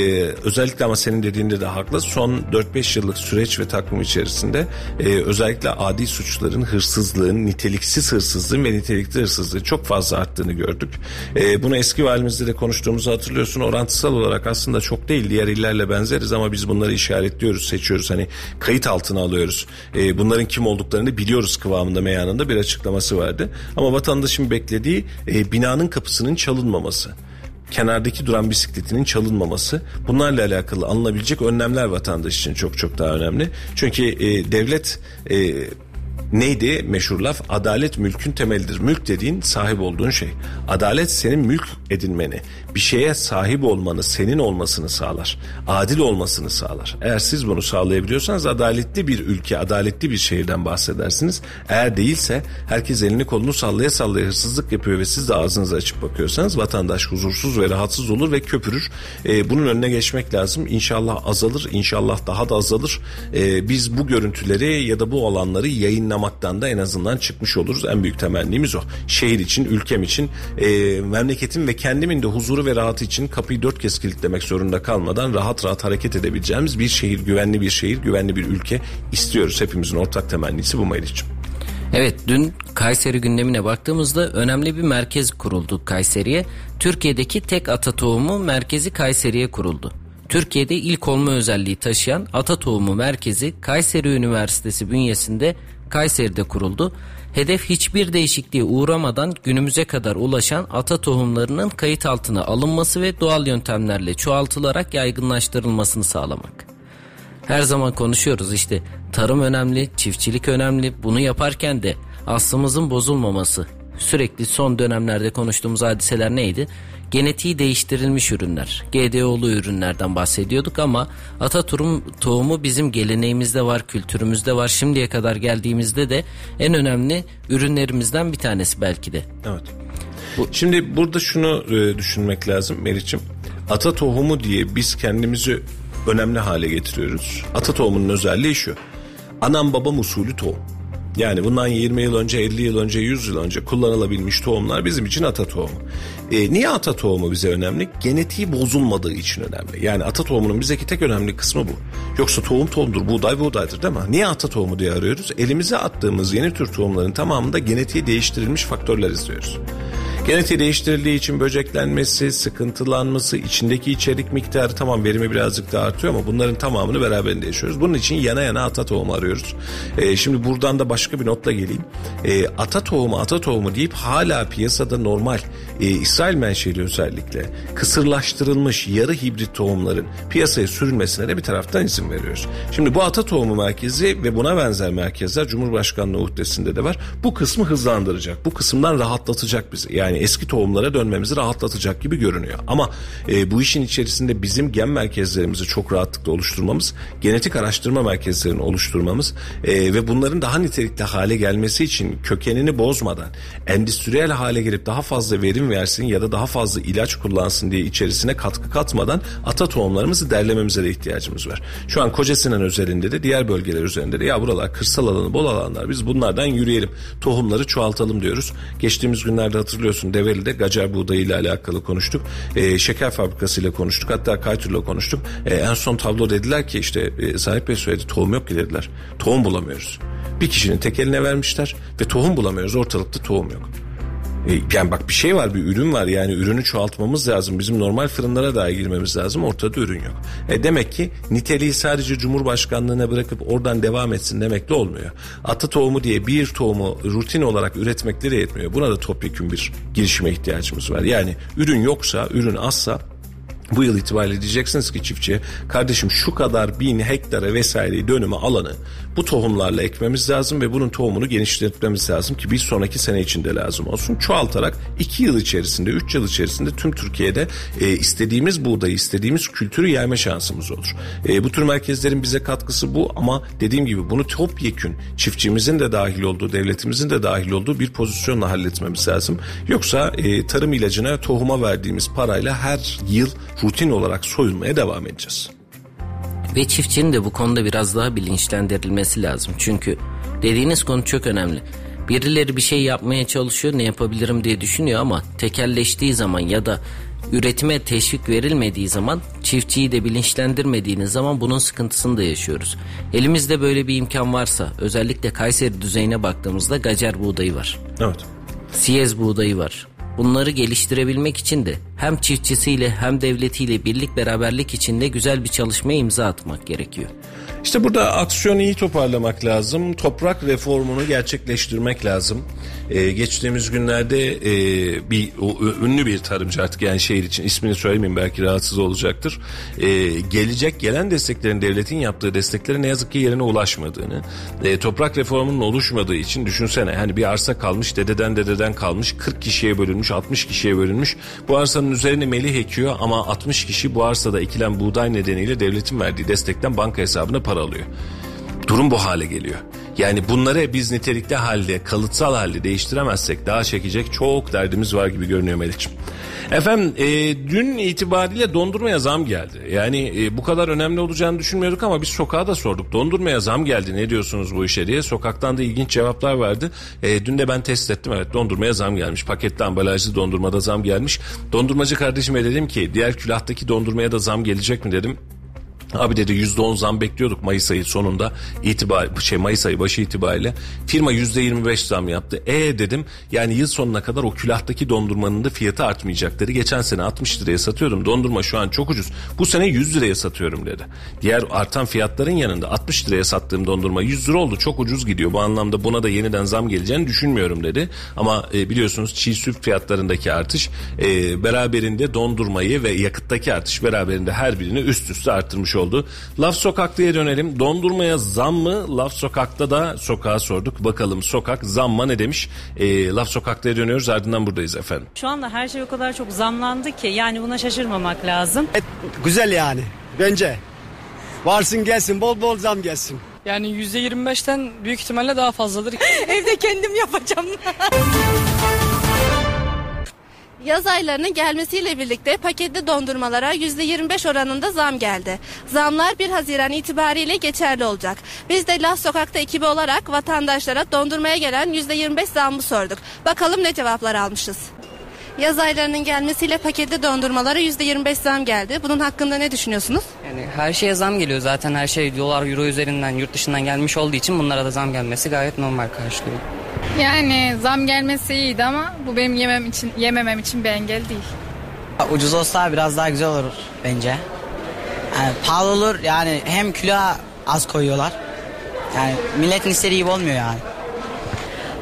özellikle ama senin dediğinde de haklı. Son 4-5 yıllık süreç ve takvim içerisinde e, özellikle adi suçların, hırsızlığın, niteliksiz hırsızlığın ve nitelikli hırsızlığın çok fazla arttığını gördük. E, bunu eski valimizde de konuştuğumuzu hatırlıyorsun. Orantısal olarak aslında çok değil. Diğer illerle benzeriz ama biz bunları işaretliyoruz, seçiyoruz. Hani kayıt altına alıyoruz. E, bunların kim olduklarını biliyoruz kıvamında meyanında bir açıklaması vardı. Ama vatandaşın beklediği e, binanın kapısının çalınmaması kenardaki duran bisikletinin çalınmaması bunlarla alakalı alınabilecek önlemler vatandaş için çok çok daha önemli. Çünkü e, devlet e, neydi meşhur laf? Adalet mülkün temelidir. Mülk dediğin sahip olduğun şey. Adalet senin mülk edinmeni, bir şeye sahip olmanı, senin olmasını sağlar. Adil olmasını sağlar. Eğer siz bunu sağlayabiliyorsanız adaletli bir ülke, adaletli bir şehirden bahsedersiniz. Eğer değilse herkes elini kolunu sallaya sallaya hırsızlık yapıyor ve siz de ağzınızı açıp bakıyorsanız vatandaş huzursuz ve rahatsız olur ve köpürür. Ee, bunun önüne geçmek lazım. İnşallah azalır, inşallah daha da azalır. Ee, biz bu görüntüleri ya da bu olanları yayınlamaktan da en azından çıkmış oluruz. En büyük temennimiz o. Şehir için, ülkem için, e, memleketin ve kendimin de huzuru ve rahatı için kapıyı dört kez kilitlemek zorunda kalmadan rahat rahat hareket edebileceğimiz bir şehir, güvenli bir şehir, güvenli bir ülke istiyoruz. Hepimizin ortak temennisi bu Meriç'im. Evet dün Kayseri gündemine baktığımızda önemli bir merkez kuruldu Kayseri'ye. Türkiye'deki tek ata tohumu merkezi Kayseri'ye kuruldu. Türkiye'de ilk olma özelliği taşıyan ata tohumu merkezi Kayseri Üniversitesi bünyesinde Kayseri'de kuruldu. Hedef hiçbir değişikliğe uğramadan günümüze kadar ulaşan ata tohumlarının kayıt altına alınması ve doğal yöntemlerle çoğaltılarak yaygınlaştırılmasını sağlamak. Her zaman konuşuyoruz işte tarım önemli, çiftçilik önemli. Bunu yaparken de aslımızın bozulmaması. Sürekli son dönemlerde konuştuğumuz hadiseler neydi? Genetiği değiştirilmiş ürünler, GDO'lu ürünlerden bahsediyorduk ama ata tohum, tohumu bizim geleneğimizde var, kültürümüzde var. Şimdiye kadar geldiğimizde de en önemli ürünlerimizden bir tanesi belki de. Evet. Şimdi burada şunu e, düşünmek lazım Meriç'im. Ata tohumu diye biz kendimizi önemli hale getiriyoruz. Ata tohumunun özelliği şu. Anam babam usulü tohum. Yani bundan 20 yıl önce, 50 yıl önce, 100 yıl önce kullanılabilmiş tohumlar bizim için ata tohumu. E, niye ata tohumu bize önemli? Genetiği bozulmadığı için önemli. Yani ata tohumunun bizdeki tek önemli kısmı bu. Yoksa tohum tohumdur, buğday buğdaydır değil mi? Niye ata tohumu diye arıyoruz? Elimize attığımız yeni tür tohumların tamamında genetiği değiştirilmiş faktörler izliyoruz. Genetiği değiştirildiği için böceklenmesi, sıkıntılanması, içindeki içerik miktarı tamam verimi birazcık daha artıyor ama bunların tamamını beraberinde yaşıyoruz. Bunun için yana yana ata tohumu arıyoruz. Ee, şimdi buradan da başka bir notla geleyim. Ee, ata tohumu ata tohumu deyip hala piyasada normal e, İsrail menşeli özellikle kısırlaştırılmış yarı hibrit tohumların piyasaya sürülmesine de bir taraftan izin veriyoruz. Şimdi bu ata tohumu merkezi ve buna benzer merkezler Cumhurbaşkanlığı uhdesinde de var. Bu kısmı hızlandıracak. Bu kısımdan rahatlatacak bizi. Yani eski tohumlara dönmemizi rahatlatacak gibi görünüyor. Ama e, bu işin içerisinde bizim gen merkezlerimizi çok rahatlıkla oluşturmamız, genetik araştırma merkezlerini oluşturmamız e, ve bunların daha nitelikli hale gelmesi için kökenini bozmadan endüstriyel hale gelip daha fazla verim versin ya da daha fazla ilaç kullansın diye içerisine katkı katmadan ata tohumlarımızı derlememize de ihtiyacımız var. Şu an Kocasinan üzerinde de diğer bölgeler üzerinde de ya buralar kırsal alanı bol alanlar biz bunlardan yürüyelim tohumları çoğaltalım diyoruz. Geçtiğimiz günlerde hatırlıyorsun Samsun Develi'de Gacar buğdayı ile alakalı konuştuk. E, şeker fabrikasıyla konuştuk. Hatta Kaytur'la konuştuk. E, en son tablo dediler ki işte e, Sahip Bey söyledi tohum yok ki dediler. Tohum bulamıyoruz. Bir kişinin tek eline vermişler ve tohum bulamıyoruz. Ortalıkta tohum yok. E, Yani bak bir şey var bir ürün var yani ürünü çoğaltmamız lazım. Bizim normal fırınlara daha girmemiz lazım ortada ürün yok. E demek ki niteliği sadece Cumhurbaşkanlığına bırakıp oradan devam etsin demekle olmuyor. Atı tohumu diye bir tohumu rutin olarak üretmekleri yetmiyor. Buna da topyekun bir girişime ihtiyacımız var. Yani ürün yoksa ürün azsa bu yıl itibariyle diyeceksiniz ki çiftçiye kardeşim şu kadar bin hektara vesaireyi dönümü alanı bu tohumlarla ekmemiz lazım ve bunun tohumunu genişletmemiz lazım ki bir sonraki sene içinde lazım olsun. Çoğaltarak iki yıl içerisinde, üç yıl içerisinde tüm Türkiye'de e, istediğimiz buğdayı, istediğimiz kültürü yayma şansımız olur. E, bu tür merkezlerin bize katkısı bu ama dediğim gibi bunu topyekün çiftçimizin de dahil olduğu, devletimizin de dahil olduğu bir pozisyonla halletmemiz lazım. Yoksa e, tarım ilacına, tohuma verdiğimiz parayla her yıl rutin olarak soyulmaya devam edeceğiz. Ve çiftçinin de bu konuda biraz daha bilinçlendirilmesi lazım. Çünkü dediğiniz konu çok önemli. Birileri bir şey yapmaya çalışıyor ne yapabilirim diye düşünüyor ama tekelleştiği zaman ya da üretime teşvik verilmediği zaman çiftçiyi de bilinçlendirmediğiniz zaman bunun sıkıntısını da yaşıyoruz. Elimizde böyle bir imkan varsa özellikle Kayseri düzeyine baktığımızda gacer buğdayı var. Evet. Siyez buğdayı var. Bunları geliştirebilmek için de hem çiftçisiyle hem devletiyle birlik beraberlik içinde güzel bir çalışmaya imza atmak gerekiyor. İşte burada aksiyonu iyi toparlamak lazım. Toprak reformunu gerçekleştirmek lazım. Ee, geçtiğimiz günlerde e, bir o, ünlü bir tarımcı artık yani şehir için ismini söylemeyeyim belki rahatsız olacaktır. Ee, gelecek gelen desteklerin devletin yaptığı desteklerin ne yazık ki yerine ulaşmadığını, e, toprak reformunun oluşmadığı için düşünsene hani bir arsa kalmış dededen dededen kalmış 40 kişiye bölünmüş 60 kişiye bölünmüş. Bu arsanın üzerine melih ekiyor ama 60 kişi bu arsada ekilen buğday nedeniyle devletin verdiği destekten banka hesabına para alıyor. Durum bu hale geliyor. Yani bunları biz nitelikli halde, kalıtsal halde değiştiremezsek daha çekecek çok derdimiz var gibi görünüyor Melih'ciğim. Efendim e, dün itibariyle dondurmaya zam geldi. Yani e, bu kadar önemli olacağını düşünmüyorduk ama biz sokağa da sorduk. Dondurmaya zam geldi ne diyorsunuz bu işe diye. Sokaktan da ilginç cevaplar verdi. E, dün de ben test ettim evet dondurmaya zam gelmiş. Paketli ambalajlı dondurmada zam gelmiş. Dondurmacı kardeşime dedim ki diğer külahtaki dondurmaya da zam gelecek mi dedim. Abi dedi %10 zam bekliyorduk Mayıs ayı sonunda itibar şey Mayıs ayı başı itibariyle firma %25 zam yaptı. E dedim yani yıl sonuna kadar o külahtaki dondurmanın da fiyatı artmayacak dedi. Geçen sene 60 liraya satıyordum. Dondurma şu an çok ucuz. Bu sene 100 liraya satıyorum dedi. Diğer artan fiyatların yanında 60 liraya sattığım dondurma 100 lira oldu. Çok ucuz gidiyor. Bu anlamda buna da yeniden zam geleceğini düşünmüyorum dedi. Ama e, biliyorsunuz çiğ süt fiyatlarındaki artış e, beraberinde dondurmayı ve yakıttaki artış beraberinde her birini üst üste arttırmış oldu. Laf sokaklıya dönelim. Dondurmaya zam mı? Laf sokakta da sokağa sorduk. Bakalım sokak zamma ne demiş? E, Laf sokaklıya dönüyoruz ardından buradayız efendim. Şu anda her şey o kadar çok zamlandı ki yani buna şaşırmamak lazım. Güzel yani bence. Varsın gelsin bol bol zam gelsin. Yani %25'ten büyük ihtimalle daha fazladır. Evde kendim yapacağım. Yaz aylarının gelmesiyle birlikte paketli dondurmalara %25 oranında zam geldi. Zamlar 1 Haziran itibariyle geçerli olacak. Biz de Laf Sokak'ta ekibi olarak vatandaşlara dondurmaya gelen %25 zammı sorduk. Bakalım ne cevaplar almışız. Yaz aylarının gelmesiyle paketli dondurmalara %25 zam geldi. Bunun hakkında ne düşünüyorsunuz? Yani her şeye zam geliyor zaten her şey dolar euro üzerinden yurt dışından gelmiş olduğu için bunlara da zam gelmesi gayet normal karşılıyor. Yani zam gelmesi iyiydi ama bu benim yemem için yememem için bir engel değil. Ucuz olsa biraz daha güzel olur bence. Yani pahalı olur yani hem kilo az koyuyorlar. Yani milletin istediği gibi olmuyor yani.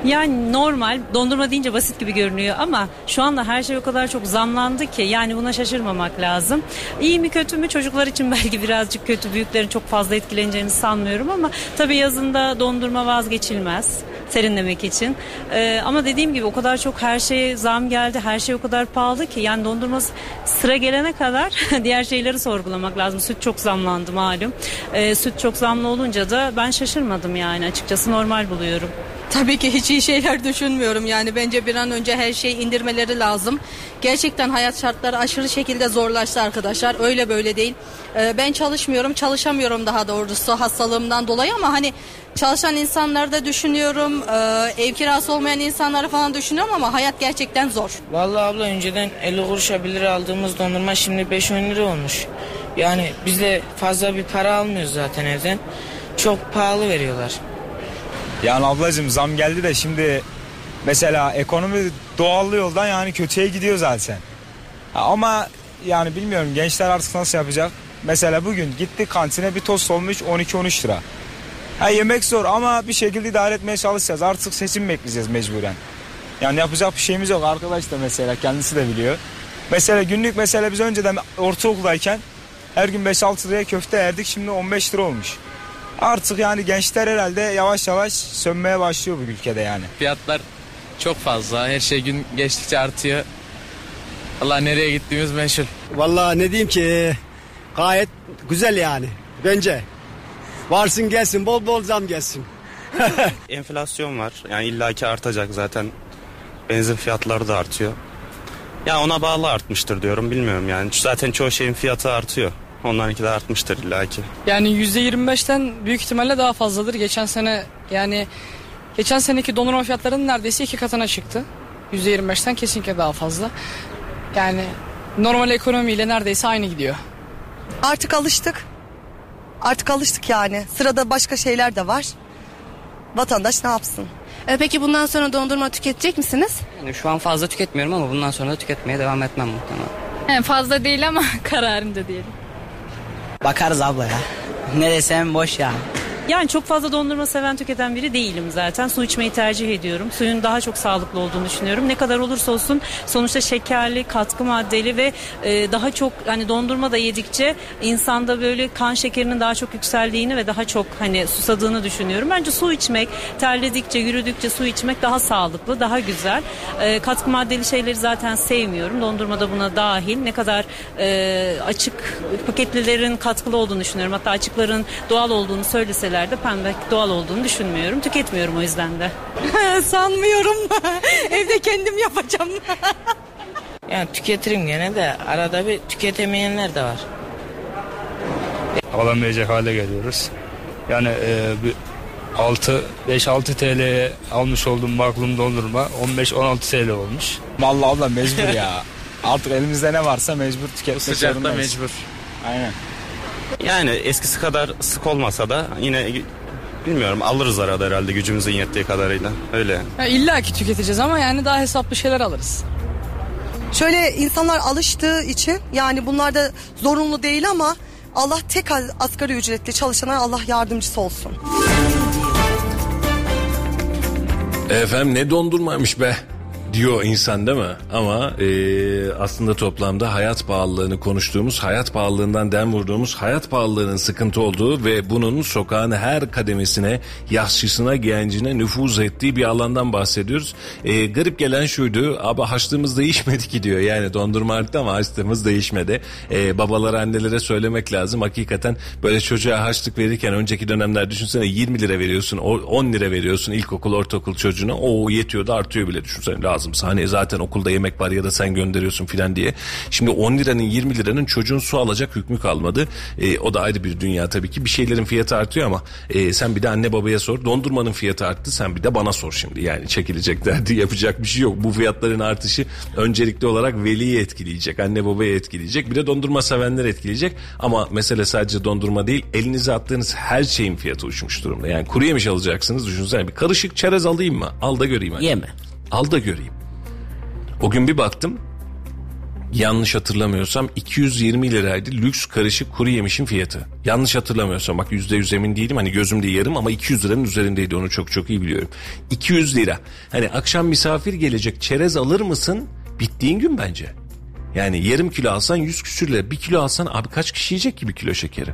Yani normal dondurma deyince basit gibi görünüyor ama şu anda her şey o kadar çok zamlandı ki yani buna şaşırmamak lazım. İyi mi kötü mü çocuklar için belki birazcık kötü büyüklerin çok fazla etkileneceğini sanmıyorum ama tabii yazında dondurma vazgeçilmez serinlemek için. Ee, ama dediğim gibi o kadar çok her şeye zam geldi her şey o kadar pahalı ki yani dondurma sıra gelene kadar diğer şeyleri sorgulamak lazım. Süt çok zamlandı malum. Ee, süt çok zamlı olunca da ben şaşırmadım yani açıkçası normal buluyorum. Tabii ki hiç iyi şeyler düşünmüyorum yani bence bir an önce her şey indirmeleri lazım. Gerçekten hayat şartları aşırı şekilde zorlaştı arkadaşlar öyle böyle değil. Ee, ben çalışmıyorum çalışamıyorum daha doğrusu hastalığımdan dolayı ama hani çalışan insanları da düşünüyorum. Ee, ev kirası olmayan insanları falan düşünüyorum ama hayat gerçekten zor. Vallahi abla önceden 50 kuruşa 1 lira aldığımız dondurma şimdi 5-10 lira olmuş. Yani biz de fazla bir para almıyoruz zaten evden. Çok pahalı veriyorlar. Yani ablacığım zam geldi de şimdi mesela ekonomi doğal yoldan yani kötüye gidiyor zaten. Ama yani bilmiyorum gençler artık nasıl yapacak? Mesela bugün gitti kantine bir tost olmuş 12-13 lira. Ha, yemek zor ama bir şekilde idare etmeye çalışacağız. Artık seçim bekleyeceğiz mecburen. Yani yapacak bir şeyimiz yok arkadaş da mesela kendisi de biliyor. Mesela günlük mesela biz önceden ortaokuldayken her gün 5-6 liraya köfte yerdik şimdi 15 lira olmuş. Artık yani gençler herhalde yavaş yavaş sönmeye başlıyor bu ülkede yani. Fiyatlar çok fazla. Her şey gün geçtikçe artıyor. Allah nereye gittiğimiz meşhur. Vallahi ne diyeyim ki gayet güzel yani bence. Varsın gelsin bol bol zam gelsin. Enflasyon var. Yani illaki artacak zaten. Benzin fiyatları da artıyor. Ya ona bağlı artmıştır diyorum bilmiyorum yani. Zaten çoğu şeyin fiyatı artıyor. Onlarınki de artmıştır illaki. Yani %25'ten büyük ihtimalle daha fazladır. Geçen sene yani geçen seneki dondurma fiyatlarının neredeyse iki katına çıktı. %25'ten kesinlikle daha fazla. Yani normal ekonomiyle neredeyse aynı gidiyor. Artık alıştık. Artık alıştık yani. Sırada başka şeyler de var. Vatandaş ne yapsın? Ee, peki bundan sonra dondurma tüketecek misiniz? Yani şu an fazla tüketmiyorum ama bundan sonra da tüketmeye devam etmem muhtemelen. Yani fazla değil ama kararında diyelim. Bakarız abla ya. Ne desem boş ya. Yani çok fazla dondurma seven tüketen biri değilim zaten. Su içmeyi tercih ediyorum. Suyun daha çok sağlıklı olduğunu düşünüyorum. Ne kadar olursa olsun sonuçta şekerli, katkı maddeli ve e, daha çok hani dondurma da yedikçe insanda böyle kan şekerinin daha çok yükseldiğini ve daha çok hani susadığını düşünüyorum. Bence su içmek, terledikçe, yürüdükçe su içmek daha sağlıklı, daha güzel. E, katkı maddeli şeyleri zaten sevmiyorum. Dondurma da buna dahil. Ne kadar e, açık paketlilerin katkılı olduğunu düşünüyorum. Hatta açıkların doğal olduğunu söyleseler de pembe doğal olduğunu düşünmüyorum. Tüketmiyorum o yüzden de. Sanmıyorum. Evde kendim yapacağım. Yani tüketirim gene de arada bir tüketemeyenler de var. Alamayacak hale geliyoruz. Yani e, bir 6 5-6 TL'ye almış olduğum maklum dondurma 15-16 TL olmuş. Vallahi abla mecbur ya. Artık elimizde ne varsa mecbur tüketmek sıcakta zorundayız. mecbur. Aynen. Yani eskisi kadar sık olmasa da yine bilmiyorum alırız arada herhalde gücümüzün yettiği kadarıyla. Öyle. Ya illa ki tüketeceğiz ama yani daha hesaplı şeyler alırız. Şöyle insanlar alıştığı için yani bunlar da zorunlu değil ama Allah tek asgari ücretli çalışana Allah yardımcısı olsun. Efendim ne dondurmaymış be diyor insan değil mi? Ama e, aslında toplamda hayat pahalılığını konuştuğumuz, hayat pahalılığından dem vurduğumuz, hayat pahalılığının sıkıntı olduğu ve bunun sokağın her kademesine, yaşlısına, gencine nüfuz ettiği bir alandan bahsediyoruz. E, garip gelen şuydu, abi haçlığımız değişmedi ki diyor. Yani dondurma arttı ama haçlığımız değişmedi. E, babalara, annelere söylemek lazım. Hakikaten böyle çocuğa haçlık verirken önceki dönemler düşünsene 20 lira veriyorsun, o- 10 lira veriyorsun ilkokul, ortaokul çocuğuna. O yetiyor artıyor bile düşünsene lazım. Hani zaten okulda yemek var ya da sen gönderiyorsun filan diye. Şimdi 10 liranın 20 liranın çocuğun su alacak hükmü kalmadı. E, o da ayrı bir dünya tabii ki. Bir şeylerin fiyatı artıyor ama e, sen bir de anne babaya sor. Dondurmanın fiyatı arttı sen bir de bana sor şimdi. Yani çekilecek derdi yapacak bir şey yok. Bu fiyatların artışı öncelikli olarak veliyi etkileyecek. Anne babayı etkileyecek. Bir de dondurma sevenler etkileyecek. Ama mesele sadece dondurma değil. Elinize attığınız her şeyin fiyatı uçmuş durumda. Yani kuru yemiş alacaksınız. Düşünsene bir karışık çerez alayım mı? Al da göreyim. Hadi. Yeme. Al da göreyim. O gün bir baktım yanlış hatırlamıyorsam 220 liraydı lüks karışık kuru yemişin fiyatı. Yanlış hatırlamıyorsam bak %100 emin değilim hani gözümde yarım ama 200 liranın üzerindeydi onu çok çok iyi biliyorum. 200 lira. Hani akşam misafir gelecek çerez alır mısın? Bittiğin gün bence. Yani yarım kilo alsan 100 küsür lira. Bir kilo alsan abi kaç kişi yiyecek ki bir kilo şekeri?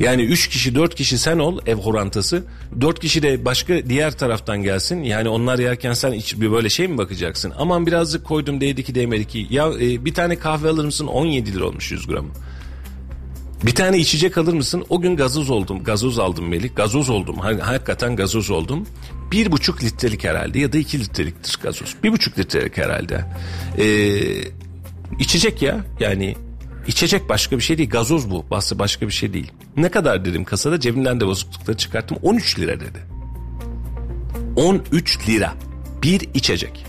Yani 3 kişi 4 kişi sen ol ev horantası. 4 kişi de başka diğer taraftan gelsin. Yani onlar yerken sen hiç bir böyle şey mi bakacaksın? Aman birazcık koydum değdi ki değmedi ki. Ya e, bir tane kahve alır mısın 17 lira olmuş 100 gram. Bir tane içecek alır mısın? O gün gazoz oldum. Gazoz aldım Melih. Gazoz oldum. Ha- Hakikaten gazoz oldum. Bir buçuk litrelik herhalde ya da iki litreliktir gazoz. Bir buçuk litrelik herhalde. Ee, içecek ya yani içecek başka bir şey değil. Gazoz bu. Bahsi başka bir şey değil. Ne kadar dedim kasada cebimden de bozuklukla çıkarttım. 13 lira dedi. 13 lira. Bir içecek.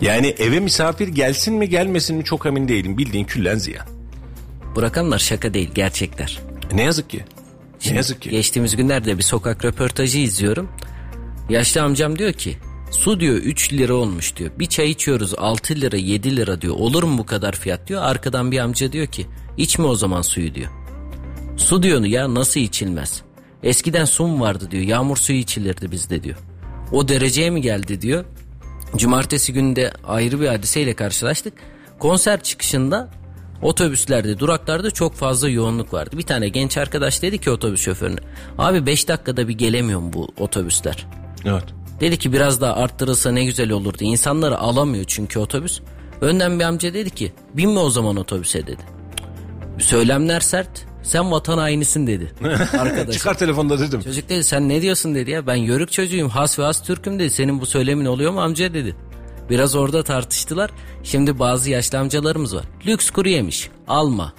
Yani eve misafir gelsin mi gelmesin mi çok emin değilim. Bildiğin küllen ziyan. Bu rakamlar şaka değil gerçekler. Ne yazık ki. Şimdi ne yazık ki. Geçtiğimiz günlerde bir sokak röportajı izliyorum. Yaşlı amcam diyor ki su diyor 3 lira olmuş diyor. Bir çay içiyoruz 6 lira 7 lira diyor. Olur mu bu kadar fiyat diyor. Arkadan bir amca diyor ki içme o zaman suyu diyor. Su diyor ya nasıl içilmez? Eskiden su mu vardı diyor. Yağmur suyu içilirdi bizde diyor. O dereceye mi geldi diyor. Cumartesi günü de ayrı bir hadiseyle karşılaştık. Konser çıkışında otobüslerde, duraklarda çok fazla yoğunluk vardı. Bir tane genç arkadaş dedi ki otobüs şoförüne. Abi 5 dakikada bir gelemiyor bu otobüsler? Evet. Dedi ki biraz daha arttırılsa ne güzel olurdu. İnsanları alamıyor çünkü otobüs. Önden bir amca dedi ki binme o zaman otobüse dedi. Söylemler sert. Sen vatan hainisin dedi. Arkadaş. Çıkar telefonda dedim. Çocuk dedi sen ne diyorsun dedi ya. Ben yörük çocuğuyum has ve has Türk'üm dedi. Senin bu söylemin oluyor mu amca dedi. Biraz orada tartıştılar. Şimdi bazı yaşlı amcalarımız var. Lüks kuru yemiş. Alma.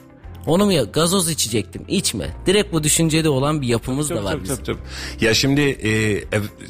Onu mu ya gazoz içecektim içme. Direkt bu düşüncede olan bir yapımız da Tabii, var tabii, bizim. tabii, tabii. Ya şimdi e,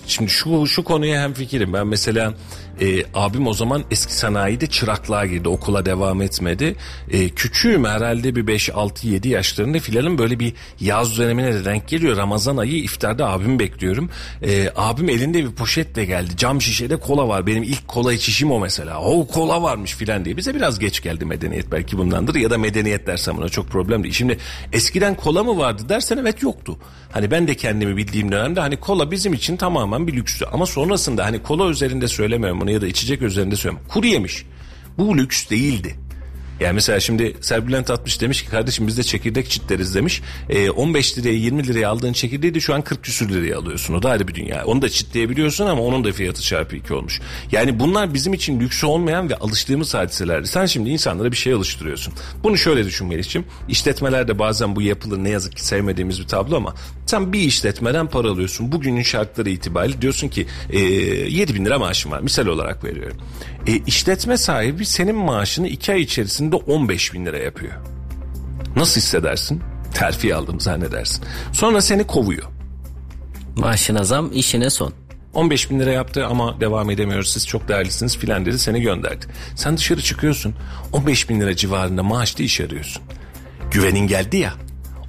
şimdi şu şu konuya hem fikirim. Ben mesela e, abim o zaman eski sanayide çıraklığa girdi. Okula devam etmedi. E, küçüğüm herhalde bir 5 6 7 yaşlarında filanın böyle bir yaz dönemine de denk geliyor. Ramazan ayı iftarda abimi bekliyorum. E, abim elinde bir poşetle geldi. Cam şişede kola var. Benim ilk kola içişim o mesela. O kola varmış filan diye. Bize biraz geç geldi medeniyet belki bundandır ya da medeniyet dersem buna çok problem değil. Şimdi eskiden kola mı vardı dersen evet yoktu. Hani ben de kendimi bildiğim dönemde hani kola bizim için tamamen bir lükstü. Ama sonrasında hani kola üzerinde söylemiyorum bunu ya da içecek üzerinde söylemiyorum. Kuru yemiş. Bu lüks değildi. Yani mesela şimdi Serbülent 60 demiş ki kardeşim biz de çekirdek çitleriz demiş. Ee, 15 liraya 20 liraya aldığın çekirdeği de şu an 40 küsür liraya alıyorsun. O da ayrı bir dünya. Onu da çitleyebiliyorsun ama onun da fiyatı çarpı 2 olmuş. Yani bunlar bizim için lüksü olmayan ve alıştığımız hadiselerdi. Sen şimdi insanlara bir şey alıştırıyorsun. Bunu şöyle düşün Melih'ciğim. İşletmelerde bazen bu yapılır ne yazık ki sevmediğimiz bir tablo ama sen bir işletmeden para alıyorsun. Bugünün şartları itibariyle diyorsun ki e, 7 bin lira maaşım var. Misal olarak veriyorum. E, işletme sahibi senin maaşını 2 ay içerisinde 15 bin lira yapıyor. Nasıl hissedersin? Terfi aldım zannedersin. Sonra seni kovuyor. Maaşına zam işine son. 15 bin lira yaptı ama devam edemiyoruz siz çok değerlisiniz filan dedi seni gönderdi. Sen dışarı çıkıyorsun 15 bin lira civarında maaşlı iş arıyorsun. Güvenin geldi ya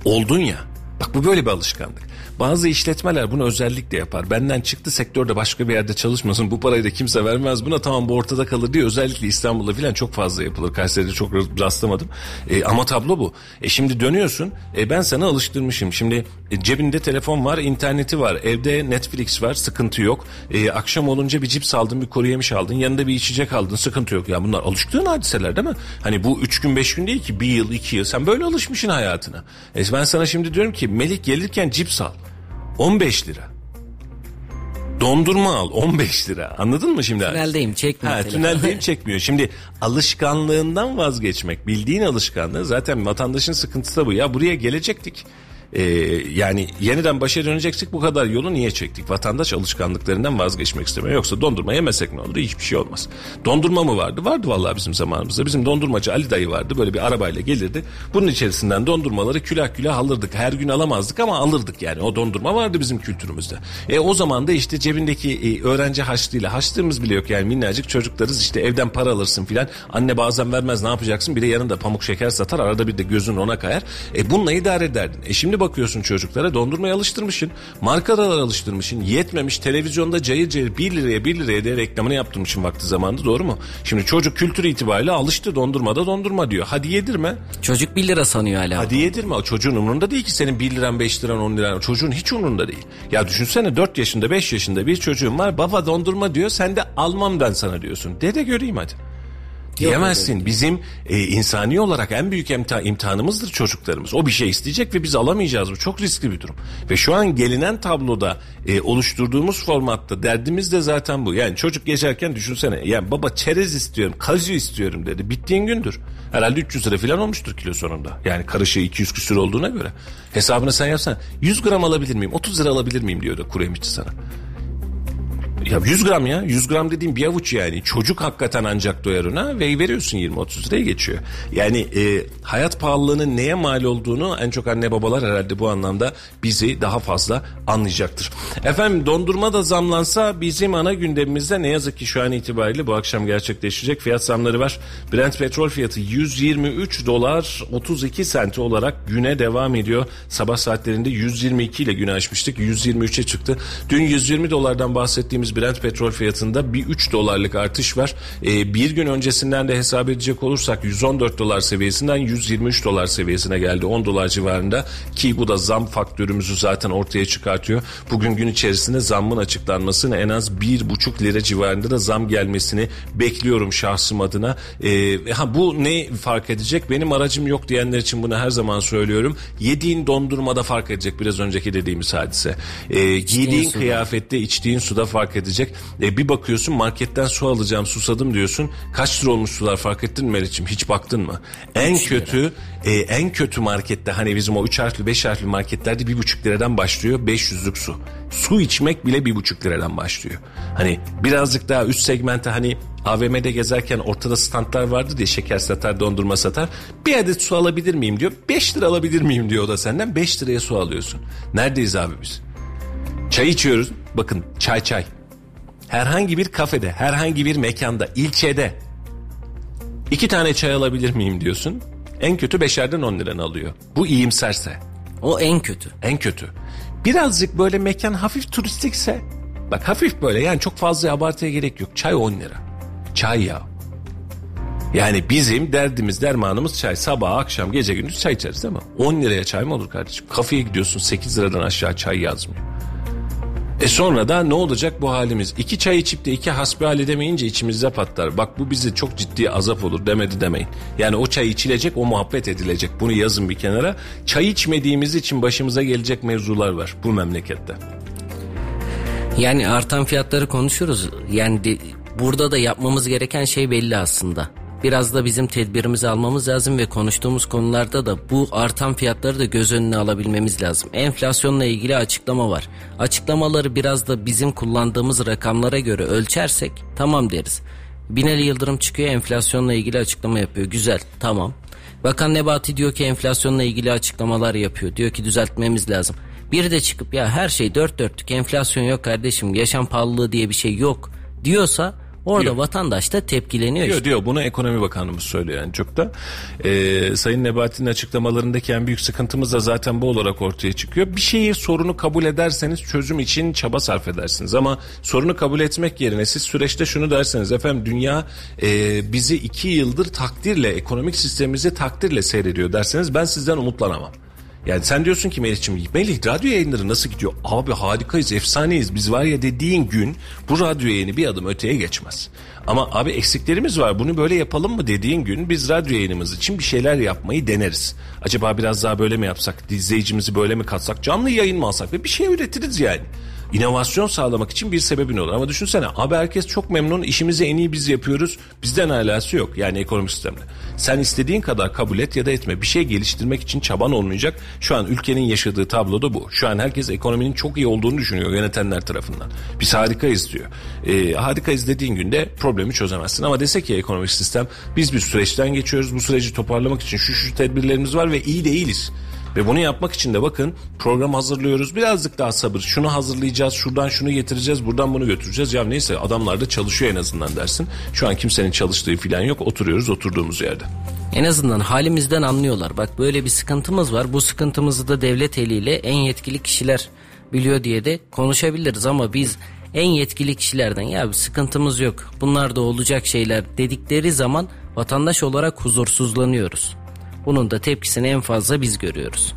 oldun ya bak bu böyle bir alışkanlık. Bazı işletmeler bunu özellikle yapar. Benden çıktı sektörde başka bir yerde çalışmasın. Bu parayı da kimse vermez buna. Tamam bu ortada kalır diye özellikle İstanbul'da falan çok fazla yapılır. Kayseri'de çok rastlamadım. E, ama tablo bu. E, şimdi dönüyorsun. E, ben sana alıştırmışım. Şimdi e, cebinde telefon var, interneti var. Evde Netflix var. Sıkıntı yok. E, akşam olunca bir cips aldın, bir kuru yemiş aldın. Yanında bir içecek aldın. Sıkıntı yok. Ya bunlar alıştığın hadiseler değil mi? Hani bu üç gün beş gün değil ki. Bir yıl, iki yıl. Sen böyle alışmışsın hayatına. E, ben sana şimdi diyorum ki Melik gelirken cips al. 15 lira. Dondurma al 15 lira. Anladın mı şimdi? Tüneldeyim çekmiyor Ha, tüneldeyim çekmiyor. Şimdi alışkanlığından vazgeçmek, bildiğin alışkanlığı zaten vatandaşın sıkıntısı da bu. Ya buraya gelecektik. Ee, yani yeniden başa döneceksek bu kadar yolu niye çektik? Vatandaş alışkanlıklarından vazgeçmek istemiyor. Yoksa dondurma yemesek ne olur? Hiçbir şey olmaz. Dondurma mı vardı? Vardı vallahi bizim zamanımızda. Bizim dondurmacı Ali dayı vardı. Böyle bir arabayla gelirdi. Bunun içerisinden dondurmaları külah külah alırdık. Her gün alamazdık ama alırdık yani. O dondurma vardı bizim kültürümüzde. E o zaman da işte cebindeki e, öğrenci haçlığıyla haçlığımız bile yok yani minnacık çocuklarız işte evden para alırsın filan. Anne bazen vermez ne yapacaksın? Bir de yanında pamuk şeker satar. Arada bir de gözün ona kayar. E bununla idare ederdin. E şimdi bakıyorsun çocuklara dondurmaya alıştırmışsın. Markalar alıştırmışsın. Yetmemiş televizyonda cayır cayır 1 liraya 1 liraya diye reklamını yaptırmışsın vakti zamanında doğru mu? Şimdi çocuk kültür itibariyle alıştı dondurmada dondurma diyor. Hadi yedirme. Çocuk 1 lira sanıyor hala. Hadi yedirme. O çocuğun umurunda değil ki senin 1 liran 5 liran 10 liran. Çocuğun hiç umurunda değil. Ya düşünsene 4 yaşında 5 yaşında bir çocuğun var. Baba dondurma diyor. Sen de almam ben sana diyorsun. Dede göreyim hadi. Diyemezsin. Bizim e, insani olarak en büyük imta- imtihanımızdır çocuklarımız. O bir şey isteyecek ve biz alamayacağız. Bu çok riskli bir durum. Ve şu an gelinen tabloda e, oluşturduğumuz formatta derdimiz de zaten bu. Yani çocuk geçerken düşünsene. Yani baba çerez istiyorum, kaju istiyorum dedi. Bittiğin gündür. Herhalde 300 lira falan olmuştur kilo sonunda. Yani karışığı 200 küsür olduğuna göre. Hesabını sen yapsan 100 gram alabilir miyim? 30 lira alabilir miyim diyor da kuru sana. Ya 100 gram ya. 100 gram dediğim bir avuç yani. Çocuk hakikaten ancak doyar ona ve veriyorsun 20-30 liraya geçiyor. Yani e, hayat pahalılığının neye mal olduğunu en çok anne babalar herhalde bu anlamda bizi daha fazla anlayacaktır. Efendim dondurma da zamlansa bizim ana gündemimizde ne yazık ki şu an itibariyle bu akşam gerçekleşecek fiyat zamları var. Brent petrol fiyatı 123 dolar 32 senti olarak güne devam ediyor. Sabah saatlerinde 122 ile güne açmıştık. 123'e çıktı. Dün 120 dolardan bahsettiğimiz Brent petrol fiyatında bir 3 dolarlık artış var. Ee, bir gün öncesinden de hesap edecek olursak 114 dolar seviyesinden 123 dolar seviyesine geldi. 10 dolar civarında ki bu da zam faktörümüzü zaten ortaya çıkartıyor. Bugün gün içerisinde zammın açıklanmasını en az 1,5 lira civarında da zam gelmesini bekliyorum şahsım adına. Ee, ha bu ne fark edecek? Benim aracım yok diyenler için bunu her zaman söylüyorum. Yediğin dondurmada fark edecek biraz önceki dediğimiz hadise. Ee, giydiğin kıyafette içtiğin suda fark edecek. Ee, bir bakıyorsun marketten su alacağım susadım diyorsun. Kaç lira olmuş sular fark ettin mi Meriç'im? Hiç baktın mı? En kötü e, en kötü markette hani bizim o 3 harfli 5 harfli marketlerde bir buçuk liradan başlıyor 500'lük su. Su içmek bile bir buçuk liradan başlıyor. Hani birazcık daha üst segmente hani AVM'de gezerken ortada standlar vardı diye şeker satar dondurma satar. Bir adet su alabilir miyim diyor. 5 lira alabilir miyim diyor o da senden. 5 liraya su alıyorsun. Neredeyiz abi biz? Çay içiyoruz. Bakın çay çay. Herhangi bir kafede, herhangi bir mekanda, ilçede iki tane çay alabilir miyim diyorsun. En kötü beşerden 10 liranı alıyor. Bu iyimserse. O en kötü. En kötü. Birazcık böyle mekan hafif turistikse bak hafif böyle yani çok fazla abartıya gerek yok. Çay 10 lira. Çay ya. Yani bizim derdimiz dermanımız çay. Sabah akşam gece gündüz çay içeriz değil mi? 10 liraya çay mı olur kardeşim? Kafeye gidiyorsun 8 liradan aşağı çay yazmıyor. E sonra da ne olacak bu halimiz? İki çay içip de iki hasbihal edemeyince içimizde patlar. Bak bu bize çok ciddi azap olur demedi demeyin. Yani o çay içilecek o muhabbet edilecek. Bunu yazın bir kenara. Çay içmediğimiz için başımıza gelecek mevzular var bu memlekette. Yani artan fiyatları konuşuruz. Yani de- burada da yapmamız gereken şey belli aslında. Biraz da bizim tedbirimizi almamız lazım ve konuştuğumuz konularda da bu artan fiyatları da göz önüne alabilmemiz lazım. Enflasyonla ilgili açıklama var. Açıklamaları biraz da bizim kullandığımız rakamlara göre ölçersek tamam deriz. Binali Yıldırım çıkıyor enflasyonla ilgili açıklama yapıyor. Güzel tamam. Bakan Nebati diyor ki enflasyonla ilgili açıklamalar yapıyor. Diyor ki düzeltmemiz lazım. Bir de çıkıp ya her şey dört dörtlük enflasyon yok kardeşim yaşam pahalılığı diye bir şey yok diyorsa orada Diyor. vatandaş da tepkileniyor Diyor işte. diyor bunu ekonomi bakanımız söylüyor yani çok da. Ee, Sayın Nebati'nin açıklamalarındaki en büyük sıkıntımız da zaten bu olarak ortaya çıkıyor. Bir şeyi sorunu kabul ederseniz çözüm için çaba sarf edersiniz. Ama sorunu kabul etmek yerine siz süreçte şunu derseniz efendim dünya e, bizi iki yıldır takdirle ekonomik sistemimizi takdirle seyrediyor derseniz ben sizden umutlanamam. Yani sen diyorsun ki Melih'ciğim Melih radyo yayınları nasıl gidiyor? Abi harikayız efsaneyiz biz var ya dediğin gün bu radyo yayını bir adım öteye geçmez. Ama abi eksiklerimiz var bunu böyle yapalım mı dediğin gün biz radyo yayınımız için bir şeyler yapmayı deneriz. Acaba biraz daha böyle mi yapsak izleyicimizi böyle mi katsak canlı yayın mı alsak ve bir şey üretiriz yani. İnovasyon sağlamak için bir sebebin olur. Ama düşünsene abi herkes çok memnun işimizi en iyi biz yapıyoruz. Bizden alası yok yani ekonomik sistemde. Sen istediğin kadar kabul et ya da etme. Bir şey geliştirmek için çaban olmayacak. Şu an ülkenin yaşadığı tablo da bu. Şu an herkes ekonominin çok iyi olduğunu düşünüyor yönetenler tarafından. Biz harikayız diyor. Ee, harikayız dediğin günde problemi çözemezsin. Ama dese ki ekonomik sistem biz bir süreçten geçiyoruz. Bu süreci toparlamak için şu şu tedbirlerimiz var ve iyi değiliz. Ve bunu yapmak için de bakın program hazırlıyoruz. Birazcık daha sabır. Şunu hazırlayacağız, şuradan şunu getireceğiz, buradan bunu götüreceğiz. Ya neyse adamlar da çalışıyor en azından dersin. Şu an kimsenin çalıştığı falan yok. Oturuyoruz oturduğumuz yerde. En azından halimizden anlıyorlar. Bak böyle bir sıkıntımız var. Bu sıkıntımızı da devlet eliyle en yetkili kişiler biliyor diye de konuşabiliriz ama biz en yetkili kişilerden ya bir sıkıntımız yok. Bunlar da olacak şeyler dedikleri zaman vatandaş olarak huzursuzlanıyoruz. Bunun da tepkisini en fazla biz görüyoruz.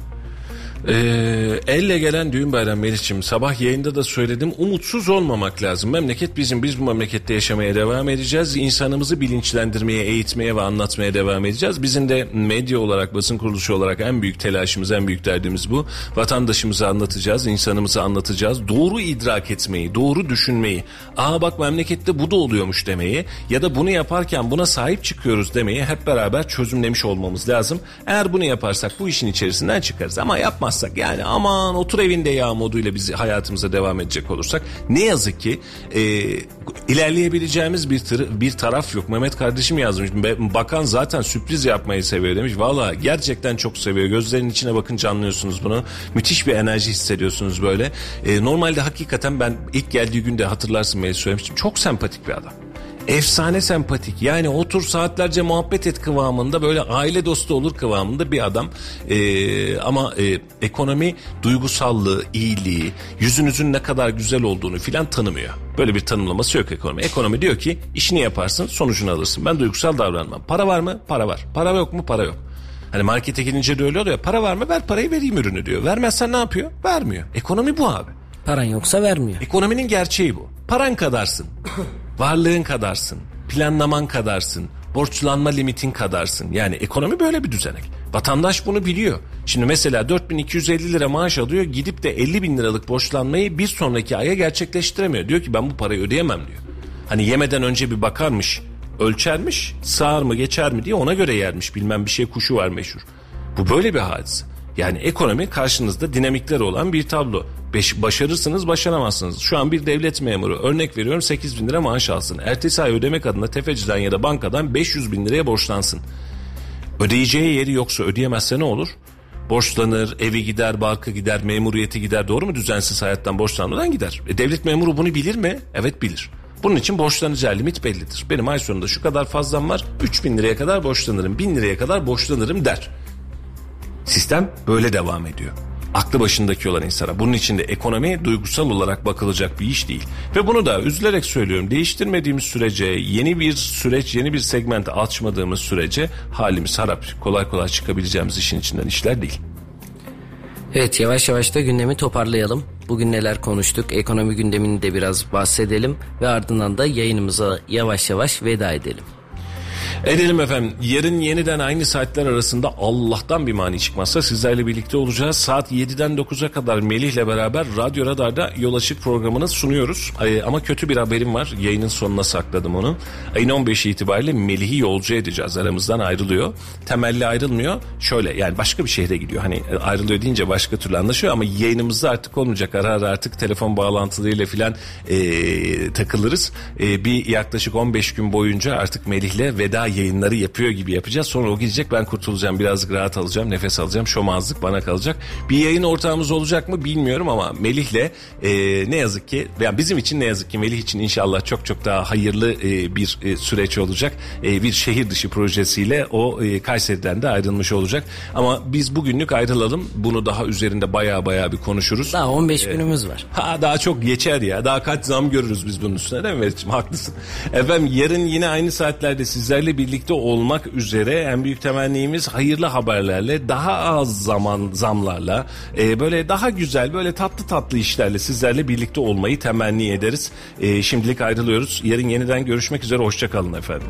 Ee, elle gelen düğün bayram Melih'ciğim sabah yayında da söyledim umutsuz olmamak lazım. Memleket bizim biz bu memlekette yaşamaya devam edeceğiz. İnsanımızı bilinçlendirmeye, eğitmeye ve anlatmaya devam edeceğiz. Bizim de medya olarak basın kuruluşu olarak en büyük telaşımız en büyük derdimiz bu. Vatandaşımızı anlatacağız, insanımızı anlatacağız. Doğru idrak etmeyi, doğru düşünmeyi. Aa bak memlekette bu da oluyormuş demeyi ya da bunu yaparken buna sahip çıkıyoruz demeyi hep beraber çözümlemiş olmamız lazım. Eğer bunu yaparsak bu işin içerisinden çıkarız ama yapmazsak yani aman otur evinde ya moduyla biz hayatımıza devam edecek olursak ne yazık ki e, ilerleyebileceğimiz bir tır, bir taraf yok. Mehmet kardeşim yazmış. Bakan zaten sürpriz yapmayı seviyor demiş. Valla gerçekten çok seviyor. Gözlerinin içine bakınca anlıyorsunuz bunu. Müthiş bir enerji hissediyorsunuz böyle. E, normalde hakikaten ben ilk geldiği günde hatırlarsın beni söylemiştim. Çok sempatik bir adam efsane sempatik. Yani otur saatlerce muhabbet et kıvamında böyle aile dostu olur kıvamında bir adam. Ee, ama e, ekonomi duygusallığı, iyiliği, yüzünüzün ne kadar güzel olduğunu filan tanımıyor. Böyle bir tanımlaması yok ekonomi. Ekonomi diyor ki işini yaparsın sonucunu alırsın. Ben duygusal davranmam. Para var mı? Para var. Para yok mu? Para yok. Hani markete gelince de öyle oluyor. Para var mı? Ver parayı vereyim ürünü diyor. Vermezsen ne yapıyor? Vermiyor. Ekonomi bu abi. Paran yoksa vermiyor. Ekonominin gerçeği bu. Paran kadarsın. Varlığın kadarsın. Planlaman kadarsın. Borçlanma limitin kadarsın. Yani ekonomi böyle bir düzenek. Vatandaş bunu biliyor. Şimdi mesela 4250 lira maaş alıyor gidip de 50 bin liralık borçlanmayı bir sonraki aya gerçekleştiremiyor. Diyor ki ben bu parayı ödeyemem diyor. Hani yemeden önce bir bakarmış, ölçermiş, sağır mı geçer mi diye ona göre yermiş. Bilmem bir şey kuşu var meşhur. Bu böyle bir hadise. Yani ekonomi karşınızda dinamikleri olan bir tablo. Beş, başarırsınız başaramazsınız. Şu an bir devlet memuru örnek veriyorum 8 bin lira maaş alsın. Ertesi ay ödemek adına tefeciden ya da bankadan 500 bin liraya borçlansın. Ödeyeceği yeri yoksa ödeyemezse ne olur? Borçlanır, evi gider, barkı gider, memuriyeti gider. Doğru mu? Düzensiz hayattan borçlanmadan gider. E, devlet memuru bunu bilir mi? Evet bilir. Bunun için borçlanacağı limit bellidir. Benim ay sonunda şu kadar fazlam var. 3 bin liraya kadar borçlanırım, 1000 liraya kadar borçlanırım der. Sistem böyle devam ediyor. Aklı başındaki olan insana. Bunun için de ekonomi duygusal olarak bakılacak bir iş değil. Ve bunu da üzülerek söylüyorum. Değiştirmediğimiz sürece, yeni bir süreç, yeni bir segment açmadığımız sürece halimiz harap. Kolay kolay çıkabileceğimiz işin içinden işler değil. Evet yavaş yavaş da gündemi toparlayalım. Bugün neler konuştuk? Ekonomi gündemini de biraz bahsedelim ve ardından da yayınımıza yavaş yavaş veda edelim. Edelim efendim. Yarın yeniden aynı saatler arasında Allah'tan bir mani çıkmazsa sizlerle birlikte olacağız. Saat 7'den 9'a kadar Melih'le beraber Radyo Radar'da Yol Açık programını sunuyoruz. Ee, ama kötü bir haberim var. Yayının sonuna sakladım onu. Ayın 15'i itibariyle Melih'i yolcu edeceğiz. Aramızdan ayrılıyor. Temelli ayrılmıyor. Şöyle yani başka bir şehre gidiyor. Hani ayrılıyor deyince başka türlü anlaşıyor ama yayınımızda artık olmayacak. Ara ara artık telefon bağlantılarıyla filan e, takılırız. E, bir yaklaşık 15 gün boyunca artık Melih'le veda yayınları yapıyor gibi yapacağız. Sonra o gidecek ben kurtulacağım. Birazcık rahat alacağım. Nefes alacağım. Şomazlık bana kalacak. Bir yayın ortağımız olacak mı bilmiyorum ama Melih'le e, ne yazık ki yani bizim için ne yazık ki Melih için inşallah çok çok daha hayırlı e, bir e, süreç olacak. E, bir şehir dışı projesiyle o e, Kayseri'den de ayrılmış olacak. Ama biz bugünlük ayrılalım. Bunu daha üzerinde baya baya bir konuşuruz. Daha 15 E, günümüz var. Ha daha çok geçer ya. Daha kaç zam görürüz biz bunun üstüne değil mi Meriç'ciğim? Haklısın. Efendim yarın yine aynı saatlerde birlikte olmak üzere en büyük temennimiz hayırlı haberlerle daha az zaman zamlarla e, böyle daha güzel böyle tatlı tatlı işlerle sizlerle birlikte olmayı temenni ederiz. E, şimdilik ayrılıyoruz. Yarın yeniden görüşmek üzere. Hoşçakalın efendim.